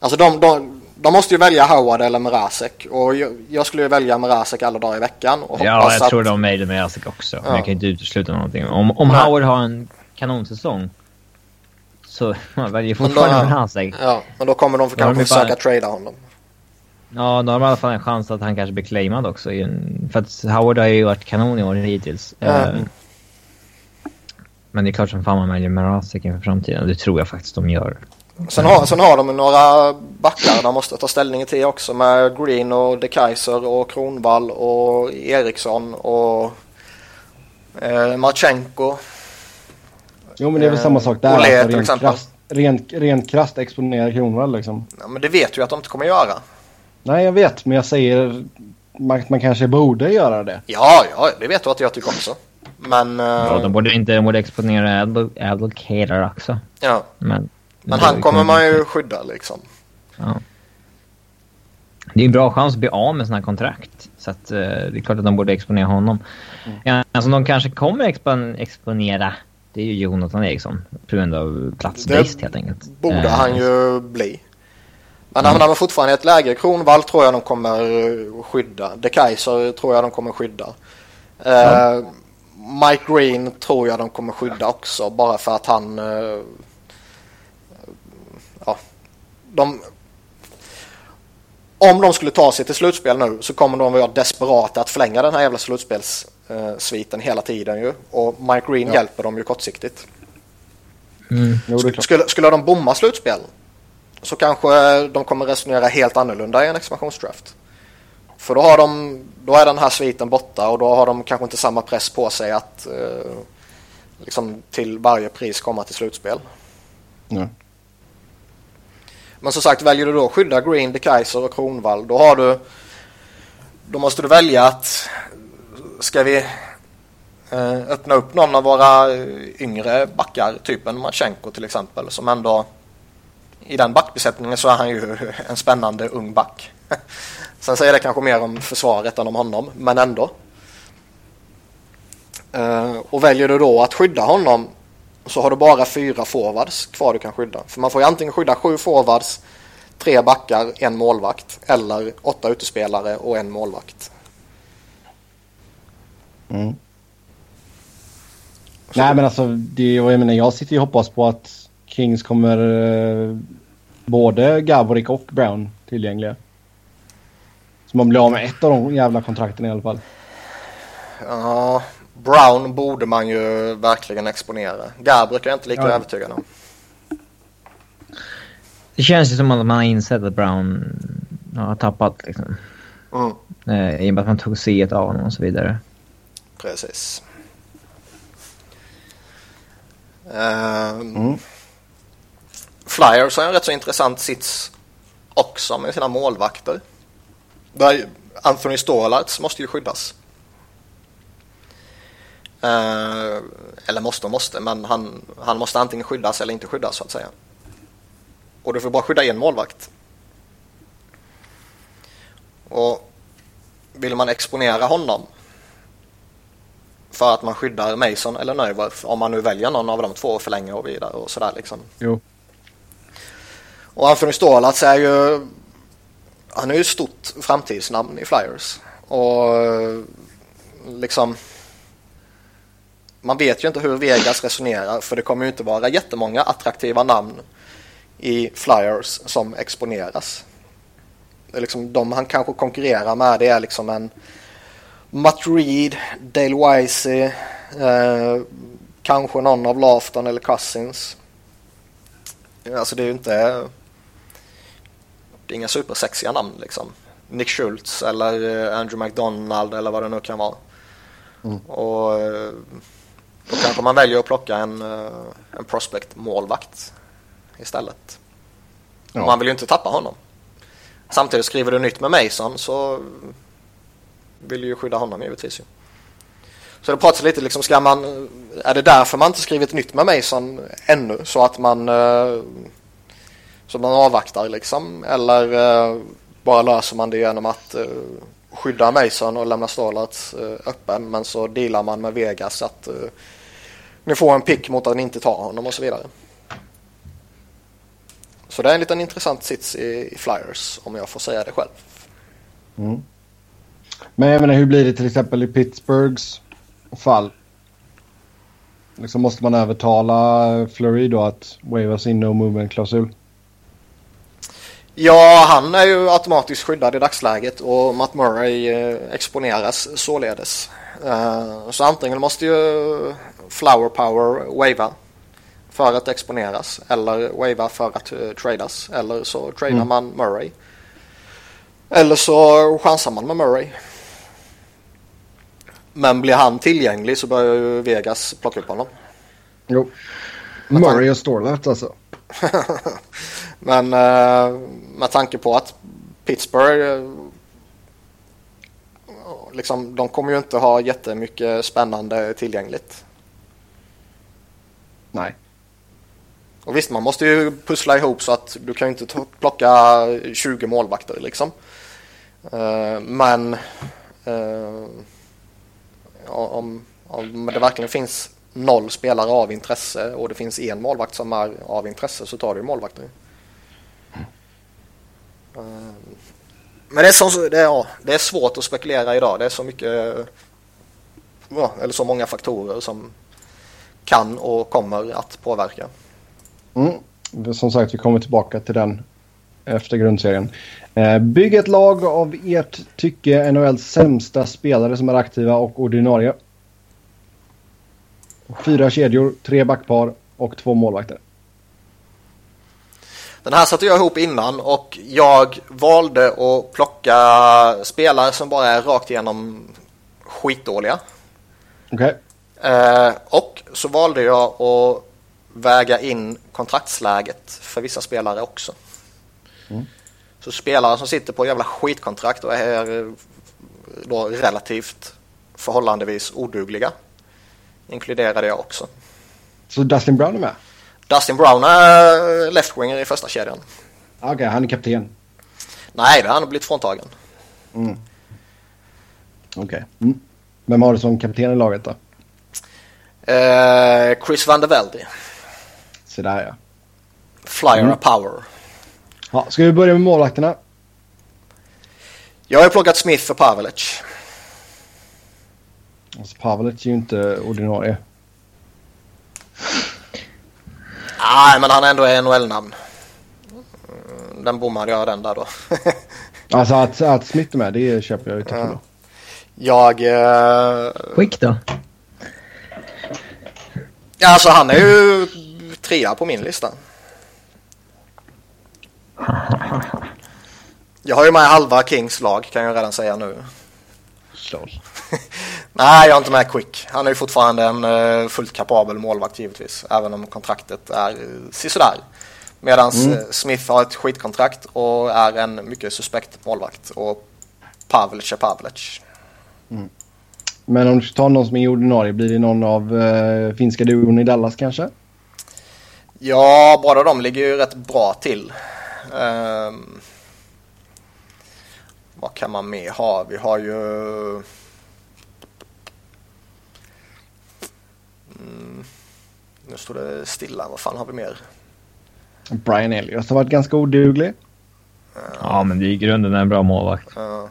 Speaker 2: Alltså de, de, de måste ju välja Howard eller Mrazek och jag, jag skulle ju välja Mrazek alla dagar i veckan. Och
Speaker 3: ja, jag att... tror de väljer Mrazek också. Ja. Men jag kan inte utesluta någonting. Om, om Howard har en kanonsäsong så man väljer fortfarande Mrazek.
Speaker 2: Ja, men då kommer de för kanske bara... söka trada honom.
Speaker 3: Ja, då har de i alla fall en chans att han kanske blir claimad också. För att Howard har ju varit kanon i år hittills. Mm. Men det är klart som fan man väljer Merasek inför framtiden. Det tror jag faktiskt de gör.
Speaker 2: Sen har, sen har de några backar de måste ta ställning till också med Green och De Kaiser och Kronvall och Eriksson och eh, Marchenko.
Speaker 1: Jo men det är väl samma sak där. Olé, alltså, rent, krasst, rent, rent krasst exponera Kronvall liksom.
Speaker 2: Ja, men det vet du ju att de inte kommer göra.
Speaker 1: Nej jag vet men jag säger man, man kanske borde göra det.
Speaker 2: Ja, ja det vet du att jag tycker också. Men... Ja,
Speaker 3: de eh, borde inte de borde exponera Advocator också.
Speaker 2: Ja. Men, men han kommer man ju skydda liksom. Ja.
Speaker 3: Det är en bra chans att bli av med sådana här kontrakt. Så att, uh, det är klart att de borde exponera honom. Mm. Ja, alltså de kanske kommer expon exponera det är ju Jonathan Eriksson på grund av platsbrist helt enkelt.
Speaker 2: borde uh, han ju bli. Men han hamnar fortfarande i ett läge. Kronvall tror jag de kommer skydda. De Kaiser tror jag de kommer skydda. Uh, Mike Green tror jag de kommer skydda också bara för att han... De, om de skulle ta sig till slutspel nu så kommer de vara desperata att förlänga den här jävla slutspelssviten hela tiden ju. Och Mike Green ja. hjälper dem ju kortsiktigt. Mm. Jo, skulle, skulle de bomma slutspel så kanske de kommer resonera helt annorlunda i en expansionsdraft. För då, har de, då är den här sviten borta och då har de kanske inte samma press på sig att eh, liksom till varje pris komma till slutspel. Mm. Men som sagt, väljer du då att skydda Green, De Kaiser och Kronvall, då har du då måste du välja att ska vi eh, öppna upp någon av våra eh, yngre backar, typ en Matchenko till exempel, som ändå i den backbesättningen så är han ju en spännande ung back. Sen säger det kanske mer om försvaret än om honom, men ändå. Eh, och väljer du då att skydda honom så har du bara fyra forwards kvar du kan skydda. För man får ju antingen skydda sju forwards, tre backar, en målvakt eller åtta utespelare och en målvakt.
Speaker 1: Mm. Nej men alltså, det, jag, menar, jag sitter ju och hoppas på att Kings kommer eh, både Gavorik och Brown tillgängliga. Så man blir av med ett av de jävla kontrakten i alla fall.
Speaker 2: Ja, Brown borde man ju verkligen exponera. Gabrik är jag inte lika ja. övertygad om.
Speaker 3: Det känns ju som att man har insett att Brown har tappat liksom. Mm. Eh, I och med att man tog C av honom och så vidare.
Speaker 2: Precis. Um, mm. Flyers har en rätt så intressant sits också med sina målvakter. Där Anthony Stolarts måste ju skyddas. Uh, eller måste och måste, men han, han måste antingen skyddas eller inte skyddas så att säga. Och du får bara skydda en målvakt. Och vill man exponera honom för att man skyddar Mason eller Neuwerf om man nu väljer någon av de två och förlänger och vidare och sådär liksom.
Speaker 1: Jo.
Speaker 2: Och Anthony Stålats är ju han är ju ett stort framtidsnamn i Flyers. Och liksom man vet ju inte hur Vegas resonerar för det kommer ju inte vara jättemånga attraktiva namn i Flyers som exponeras. Liksom de han kanske konkurrerar med det är liksom en Matt Reed, Dale Wisey, eh, kanske någon av Lafton eller Cousins. Alltså det är ju inte det är inga supersexiga namn liksom. Nick Schultz eller eh, Andrew McDonald eller vad det nu kan vara. Mm. Och eh, då kanske man väljer att plocka en, eh, en prospect-målvakt istället. Ja. Man vill ju inte tappa honom. Samtidigt skriver du nytt med Mason så vill du ju skydda honom givetvis. Ju. Så det pratas lite liksom, ska man, är det därför man inte skrivit nytt med Mason ännu? Så att man så man avvaktar liksom eller bara löser man det genom att skydda Mason och lämna Starlats uh, öppen men så dealar man med Vegas att ni får en pick mot att ni inte tar honom och så vidare. Så det är en liten intressant sits i, i Flyers om jag får säga det själv.
Speaker 1: Mm. Men jag menar hur blir det till exempel i Pittsburghs fall? Liksom måste man övertala Flurry då att waiva sin no movement klausul?
Speaker 2: Ja, han är ju automatiskt skyddad i dagsläget och Matt Murray eh, exponeras således. Eh, så antingen måste ju Flower Power wava för att exponeras eller wava för att uh, tradas eller så tradar mm. man Murray. Eller så chansar man med Murray. Men blir han tillgänglig så börjar ju Vegas plocka upp honom.
Speaker 1: Jo. Murray och Storlat alltså.
Speaker 2: Men uh, med tanke på att Pittsburgh uh, liksom, de kommer ju inte ha jättemycket spännande tillgängligt.
Speaker 1: Nej.
Speaker 2: Och visst, man måste ju pussla ihop så att du kan ju inte plocka 20 målvakter liksom. Uh, men uh, om, om det verkligen finns noll spelare av intresse och det finns en målvakt som är av intresse så tar du målvakter. Uh, men det är, så, det, ja, det är svårt att spekulera idag. Det är så mycket, ja, eller så många faktorer som kan och kommer att påverka.
Speaker 1: Mm. Som sagt, vi kommer tillbaka till den efter grundserien. Eh, bygg ett lag av ert tycke NHLs sämsta spelare som är aktiva och ordinarie. Fyra kedjor, tre backpar och två målvakter.
Speaker 2: Den här satte jag ihop innan och jag valde att plocka spelare som bara är rakt igenom skitdåliga. Okay. Eh, och så valde jag att väga in kontraktsläget för vissa spelare också. Mm. Så spelare som sitter på jävla skitkontrakt och är då relativt förhållandevis odugliga inkluderade jag också.
Speaker 1: Så Dustin Brown är med?
Speaker 2: Dustin Brown är left-winger i första kedjan.
Speaker 1: Okej, okay, han är kapten?
Speaker 2: Nej, det har han blivit fråntagen.
Speaker 1: Mm. Okej. Okay. Mm. Vem har du som kapten i laget då?
Speaker 2: Eh, Chris van der Velde.
Speaker 1: Så där ja.
Speaker 2: Flyer mm. power.
Speaker 1: Ja, ska vi börja med målvakterna?
Speaker 2: Jag har plockat Smith och Pavelic.
Speaker 1: Alltså Pavelic är ju inte ordinarie.
Speaker 2: Nej, men han är ändå NHL-namn. Den bommade jag den där då.
Speaker 1: alltså att, att Smith är med, det köper jag ju till ja.
Speaker 2: Jag... Eh...
Speaker 3: Skick då?
Speaker 2: Ja, alltså han är ju trea på min lista. Jag har ju med halva Kings lag kan jag redan säga nu. Nej, jag har inte med Quick. Han är ju fortfarande en uh, fullt kapabel målvakt givetvis. Även om kontraktet är uh, sisådär. Medan mm. Uh, Smith har ett skitkontrakt och är en mycket suspekt målvakt. Och Pavlic är Pavlic.
Speaker 1: Mm. Men om du tar någon som är ordinarie, blir det någon av uh, finska duon i Dallas kanske?
Speaker 2: Ja, båda de ligger ju rätt bra till. Um, vad kan man mer ha? Vi har ju... Mm, nu står det stilla. Vad fan har vi mer?
Speaker 1: Brian Elliott har varit ganska oduglig.
Speaker 3: Ja, men det är i grunden en bra målvakt. Uh.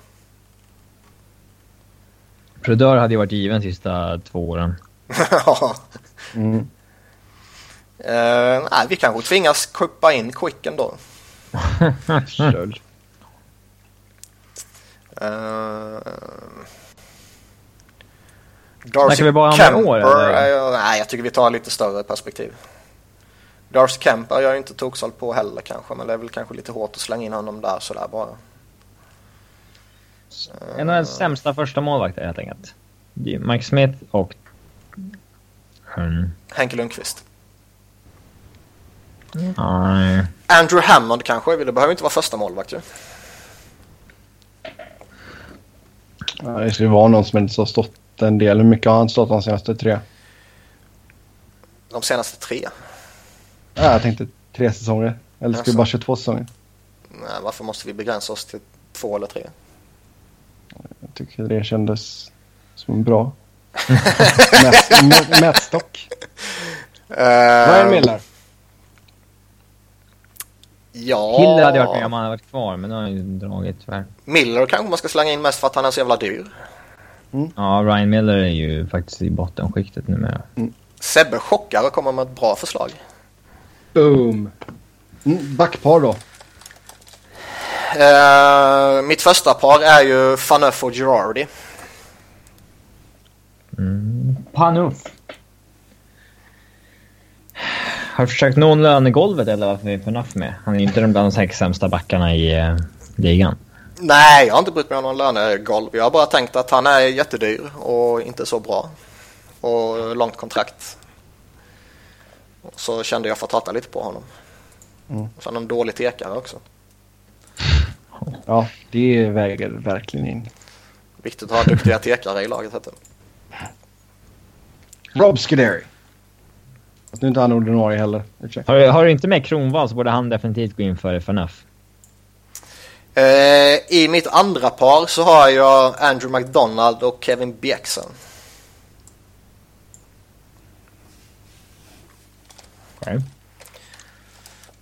Speaker 3: Prudör hade ju varit given de sista två åren.
Speaker 2: Ja. mm. uh, nej, vi kanske tvingas kuppa in Quicken då.
Speaker 3: Uh, Darcy vi bara Kemper, år,
Speaker 2: eller? nej, jag tycker vi tar lite större perspektiv. Darcy Kemper är jag inte toksåld på heller kanske, men det är väl kanske lite hårt att slänga in honom där sådär bara.
Speaker 3: En av de sämsta första målvakter helt enkelt. Mike Smith och...
Speaker 2: Mm. Henke Lundqvist.
Speaker 3: Nej.
Speaker 2: Andrew Hammond kanske, det behöver inte vara första målvakt ju.
Speaker 1: Ja, det skulle vara någon som inte har stått en del. Hur mycket har han stått de senaste tre?
Speaker 2: De senaste tre?
Speaker 1: Ja, jag tänkte tre säsonger. Eller ska vi bara köra två säsonger?
Speaker 2: Nej, varför måste vi begränsa oss till två eller tre?
Speaker 1: Jag tycker det kändes som en bra mätstock. Uh, Ryan Miller.
Speaker 2: Ja.
Speaker 3: Hiller hade jag varit med om han hade varit kvar, men nu har han ju dragit tyvärr.
Speaker 2: Miller kanske man ska slänga in mest för att han är så jävla dyr.
Speaker 3: Mm. Ja, Ryan Miller är ju faktiskt i bottenskiktet numera.
Speaker 2: Mm. Sebbe chockar och kommer med ett bra förslag.
Speaker 1: Boom! Mm, backpar då?
Speaker 2: Eh, mitt första par är ju Faneuf och Girardi.
Speaker 3: Mm. Panuff. Har du försökt nå lönegolvet eller varför är Panuff med? Han är ju inte bland de sex sämsta backarna i uh, ligan.
Speaker 2: Nej, jag har inte brytt mig om någon lönegolv. Jag har bara tänkt att han är jättedyr och inte så bra. Och långt kontrakt. Så kände jag för att hata lite på honom. Mm. Sen en dålig tekare också.
Speaker 1: Ja, det väger verkligen in.
Speaker 2: Viktigt att ha duktiga tekare i laget. Heter.
Speaker 1: Rob Scuderi. Att nu inte han ordinarie heller.
Speaker 3: Har, har du inte med Kronwall så borde han definitivt gå in för FNF.
Speaker 2: Eh, I mitt andra par så har jag Andrew McDonald och Kevin Bjexen.
Speaker 3: Okay.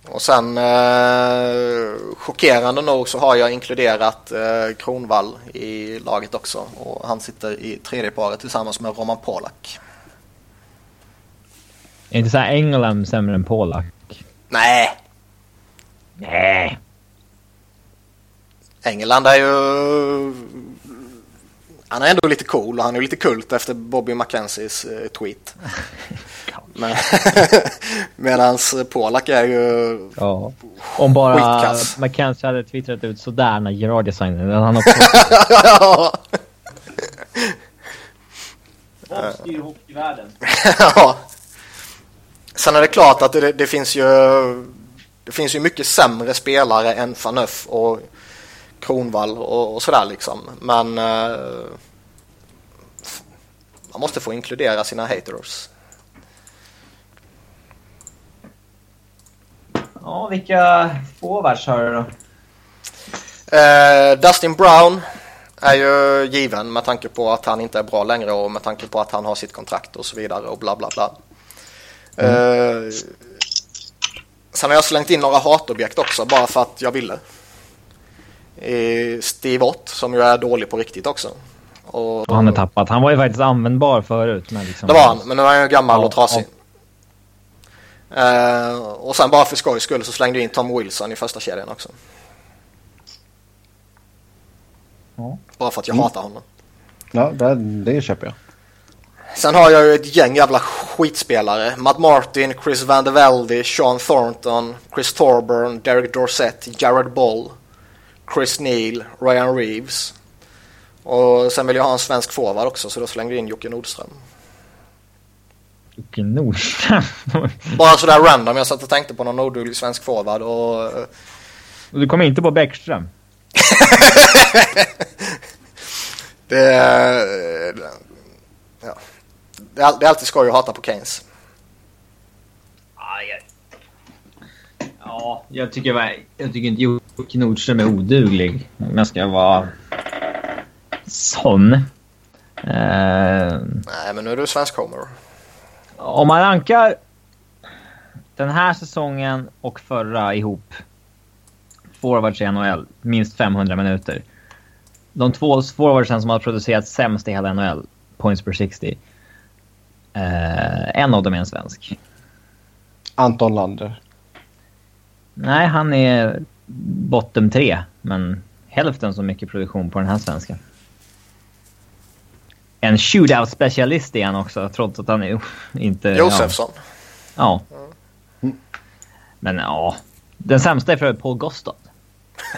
Speaker 2: Och sen eh, chockerande nog så har jag inkluderat eh, Kronvall i laget också. Och han sitter i tredje paret tillsammans med Roman Polak.
Speaker 3: Är inte så här England sämre än Polak?
Speaker 2: Nej.
Speaker 3: Nej.
Speaker 2: England är ju... Han är ändå lite cool och han är lite kult efter Bobby McKenzies eh, tweet. Men medans Polak är ju
Speaker 3: ja. Om bara skitkass. McKenzie hade twittrat ut sådär när Gerard signade. Han också... ja. Bob styr hockeyvärlden.
Speaker 2: ja. Sen är det klart att det, det, finns ju det finns ju mycket sämre spelare än Fanöf och Kronvall och, och sådär liksom. Men eh, man måste få inkludera sina haters.
Speaker 3: Ja, vilka forwards har du då?
Speaker 2: Eh, Dustin Brown är ju given med tanke på att han inte är bra längre och med tanke på att han har sitt kontrakt och så vidare och bla bla bla. Mm. Eh, sen har jag slängt in några hatobjekt också bara för att jag ville. Steve Ott som ju är dålig på riktigt också.
Speaker 3: Och, han är tappat. Han var ju faktiskt användbar förut.
Speaker 2: Men liksom... Det var han, men nu är han ju gammal ja, och trasig. Ja. Uh, och sen bara för skojs skull så slängde jag in Tom Wilson i första kedjan också. Ja. Bara för att jag mm. hatar honom.
Speaker 1: Ja, det, det köper jag.
Speaker 2: Sen har jag ju ett gäng jävla skitspelare. Matt Martin, Chris Van de Velde, Sean Thornton, Chris Thorburn, Derek Dorsett, Jared Boll, Chris Neal, Ryan Reeves. Och sen vill jag ha en svensk forward också så då slängde jag in Jocke Nordström.
Speaker 3: Jocke Nordström?
Speaker 2: Bara sådär random. Jag satt och tänkte på någon oduglig svensk forward och...
Speaker 3: och du kom inte på Bäckström?
Speaker 2: det... Ja. Det är, det är alltid skoj att hata på Keynes.
Speaker 3: Ja, jag tycker, jag tycker inte Jocke Nordström är oduglig. Om jag ska vara sån. Uh,
Speaker 2: Nej, men nu är du svensk homer.
Speaker 3: Om man rankar den här säsongen och förra ihop. Forwards i NHL, minst 500 minuter. De två forwardsen som har producerat sämst i hela NHL, points per 60. Uh, en av dem är en svensk.
Speaker 1: Anton Lander.
Speaker 3: Nej, han är bottom tre, men hälften så mycket produktion på den här svensken. En shootout-specialist är han också, trots att han är inte...
Speaker 2: Josefsson.
Speaker 3: Ja. Mm. Men ja, den sämsta är för Paul Gostad.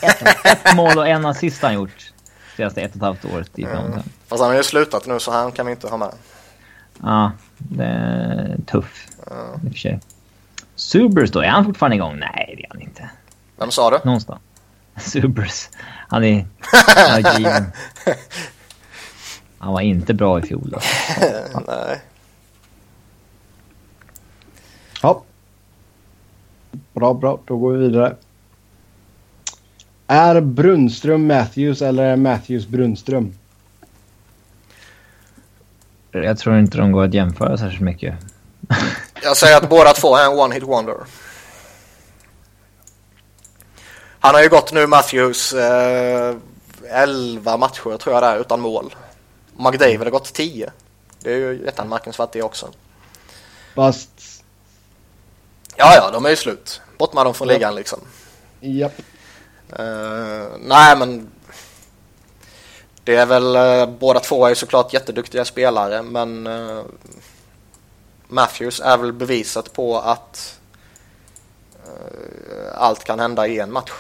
Speaker 3: Ett, ett mål och en assist han gjort senaste ett och ett halvt året i mm.
Speaker 2: Fast han har ju slutat nu så han kan vi inte ha med.
Speaker 3: Ja, det är tuff mm. i och för sig. Subers då, är han fortfarande igång? Nej, det är han inte.
Speaker 2: Vem sa du?
Speaker 3: Någonstans. Subers. Han är... Han var inte bra i fjol då.
Speaker 2: Nej.
Speaker 1: Ja. Bra, bra. Då går vi vidare. Är Brunström Matthews eller är Matthews Brunström?
Speaker 3: Jag tror inte de går att jämföra särskilt mycket.
Speaker 2: Jag säger att båda två är en one-hit wonder. Han har ju gått nu Matthews eh, 11 matcher tror jag det är utan mål. McDavid har gått 10. Det är ju jätteanmärkningsvärt det också.
Speaker 1: Fast...
Speaker 2: Ja, ja, de är ju slut. Bort med dem från ligan liksom.
Speaker 1: Japp.
Speaker 2: Uh, nej men det är väl, uh, båda två är såklart jätteduktiga spelare men uh, Matthews är väl bevisat på att allt kan hända i en match.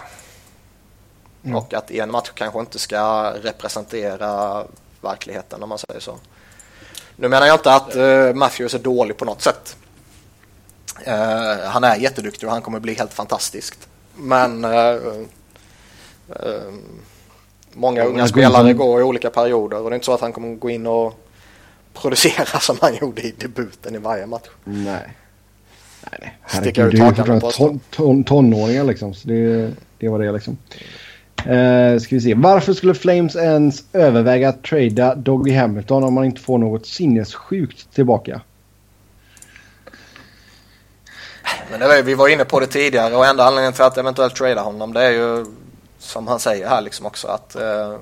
Speaker 2: Mm. Och att en match kanske inte ska representera verkligheten om man säger så. Nu menar jag inte att uh, Matthews är dålig på något sätt. Uh, han är jätteduktig och han kommer bli helt fantastiskt. Men uh, många unga spelare går i olika perioder och det är inte så att han kommer gå in och producera som han gjorde i debuten i varje match.
Speaker 1: Nej. Nej, nej. Herregud, det är ju fortfarande ton, ton, tonåringar liksom. Så det, det var det liksom. Uh, ska vi se. Varför skulle Flames ens överväga att trada Doggy Hamilton om man inte får något sinnessjukt tillbaka?
Speaker 2: Men det var, vi var inne på det tidigare och enda anledningen till att eventuellt trada honom det är ju som han säger här liksom också att uh,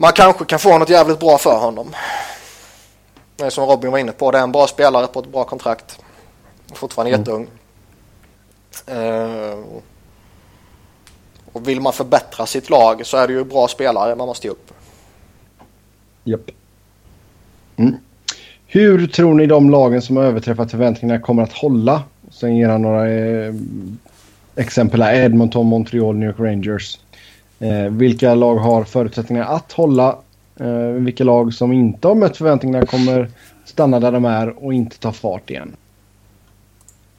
Speaker 2: man kanske kan få något jävligt bra för honom. Det är som Robin var inne på, det är en bra spelare på ett bra kontrakt. Fortfarande mm. jätteung. Uh, och vill man förbättra sitt lag så är det ju bra spelare man måste ge upp.
Speaker 1: Japp. Mm. Hur tror ni de lagen som har överträffat förväntningarna kommer att hålla? Sen ger han några eh, exempel här. Edmonton, Montreal, New York Rangers. Eh, vilka lag har förutsättningar att hålla? Eh, vilka lag som inte har mött förväntningarna kommer stanna där de är och inte ta fart igen?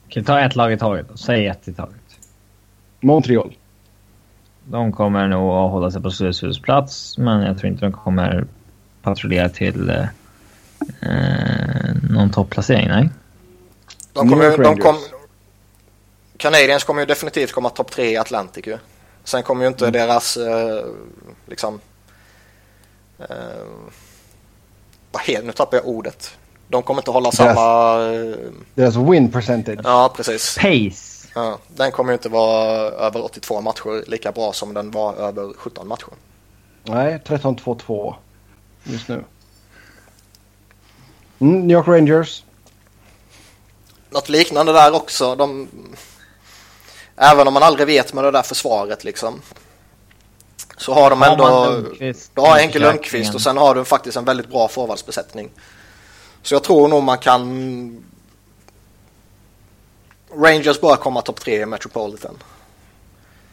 Speaker 3: Kan ta ett lag i taget Säg ett i taget.
Speaker 1: Montreal.
Speaker 3: De kommer nog att hålla sig på slutspelsplats, men jag tror inte de kommer patrullera till eh, eh någon topplacering, nej.
Speaker 2: De kommer, de kom, Canadiens kommer ju definitivt komma topp tre i Atlantic ju. Sen kommer ju inte mm. deras, eh, liksom, eh, vad heter nu tappar jag ordet. De kommer inte hålla deras, samma...
Speaker 1: Eh, deras win percentage.
Speaker 2: Ja, precis.
Speaker 3: Pace.
Speaker 2: Ja, den kommer ju inte vara över 82 matcher lika bra som den var över 17 matcher.
Speaker 1: Nej, 13-2-2 just nu. Mm, New York Rangers.
Speaker 2: Något liknande där också. De... Även om man aldrig vet med det där försvaret liksom. Så har de ändå... Du har Henke Lundqvist och sen har du faktiskt en väldigt bra forwardsbesättning. Så jag tror nog man kan Rangers bör komma topp tre i Metropolitan.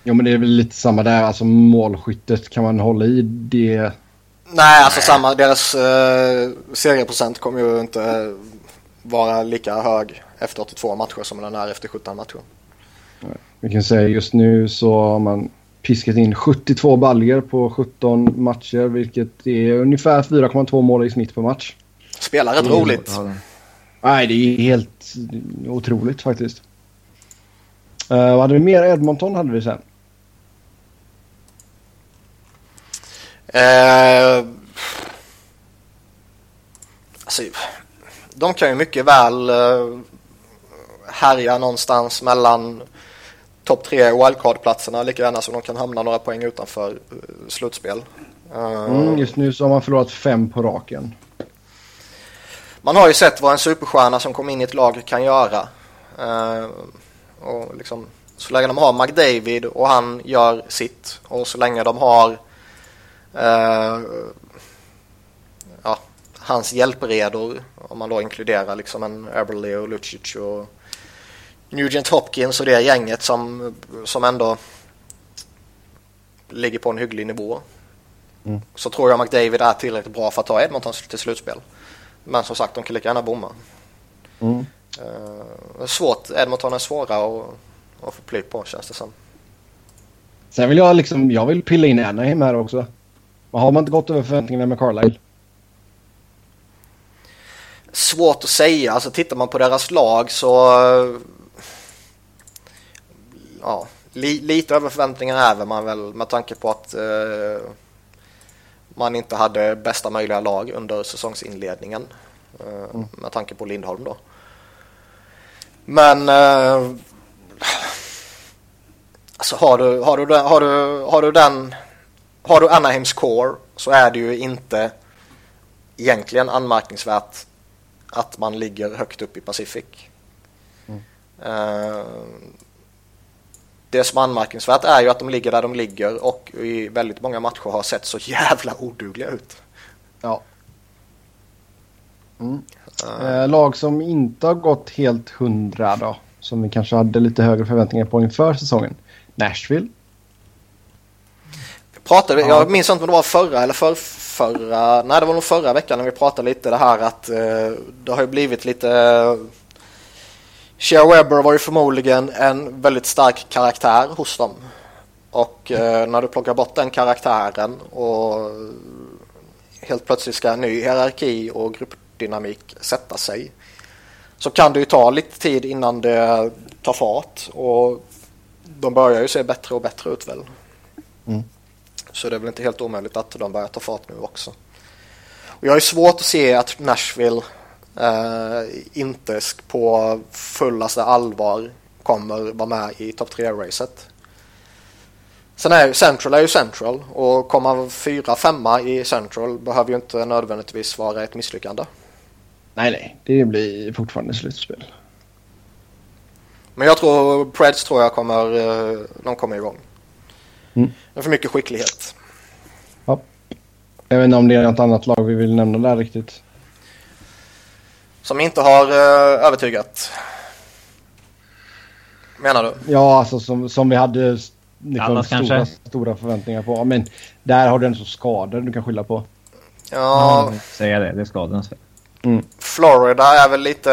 Speaker 1: Jo men det är väl lite samma där, alltså målskyttet kan man hålla i det?
Speaker 2: Nej, alltså samma, deras uh, serieprocent kommer ju inte vara lika hög efter 82 matcher som den är efter 17 matcher.
Speaker 1: Vi kan säga just nu så har man piskat in 72 baljer på 17 matcher vilket är ungefär 4,2 mål i snitt per match.
Speaker 2: Spelar rätt roligt.
Speaker 1: Nej, det är helt otroligt faktiskt. Uh, vad hade vi mer? Edmonton hade vi sen.
Speaker 2: Uh, alltså, de kan ju mycket väl uh, härja någonstans mellan topp tre wildcard-platserna lika gärna som de kan hamna några poäng utanför uh, slutspel.
Speaker 1: Uh, mm, just nu så har man förlorat fem på raken.
Speaker 2: Man har ju sett vad en superstjärna som kom in i ett lag kan göra. Uh, och liksom, så länge de har McDavid och han gör sitt och så länge de har uh, ja, hans hjälpredor, om man då inkluderar liksom en Eberle och Lucic och Nugent Hopkins och det gänget som, som ändå ligger på en hygglig nivå. Mm. Så tror jag McDavid är tillräckligt bra för att ta Edmonton till slutspel. Men som sagt, de kan lika gärna bomma. Mm. Uh, svårt, Edmonton är svåra att, att få ply på känns det som.
Speaker 1: Sen vill jag liksom, jag vill pilla in Anaheim här också. Men har man inte gått över förväntningarna med Carlisle?
Speaker 2: Svårt att säga, alltså tittar man på deras lag så ja, li, lite över förväntningarna är man väl med tanke på att eh, man inte hade bästa möjliga lag under säsongsinledningen. Eh, mm. Med tanke på Lindholm då. Men eh, alltså har du, har, du, har, du, har du den har du Anaheims core så är det ju inte egentligen anmärkningsvärt att man ligger högt upp i Pacific. Mm. Uh, det som är anmärkningsvärt är ju att de ligger där de ligger och i väldigt många matcher har sett så jävla odugliga ut.
Speaker 1: Ja. Mm. Eh, lag som inte har gått helt hundra då. Som vi kanske hade lite högre förväntningar på inför säsongen. Nashville.
Speaker 2: Pratade, ja. Jag minns inte om det var förra eller för, förra. Nej, det var nog förra veckan när vi pratade lite det här att eh, det har ju blivit lite Shea Webber var ju förmodligen en väldigt stark karaktär hos dem. Och eh, när du plockar bort den karaktären och helt plötsligt ska en ny hierarki och gruppdynamik sätta sig så kan det ju ta lite tid innan det tar fart och de börjar ju se bättre och bättre ut väl. Mm. Så det är väl inte helt omöjligt att de börjar ta fart nu också. Och jag har ju svårt att se att Nashville eh, inte på fullaste allvar kommer vara med i topp 3-racet. Sen är Central är ju Central och komma fyra, femma i Central behöver ju inte nödvändigtvis vara ett misslyckande.
Speaker 1: Nej, nej, det blir fortfarande slutspel.
Speaker 2: Men jag tror Preds tror jag kommer, eh, de kommer igång. Mm. Det är för mycket skicklighet.
Speaker 1: Ja. Jag vet inte om det är något annat lag vi vill nämna där riktigt.
Speaker 2: Som inte har uh, övertygat? Menar du?
Speaker 1: Ja, alltså som, som vi hade liksom, stora, stora förväntningar på. Men där har du ändå skador du kan skylla på.
Speaker 2: Ja.
Speaker 3: ja säga det, det är skadornas fel.
Speaker 2: Mm. Florida är väl lite...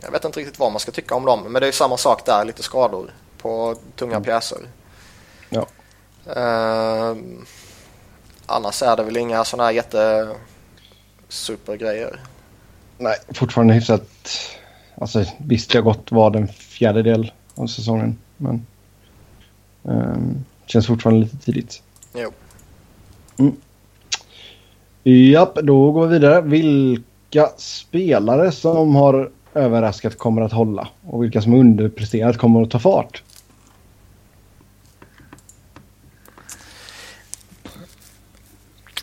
Speaker 2: Jag vet inte riktigt vad man ska tycka om dem. Men det är samma sak där, lite skador på tunga mm. pjäser.
Speaker 1: Ja.
Speaker 2: Uh, annars är det väl inga sådana här jätte supergrejer.
Speaker 1: Nej, fortfarande hyfsat... Alltså visst, det har gått var den fjärdedel av säsongen. Men... Um, känns fortfarande lite tidigt.
Speaker 2: Jo.
Speaker 1: Mm. Japp, då går vi vidare. Vilka spelare som har överraskat kommer att hålla och vilka som underpresterat kommer att ta fart?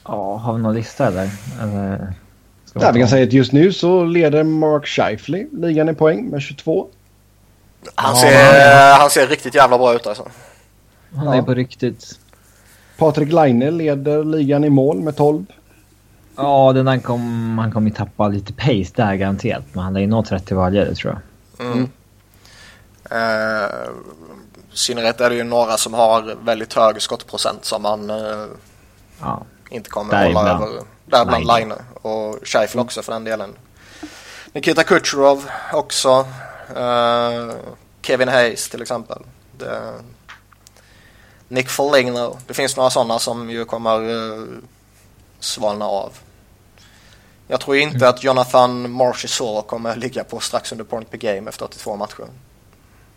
Speaker 3: Ja, har vi någon lista eller? eller
Speaker 1: Ja, vi kan säga att just nu så leder Mark Scheifele ligan i poäng med 22.
Speaker 2: Han ser, ja, han ser riktigt jävla bra ut alltså.
Speaker 3: Han är ja. på riktigt.
Speaker 1: Patrik Laine leder ligan i mål med 12.
Speaker 3: Ja, den där kom, han kommer ju tappa lite pace där garanterat. Men han är ju nå 30 varje, det tror
Speaker 2: jag. Mm. Uh, I synnerhet är det ju några som har väldigt hög skottprocent som man uh, ja. inte kommer hålla över. Däribland Line och Scheifel också för den delen. Nikita Kucherov också. Uh, Kevin Hayes till exempel. Det, Nick Foligno. Det finns några sådana som ju kommer uh, svalna av. Jag tror inte mm. att Jonathan Marchessault kommer ligga på strax under point per game efter 82 matcher.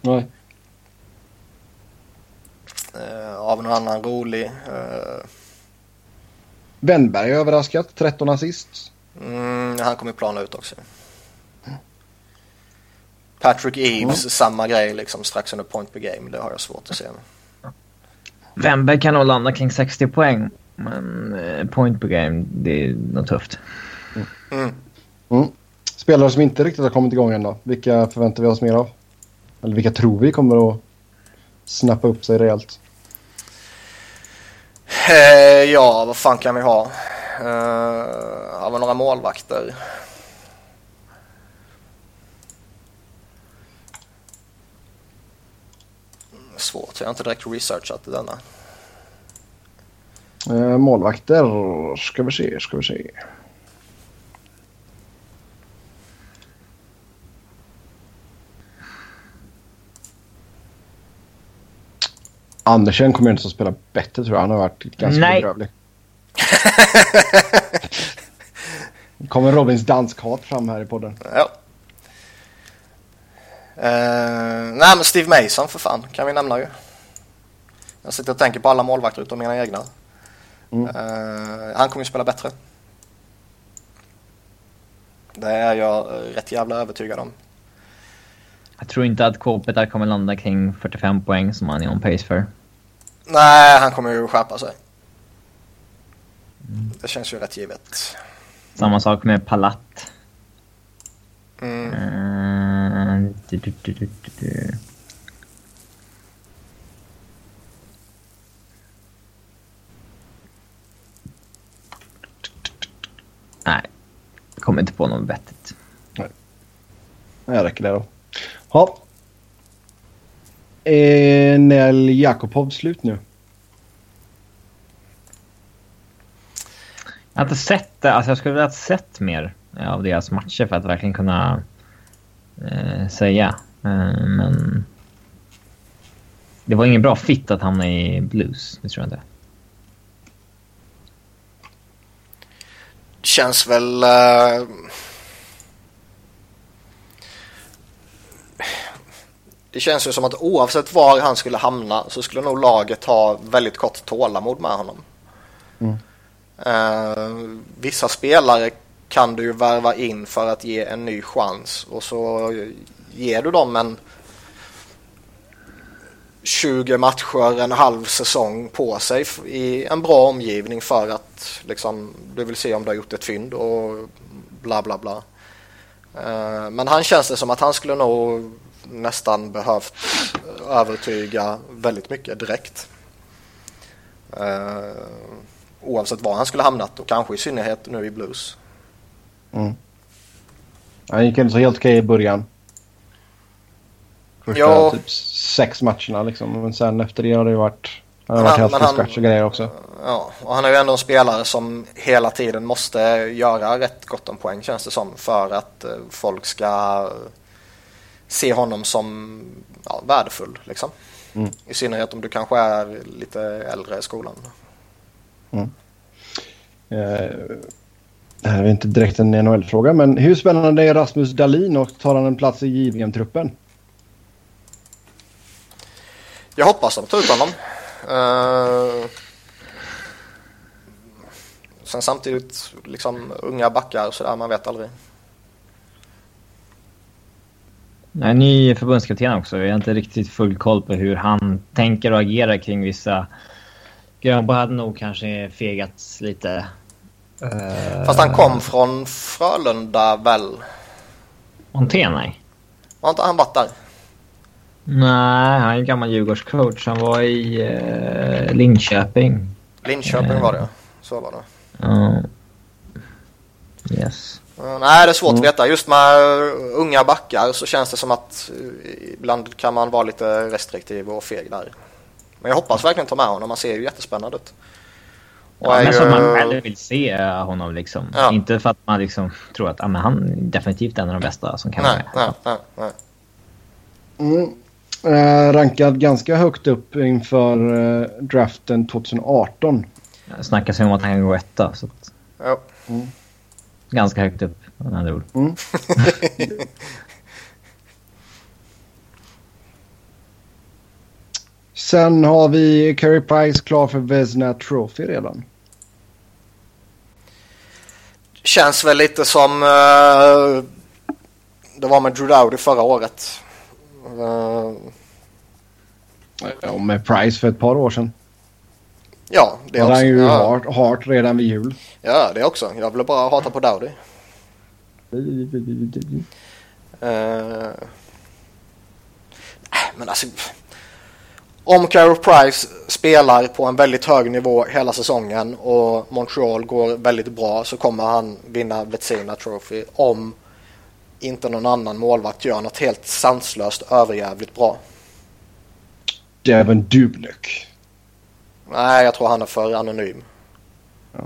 Speaker 1: Nej.
Speaker 2: Uh, av någon annan rolig. Uh,
Speaker 1: Wennberg överraskat, 13 assist.
Speaker 2: Mm, han kommer plana ut också. Patrick Eves, mm. samma grej liksom strax under point per game. Det har jag svårt att se.
Speaker 3: Wennberg kan nog landa kring 60 poäng. Men eh, point per game, det är nog tufft.
Speaker 2: Mm.
Speaker 1: Mm. Spelare som inte riktigt har kommit igång än då? Vilka förväntar vi oss mer av? Eller vilka tror vi kommer att snappa upp sig rejält?
Speaker 2: Eh, ja, vad fan kan vi ha? Eh, har vi några målvakter? Svårt, jag har inte direkt researchat denna.
Speaker 1: Eh, målvakter, ska vi se, ska vi se. Andersen kommer inte att spela bättre tror jag. Han har varit ganska Nej. bedrövlig. kommer Robins danskhat fram här i podden.
Speaker 2: Ja. Uh, nej men Steve Mason för fan kan vi nämna ju. Jag sitter och tänker på alla målvakter utom mina egna. Mm. Uh, han kommer ju spela bättre. Det är jag rätt jävla övertygad om.
Speaker 3: Jag tror inte att Kopitar kommer landa kring 45 poäng som han är on pace för.
Speaker 2: Nej, han kommer ju skärpa sig. Mm. Det känns ju rätt givet.
Speaker 3: Samma sak med Palat.
Speaker 2: Mm. Uh,
Speaker 3: du, du, du, Nej, kommer inte på något vettigt.
Speaker 1: Nej, jag räcker det då. Ja. Är Nel Jakobov slut nu?
Speaker 3: Jag har inte sett det. Alltså jag skulle vilja ha sett mer av deras matcher för att verkligen kunna eh, säga. Eh, men det var ingen bra fit att hamna i Blues. Det tror jag inte.
Speaker 2: Känns väl... Uh... Det känns ju som att oavsett var han skulle hamna så skulle nog laget ha väldigt kort tålamod med honom. Mm. Uh, vissa spelare kan du ju värva in för att ge en ny chans och så ger du dem en 20 matcher, en halv säsong på sig i en bra omgivning för att liksom, du vill se om du har gjort ett fynd och bla bla bla. Uh, men han känns det som att han skulle nog nästan behövt övertyga väldigt mycket direkt. Uh, oavsett var han skulle hamnat och kanske i synnerhet nu i Blues.
Speaker 1: Mm. Han gick inte så helt okej i början. Första
Speaker 2: Ja.
Speaker 1: typ sex matcherna liksom. Men sen efter det har det ju varit... Han har varit helt från scratch och grejer också.
Speaker 2: Ja, och han är ju ändå en spelare som hela tiden måste göra rätt gott om poäng känns det som för att eh, folk ska se honom som ja, värdefull liksom.
Speaker 1: Mm.
Speaker 2: I synnerhet om du kanske är lite äldre i skolan.
Speaker 1: Eh, Det här är inte direkt en NHL-fråga, men hur spännande är Rasmus Dahlin och tar han en plats i JVM-truppen?
Speaker 2: Jag hoppas de tar ut honom. Eh, sen samtidigt liksom unga backar och sådär, man vet aldrig.
Speaker 3: Jag är ny förbundskapten också. Jag har inte riktigt full koll på hur han tänker och agerar kring vissa... Grönbo hade nog kanske fegats lite. Uh,
Speaker 2: Fast han kom från Frölunda väl?
Speaker 3: Montén, nej.
Speaker 2: Har inte han varit där?
Speaker 3: Nej, han är en gammal Djurgårdscoach. Han var i uh, Linköping.
Speaker 2: Linköping
Speaker 3: Eh.
Speaker 2: var det, så var det.
Speaker 3: Ja. yes.
Speaker 2: Uh, nej, det är svårt att veta. Just med uh, unga backar så känns det som att uh, ibland kan man vara lite restriktiv och feg där. Men jag hoppas verkligen ta med honom. Han ser ju jättespännande ut. Och
Speaker 3: Ja, men
Speaker 2: ju-
Speaker 3: som man själv vill se honom liksom.
Speaker 2: Ja.
Speaker 3: Inte för att man liksom tror att ah, men han är definitivt en av de bästa som kan
Speaker 2: Nej,
Speaker 3: vara
Speaker 2: nej, nej, nej.
Speaker 1: Mm. Eh, rankad ganska högt upp inför eh, draften 2018.
Speaker 3: Det snackas ju om att han kan gå etta. Så att,
Speaker 2: Jo.
Speaker 3: Ganska högt upp med andra ord.
Speaker 1: Sen har vi Carey Price klar för Vesna Trophy redan.
Speaker 2: Känns väl lite som uh, det var med Drew Dowdy förra året. Uh,
Speaker 1: Ja, med Price för ett par år sedan.
Speaker 2: Ja, det
Speaker 1: var
Speaker 2: också.
Speaker 1: han ju
Speaker 2: Ja,
Speaker 1: hard redan vid jul.
Speaker 2: ja, det också. Jag ville bara hata på Dowdy. Eh, men alltså, om Carey Price spelar på en väldigt hög nivå hela säsongen och Montreal går väldigt bra så kommer han vinna Vetsina Trophy om inte någon annan målvakt gör något helt sanslöst överjävligt bra.
Speaker 1: Devin Dubnyk.
Speaker 2: Nej, jag tror han är för anonym.
Speaker 1: Ja.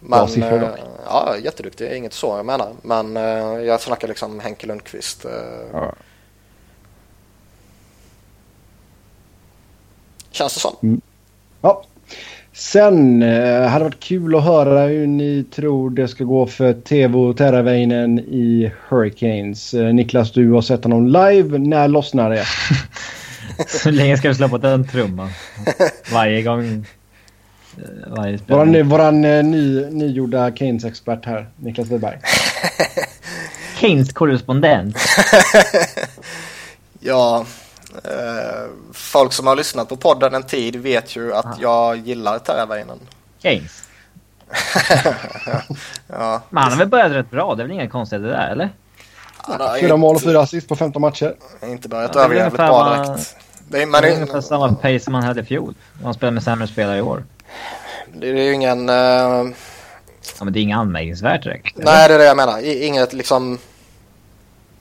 Speaker 1: Bra
Speaker 2: Men,
Speaker 1: siffror dock.
Speaker 2: eh, ja, jätteduktig. Inget så jag menar. Men eh, jag snackar liksom Henke Lundqvist. eh,
Speaker 1: Ja.
Speaker 2: Känns det som.
Speaker 1: Ja. Sen eh, hade det varit kul att höra hur ni tror det ska gå för Teuvo Teravainen i Hurricanes. Eh, Niklas, du har sett honom live. När lossnar det?
Speaker 3: Hur länge ska du slå på den trumman? Varje gång... eh, Varje spelning.
Speaker 1: Våran, våran eh, ny, nygjorda Keynes-expert här, Niklas Wiberg.
Speaker 3: Keynes korrespondent.
Speaker 2: Ja, eh, folk som har lyssnat på podden en tid vet ju att jag gillar Teravainen.
Speaker 3: Keynes.
Speaker 2: Ja,
Speaker 3: Men han har väl börjat rätt bra? Det är väl inga konstigheter där, eller?
Speaker 1: Fyra mål och fyra assist på 15 matcher.
Speaker 2: inte börjat
Speaker 3: Ja, det är
Speaker 2: överjävligt bra direkt. Det är, men
Speaker 3: Men det är ungefär samma pace som han hade i fjol. Han spelar med sämre spelare i år.
Speaker 2: det är ju ingen... eh,
Speaker 3: Ja, men det är inget anmärkningsvärt direkt. eller?
Speaker 2: Nej, det är det jag menar. Inget liksom...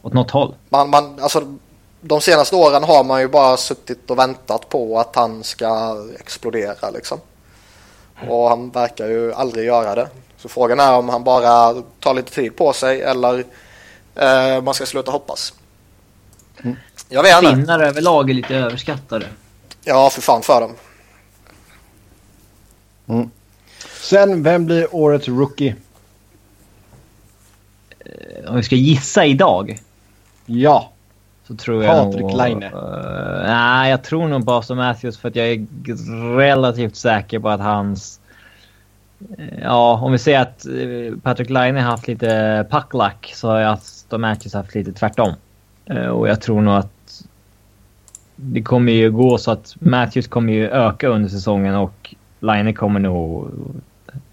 Speaker 3: Åt något håll.
Speaker 2: Man, man, alltså, de senaste åren har man ju bara suttit och väntat på att han ska explodera liksom. Och han verkar ju aldrig göra det. Så frågan är om han bara tar lite tid på sig eller eh, man ska sluta hoppas. Jag vet inte.
Speaker 3: Finnar överlag är lite överskattade.
Speaker 2: Ja, för fan för dem.
Speaker 1: Sen, vem blir årets rookie?
Speaker 3: Om vi ska gissa idag
Speaker 1: Ja.
Speaker 3: så tror jag
Speaker 1: Patrik
Speaker 3: nog...
Speaker 1: Laine.
Speaker 3: eh, nej, jag tror nog Boston Matthews för att jag är relativt säker på att hans... eh, Ja, om vi säger att eh, Patrick Laine har haft lite puckluck så har jag Boston Matthews haft lite tvärtom. Eh, och jag tror nog att det kommer ju gå så att Matthews kommer ju öka under säsongen och Line kommer nog...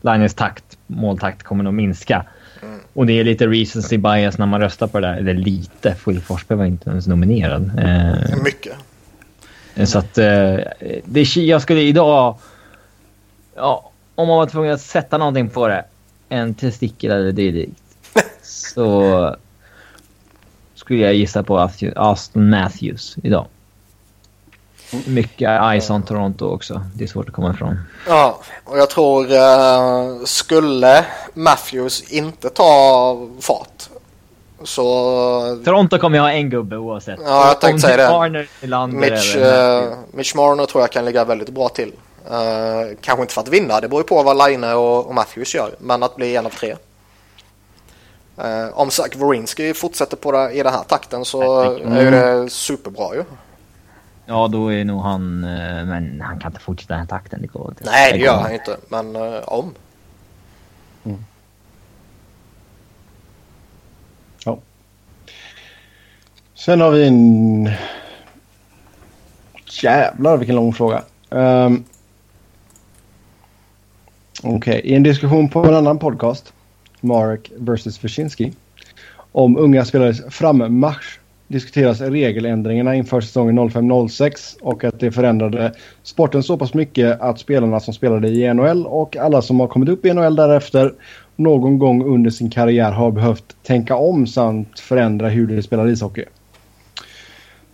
Speaker 3: Lines takt, måltakt kommer nog minska. Och det är lite recency bias när man röstar på det där. Eller lite. Phil Forsberg var inte ens nominerad. Eh,
Speaker 2: Mycket.
Speaker 3: så att eh, det, jag skulle idag... Ja, om man var tvungen att sätta någonting på det. En testikel eller dylikt. så skulle jag gissa på Aston- Aston Matthews idag. Mycket Ice on Toronto också. Det är svårt att komma ifrån.
Speaker 2: Ja, och jag tror eh, skulle Matthews inte ta fart så
Speaker 3: Toronto kommer ju ha en gubbe oavsett.
Speaker 2: Ja, jag tänkte säga
Speaker 3: det. Marner,
Speaker 2: Mitch, eh, Mitch Marner tror jag kan ligga väldigt bra till. Eh, kanske inte för att vinna, det beror ju på vad Line och, och Matthews gör. Men att bli en av tre. Eh, om Zach Werenski fortsätter på det, i den här takten så är det superbra ju.
Speaker 3: Ja, då är nog han... eh, Men han kan inte fortsätta den här takten. Det går inte.
Speaker 2: Nej, det gör han inte. Men eh, om.
Speaker 1: ja. Sen har vi en... Jävlar vilken lång fråga. Um... Okej, i en diskussion på en annan podcast, Marek vs. Wyszynski, om unga spelares frammarsch diskuteras regeländringarna inför säsongen 05-06 och att det förändrade sporten så pass mycket att spelarna som spelade i NHL och alla som har kommit upp i NHL därefter någon gång under sin karriär har behövt tänka om samt förändra hur de spelar ishockey.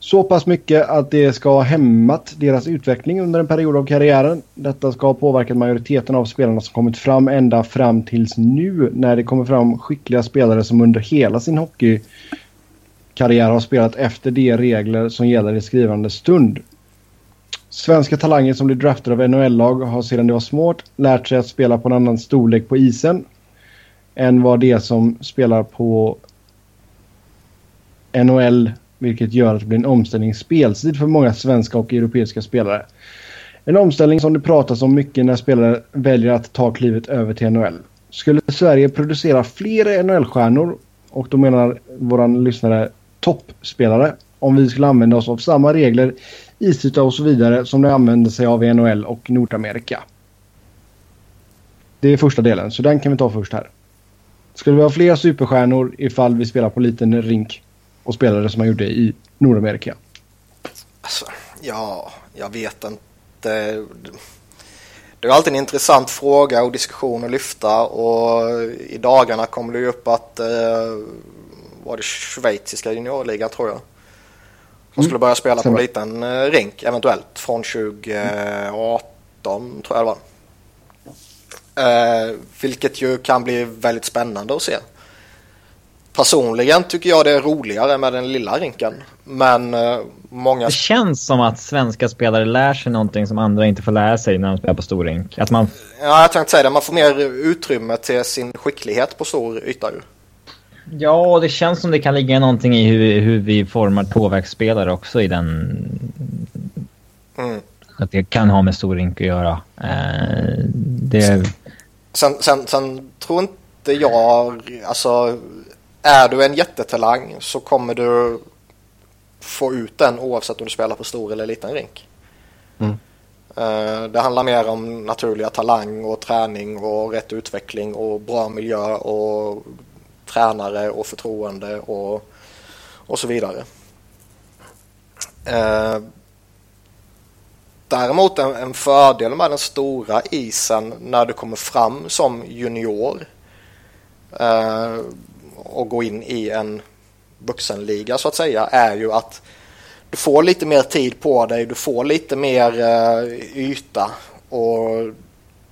Speaker 1: Så pass mycket att det ska ha hämmat deras utveckling under en period av karriären. Detta ska ha påverkat majoriteten av spelarna som kommit fram ända fram tills nu när det kommer fram skickliga spelare som under hela sin hockeykarriär har spelat efter de regler som gäller i skrivande stund. Svenska talanger som blir draftade av NHL-lag har sedan det var små lärt sig att spela på en annan storlek på isen än vad de som spelar på NHL vilket gör att det blir en omställning i speltid för många svenska och europeiska spelare. En omställning som det pratas om mycket när spelare väljer att ta klivet över till NHL. Skulle Sverige producera fler NHL-stjärnor och då menar våran lyssnare toppspelare om vi skulle använda oss av samma regler, isyta och så vidare som de använder sig av i NHL och Nordamerika. Det är första delen, så den kan vi ta först här. Skulle vi ha fler superstjärnor ifall vi spelar på liten rink och spelare som man gjorde i Nordamerika?
Speaker 2: Alltså, ja, jag vet inte. Det är alltid en intressant fråga och diskussion att lyfta och i dagarna kommer det ju upp att eh, var det schweiziska juniorligan tror jag. Som skulle börja spela på en liten eh, rink eventuellt från 2018 tror jag det var. Eh, vilket ju kan bli väldigt spännande att se. Personligen tycker jag det är roligare med den lilla rinken. Men eh, många
Speaker 3: Det känns som att svenska spelare lär sig någonting som andra inte får lära sig när de spelar på stor rink. Att man...
Speaker 2: Ja, jag tänkte säga det. Man får mer utrymme till sin skicklighet på stor yta ju.
Speaker 3: Ja, det känns som det kan ligga någonting i hur, hur vi formar tvåvägsspelare också i den...
Speaker 2: Mm.
Speaker 3: Att det kan ha med stor rink att göra. Eh, det...
Speaker 2: Sen, sen, sen tror inte jag, alltså är du en jättetalang så kommer du få ut den oavsett om du spelar på stor eller liten rink.
Speaker 1: Mm.
Speaker 2: Eh, Det handlar mer om naturliga talang och träning och rätt utveckling och bra miljö och tränare och förtroende och, och så vidare. Eh, däremot en, en fördel med den stora isen när du kommer fram som junior eh, och går in i en vuxenliga så att säga är ju att du får lite mer tid på dig, du får lite mer eh, yta och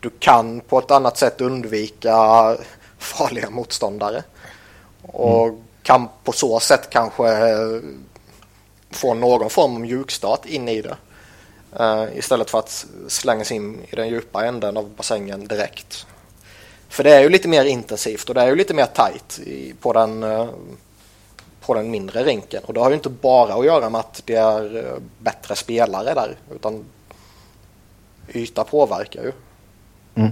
Speaker 2: du kan på ett annat sätt undvika farliga motståndare. Och mm. kan på så sätt kanske eh, få någon form av mjukstart in i det. Uh, istället för att slängas in i den djupa änden av bassängen direkt. För det är ju lite mer intensivt och det är ju lite mer tajt i, på, den, eh, på den mindre rinken. Och det har ju inte bara att göra med att det är eh, bättre spelare där utan yta påverkar ju.
Speaker 1: Mm.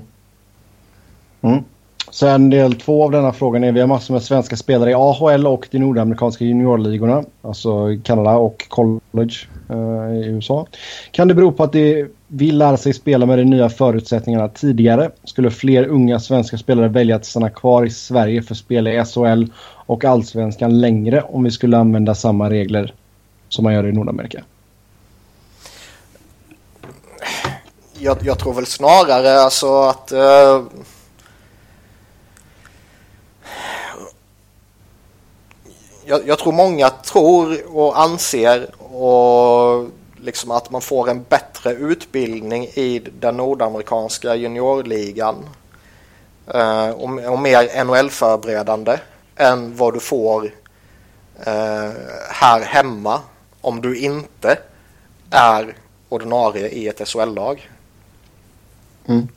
Speaker 1: Mm. Sen del två av denna frågan är vi har massor med svenska spelare i AHL och de nordamerikanska juniorligorna. Alltså Kanada och college eh, i USA. Kan det bero på att de vill lära sig spela med de nya förutsättningarna tidigare? Skulle fler unga svenska spelare välja att stanna kvar i Sverige för spel i SHL och allsvenskan längre om vi skulle använda samma regler som man gör i Nordamerika?
Speaker 2: Jag, jag tror väl snarare alltså att uh jag, jag, tror många tror och anser och liksom att man får en bättre utbildning i den nordamerikanska juniorligan eh, och, och, mer NHL-förberedande än vad du får eh, här hemma om du inte är ordinarie i ett SHL-lag. Mm.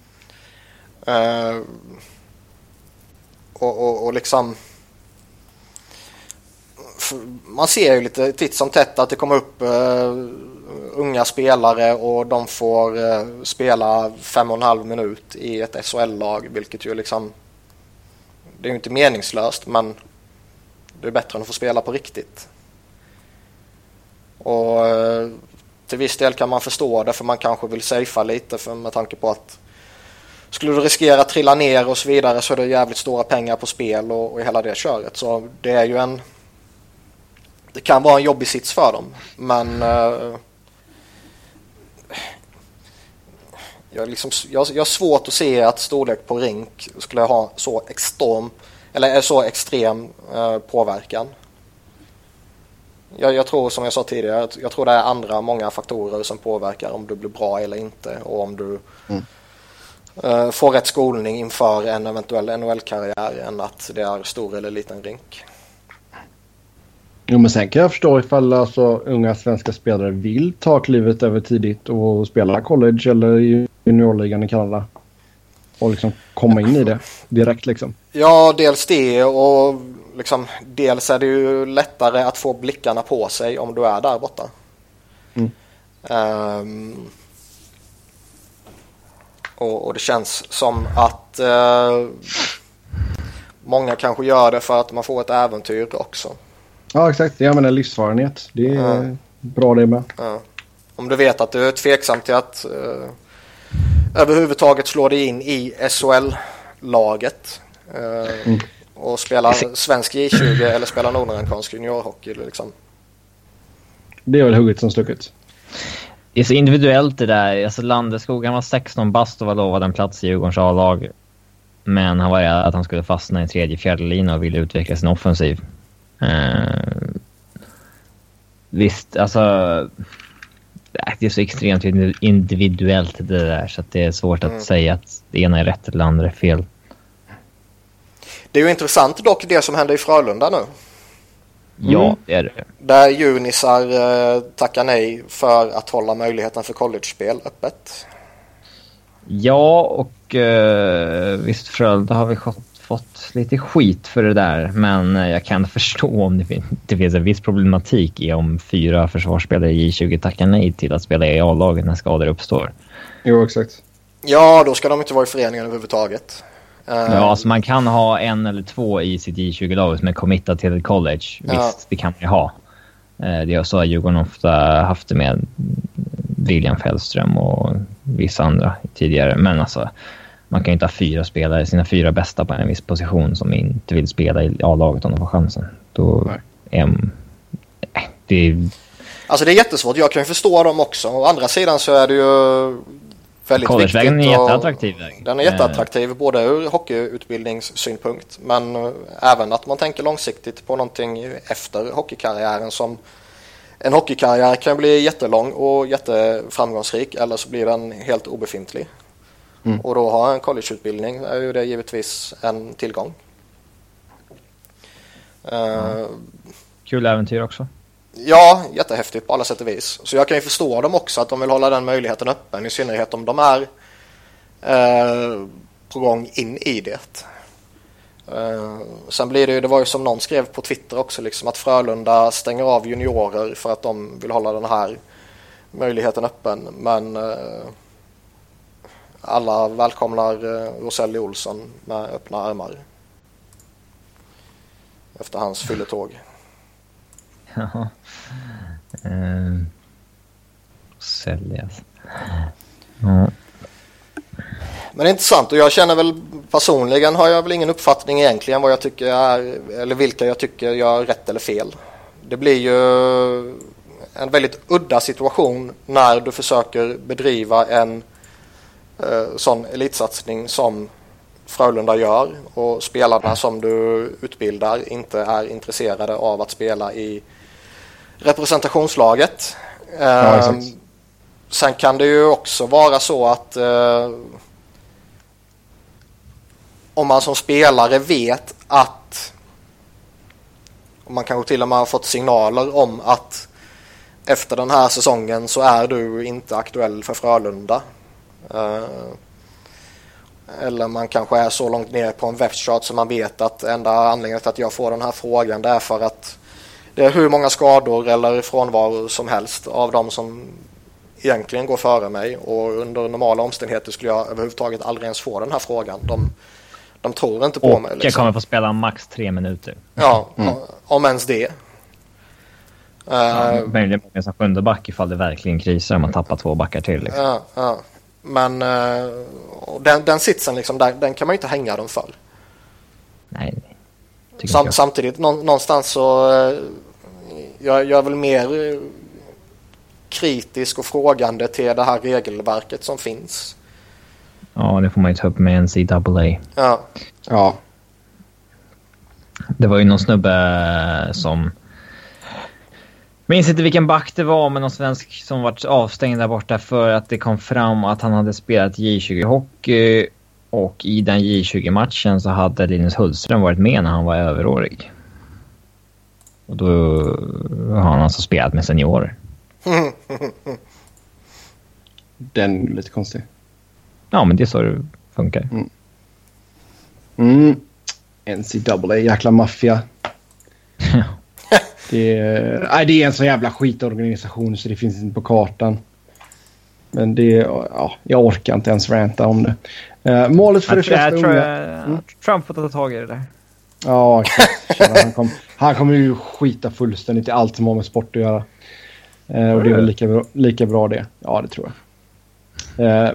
Speaker 2: Eh, och, och, och liksom man ser ju lite titt som tätt att det kommer upp uh, unga spelare och de får uh, spela fem och en halv minut i ett SHL-lag vilket ju liksom det är ju inte meningslöst men det är bättre än att få spela på riktigt. Och uh, till viss del kan man förstå det för man kanske vill safea lite för med tanke på att skulle du riskera att trilla ner och så vidare så är det jävligt stora pengar på spel och, och hela det köret. Så det är ju en det kan vara en jobbig sits för dem. Men uh, jag, liksom, jag, jag har svårt att se att storlek på rink skulle ha så extrem, eller så extrem uh, påverkan. Jag, jag, tror som jag sa tidigare, jag tror det är andra många faktorer som påverkar om du blir bra eller inte och om du mm. uh, får rätt skolning inför en eventuell NHL-karriär än att det är stor eller liten rink.
Speaker 1: Jo, men sen kan jag förstå ifall alltså, unga svenska spelare vill ta klivet över tidigt och spela college eller juniorligan i Kanada. Och liksom komma in i det direkt liksom.
Speaker 2: Ja, dels det och liksom, dels är det ju lättare att få blickarna på sig om du är där borta. Mm. Um, och, och, det känns som att uh, många kanske gör det för att man får ett äventyr också.
Speaker 1: Ja, exakt. Jag menar livserfarenhet. Det är ja. bra det med. Ja.
Speaker 2: Om du vet att du är tveksam till att uh, överhuvudtaget slå dig in i SHL-laget uh, mm. och spela svensk J20 eller spela nordamerikansk juniorhockey. Liksom.
Speaker 1: Det är väl hugget som stucket.
Speaker 3: Det är så individuellt det där. Alltså Landeskog, han var 16 bast och var lovad en plats i Djurgårdens A-lag. Men han var rädd att han skulle fastna i tredje, fjärde lina och ville utveckla sin offensiv. Uh, visst, alltså... Det är så extremt individuellt det där så att det är svårt att mm. säga att det ena är rätt eller det andra är fel.
Speaker 2: Det är ju intressant dock det som händer i Frölunda nu.
Speaker 3: Ja, mm. det är det.
Speaker 2: Där Junisar eh, tackar nej för att hålla möjligheten för college-spel öppet.
Speaker 3: Ja, och eh, visst Frölunda har vi fått fått lite skit för det där, men jag kan förstå om det, fin det finns en viss problematik i om fyra försvarsspelare i J20 tackar nej till att spela i A-laget när skador uppstår.
Speaker 1: Jo, exakt.
Speaker 2: Ja, då ska de inte vara i föreningen överhuvudtaget.
Speaker 3: Uh, ja, alltså man kan ha en eller två i sitt J20-lag som är committad till ett college. Ja. Visst, det kan man ju ha. Uh, det är så har Djurgården ofta haft det med William Fällström och vissa andra tidigare. Men alltså, man kan ju inte ha fyra spelare, sina fyra bästa på en viss position som inte vill spela i A-laget om de får chansen. Då är, det,
Speaker 2: Alltså det är jättesvårt. Jag kan ju förstå dem också. Å andra sidan så är det ju väldigt viktigt.
Speaker 3: är
Speaker 2: och-
Speaker 3: jätteattraktiv väg.
Speaker 2: Den är jätteattraktiv både ur hockeyutbildningssynpunkt men eh, även att man tänker långsiktigt på någonting efter hockeykarriären som en hockeykarriär kan bli jättelång och jätteframgångsrik eller så blir den helt obefintlig.
Speaker 1: Mm.
Speaker 2: Och då har en collegeutbildning är ju det givetvis en tillgång. Eh,
Speaker 3: Kul äventyr också.
Speaker 2: Ja, jättehäftigt på alla sätt och vis. Så jag kan ju förstå dem också att de vill hålla den möjligheten öppen i synnerhet om de är eh, på gång in i det. Eh, sen blir det ju, det var ju som någon skrev på Twitter också liksom att Frölunda stänger av juniorer för att de vill hålla den här möjligheten öppen. Men eh, alla välkomnar eh, Roselli Olsson med öppna armar. Efter hans fylletåg.
Speaker 3: Ehm. Säljas. Ja.
Speaker 2: Men det är intressant och jag känner väl personligen har jag väl ingen uppfattning egentligen vad jag tycker är eller vilka jag tycker gör rätt eller fel. Det blir ju en väldigt udda situation när du försöker bedriva en eh, sån elitsatsning som Frölunda gör och spelarna som du utbildar inte är intresserade av att spela i representationslaget.
Speaker 1: Ja,
Speaker 2: Eh,
Speaker 1: exakt.
Speaker 2: Sen kan det ju också vara så att eh, om man som spelare vet att och man kanske till och med har fått signaler om att efter den här säsongen så är du inte aktuell för Frölunda. Eh, eller man kanske är så långt ner på en webchart som man vet att enda anledningen till att jag får den här frågan det är för att det är hur många skador eller frånvaro som helst av de som egentligen går före mig och under normala omständigheter skulle jag överhuvudtaget aldrig ens få den här frågan. De, de tror inte på
Speaker 3: Och
Speaker 2: mig.
Speaker 3: jag
Speaker 2: Liksom.
Speaker 3: kommer få spela max tre minuter.
Speaker 2: Ja, om ens det. Eh,
Speaker 3: Möjligen som sjunde back ifall det verkligen krisar om man tappar två backar till. Liksom.
Speaker 2: ja, ja. Men eh, den, den sitsen, liksom, den, den kan man ju inte hänga dem för.
Speaker 3: Nej,
Speaker 2: Sam, samtidigt nå, någonstans så eh, jag, jag är väl mer eh, kritisk och frågande till det här regelverket som finns.
Speaker 3: Ja, det får man ju ta upp med NCAA.
Speaker 2: Ja,
Speaker 1: Ja,
Speaker 3: Det var ju någon snubbe som... Minns inte vilken back det var, men någon svensk som vart avstängd där borta för att det kom fram att han hade spelat J20-hockey och i den J20-matchen så hade Linus Hultström varit med när han var överårig. Och då har han alltså spelat med seniorer.
Speaker 1: den är lite konstig.
Speaker 3: Ja, men det är så det funkar.
Speaker 1: Mm. NCAA, jäkla maffia. det, är, nej, det är en så jävla skitorganisation så det finns inte på kartan. Men det, ja, jag orkar inte ens ranta om det. Eh, målet för de
Speaker 3: Jag, tror-
Speaker 1: flesta unga...
Speaker 3: jag, Trump får ta tag i det där.
Speaker 1: Ja. Tjena, Han, kom, han kommer ju skita fullständigt i allt som har med sport att göra. Eh, och det är väl lika lika bra det. Ja, det tror jag. Eh,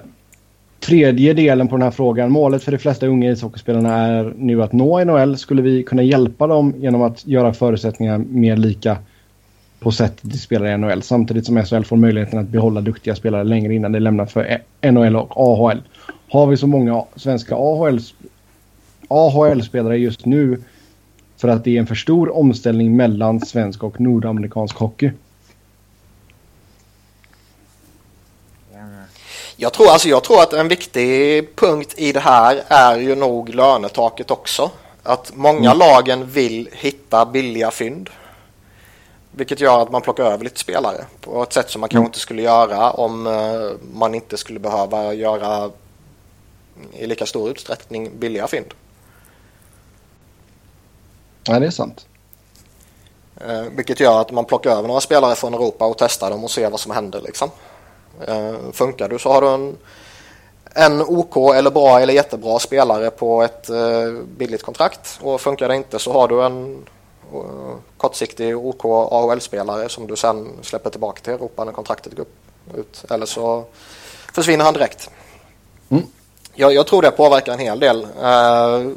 Speaker 1: tredje delen på den här frågan. Målet för de flesta unga ishockeyspelarna är nu att nå NHL. Skulle vi kunna hjälpa dem genom att göra förutsättningar mer lika på sättet de spelar i NHL samtidigt som SHL får möjligheten att behålla duktiga spelare längre innan de lämnar för e- NHL och AHL. Har vi så många svenska AHL AHL-spelare just nu för att det är en för stor omställning mellan svensk och nordamerikansk hockey.
Speaker 2: Jag tror, alltså, jag tror att en viktig punkt i det här är ju nog lönetaket också. Att många lagen vill hitta billiga fynd. Vilket gör att man plockar över lite spelare på ett sätt som man kanske inte skulle göra om eh, man inte skulle behöva göra i lika stor utsträckning billiga fynd.
Speaker 1: Ja, det är sant.
Speaker 2: Eh, vilket gör att man plockar över några spelare från Europa och testar dem och ser vad som händer. Liksom. Eh, funkar du så har du en, en OK eller bra eller jättebra spelare på ett eh, billigt kontrakt. Och funkar det inte så har du en eh, kortsiktig OK AHL-spelare som du sen släpper tillbaka till Europa när kontraktet går ut. Eller så försvinner han direkt.
Speaker 1: Mm.
Speaker 2: Jag, jag tror det påverkar en hel del. Eh,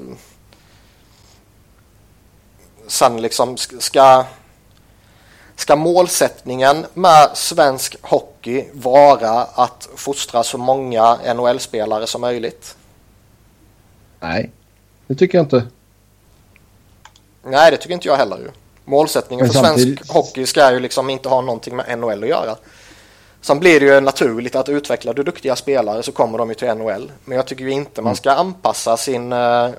Speaker 2: sen liksom sk- ska Ska målsättningen med svensk hockey vara att fostra så många NHL-spelare som möjligt?
Speaker 1: Nej, det tycker jag inte.
Speaker 2: Nej, det tycker inte jag heller. Målsättningen för samtidigt... svensk hockey ska ju liksom inte ha någonting med NHL att göra. Sen blir det ju naturligt att utveckla du duktiga spelare så kommer de ju till NHL. Men jag tycker ju inte man mm. ska anpassa sin, uh,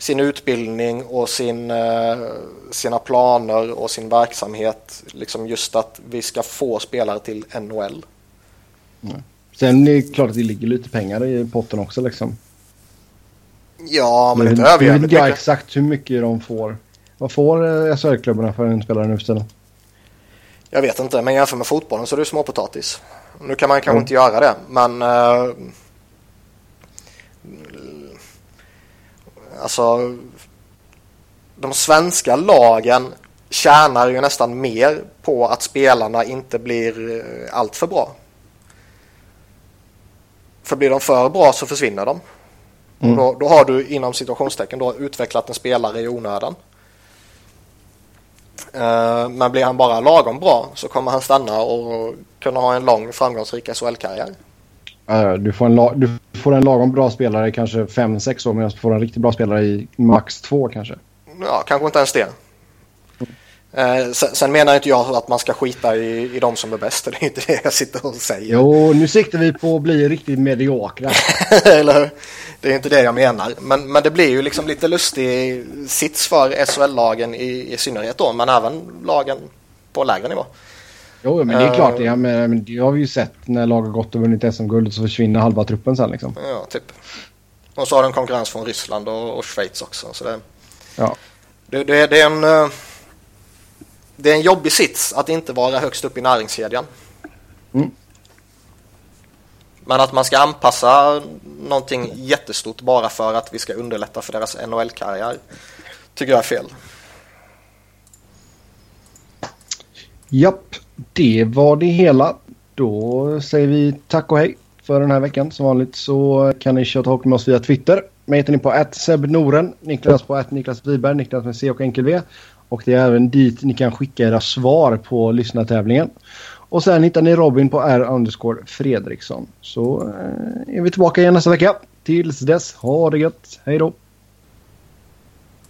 Speaker 2: sin utbildning och sin, uh, sina planer och sin verksamhet. Liksom just att vi ska få spelare till NHL.
Speaker 1: Mm. Sen är det klart att det ligger lite pengar i potten också liksom.
Speaker 2: Ja, men inte överjävligt
Speaker 1: mycket. Jag vet exakt hur mycket de får. Vad får eh, SHL-klubbarna för en spelare nu för tiden?
Speaker 2: Jag vet inte, men jämför med fotbollen så är det småpotatis. Nu kan man kanske mm. inte göra det, men... alltså... De svenska lagen tjänar ju nästan mer på att spelarna inte blir eh, allt för bra. För blir de för bra så försvinner de. Mm. Då, då, har du inom situationstecken då utvecklat en spelare i onödan. Uh, men blir han bara lagom bra så kommer han stanna och kunna ha en lång framgångsrik SHL-karriär.
Speaker 1: Uh, du, får en du får en lagom bra spelare kanske 5-6 år medan du får en riktigt bra spelare i max 2 kanske.
Speaker 2: Ja, kanske inte ens det. Eh, sen, sen, menar inte jag att man ska skita i, i de som är bäst. Det är inte det jag sitter och säger.
Speaker 1: Jo, nu siktar vi på att bli riktigt mediokra.
Speaker 2: Eller hur? Det är inte det jag menar. Men, men det blir ju liksom lite lustig sits för SHL-lagen i, i synnerhet då. Men även lagen på lägre nivå.
Speaker 1: Jo, men det är klart. Det, uh, men det har vi ju sett när lag har gått och vunnit SM-guld så försvinner halva truppen sen liksom.
Speaker 2: Ja, typ. Och så har den konkurrens från Ryssland och, och Schweiz också. Så det,
Speaker 1: ja.
Speaker 2: det, det, det är en... Uh, det är en jobbig sits att inte vara högst upp i näringskedjan. Mm. Men att man ska anpassa någonting jättestort bara för att vi ska underlätta för deras NHL-karriär tycker jag är fel.
Speaker 1: Japp, det var det hela. Då säger vi tack och hej för den här veckan. Som vanligt så kan ni köra hockey med oss via Twitter. Mig hittar ni på att Noren, Niklas på att Niklas Wiberg, Niklas med C och enkel V. Och det är även dit ni kan skicka era svar på lyssnartävlingen. Och sen hittar ni Robin på R underscore Fredriksson. Så eh, är vi tillbaka igen nästa vecka. Tills dess, ha det gött. Hej då!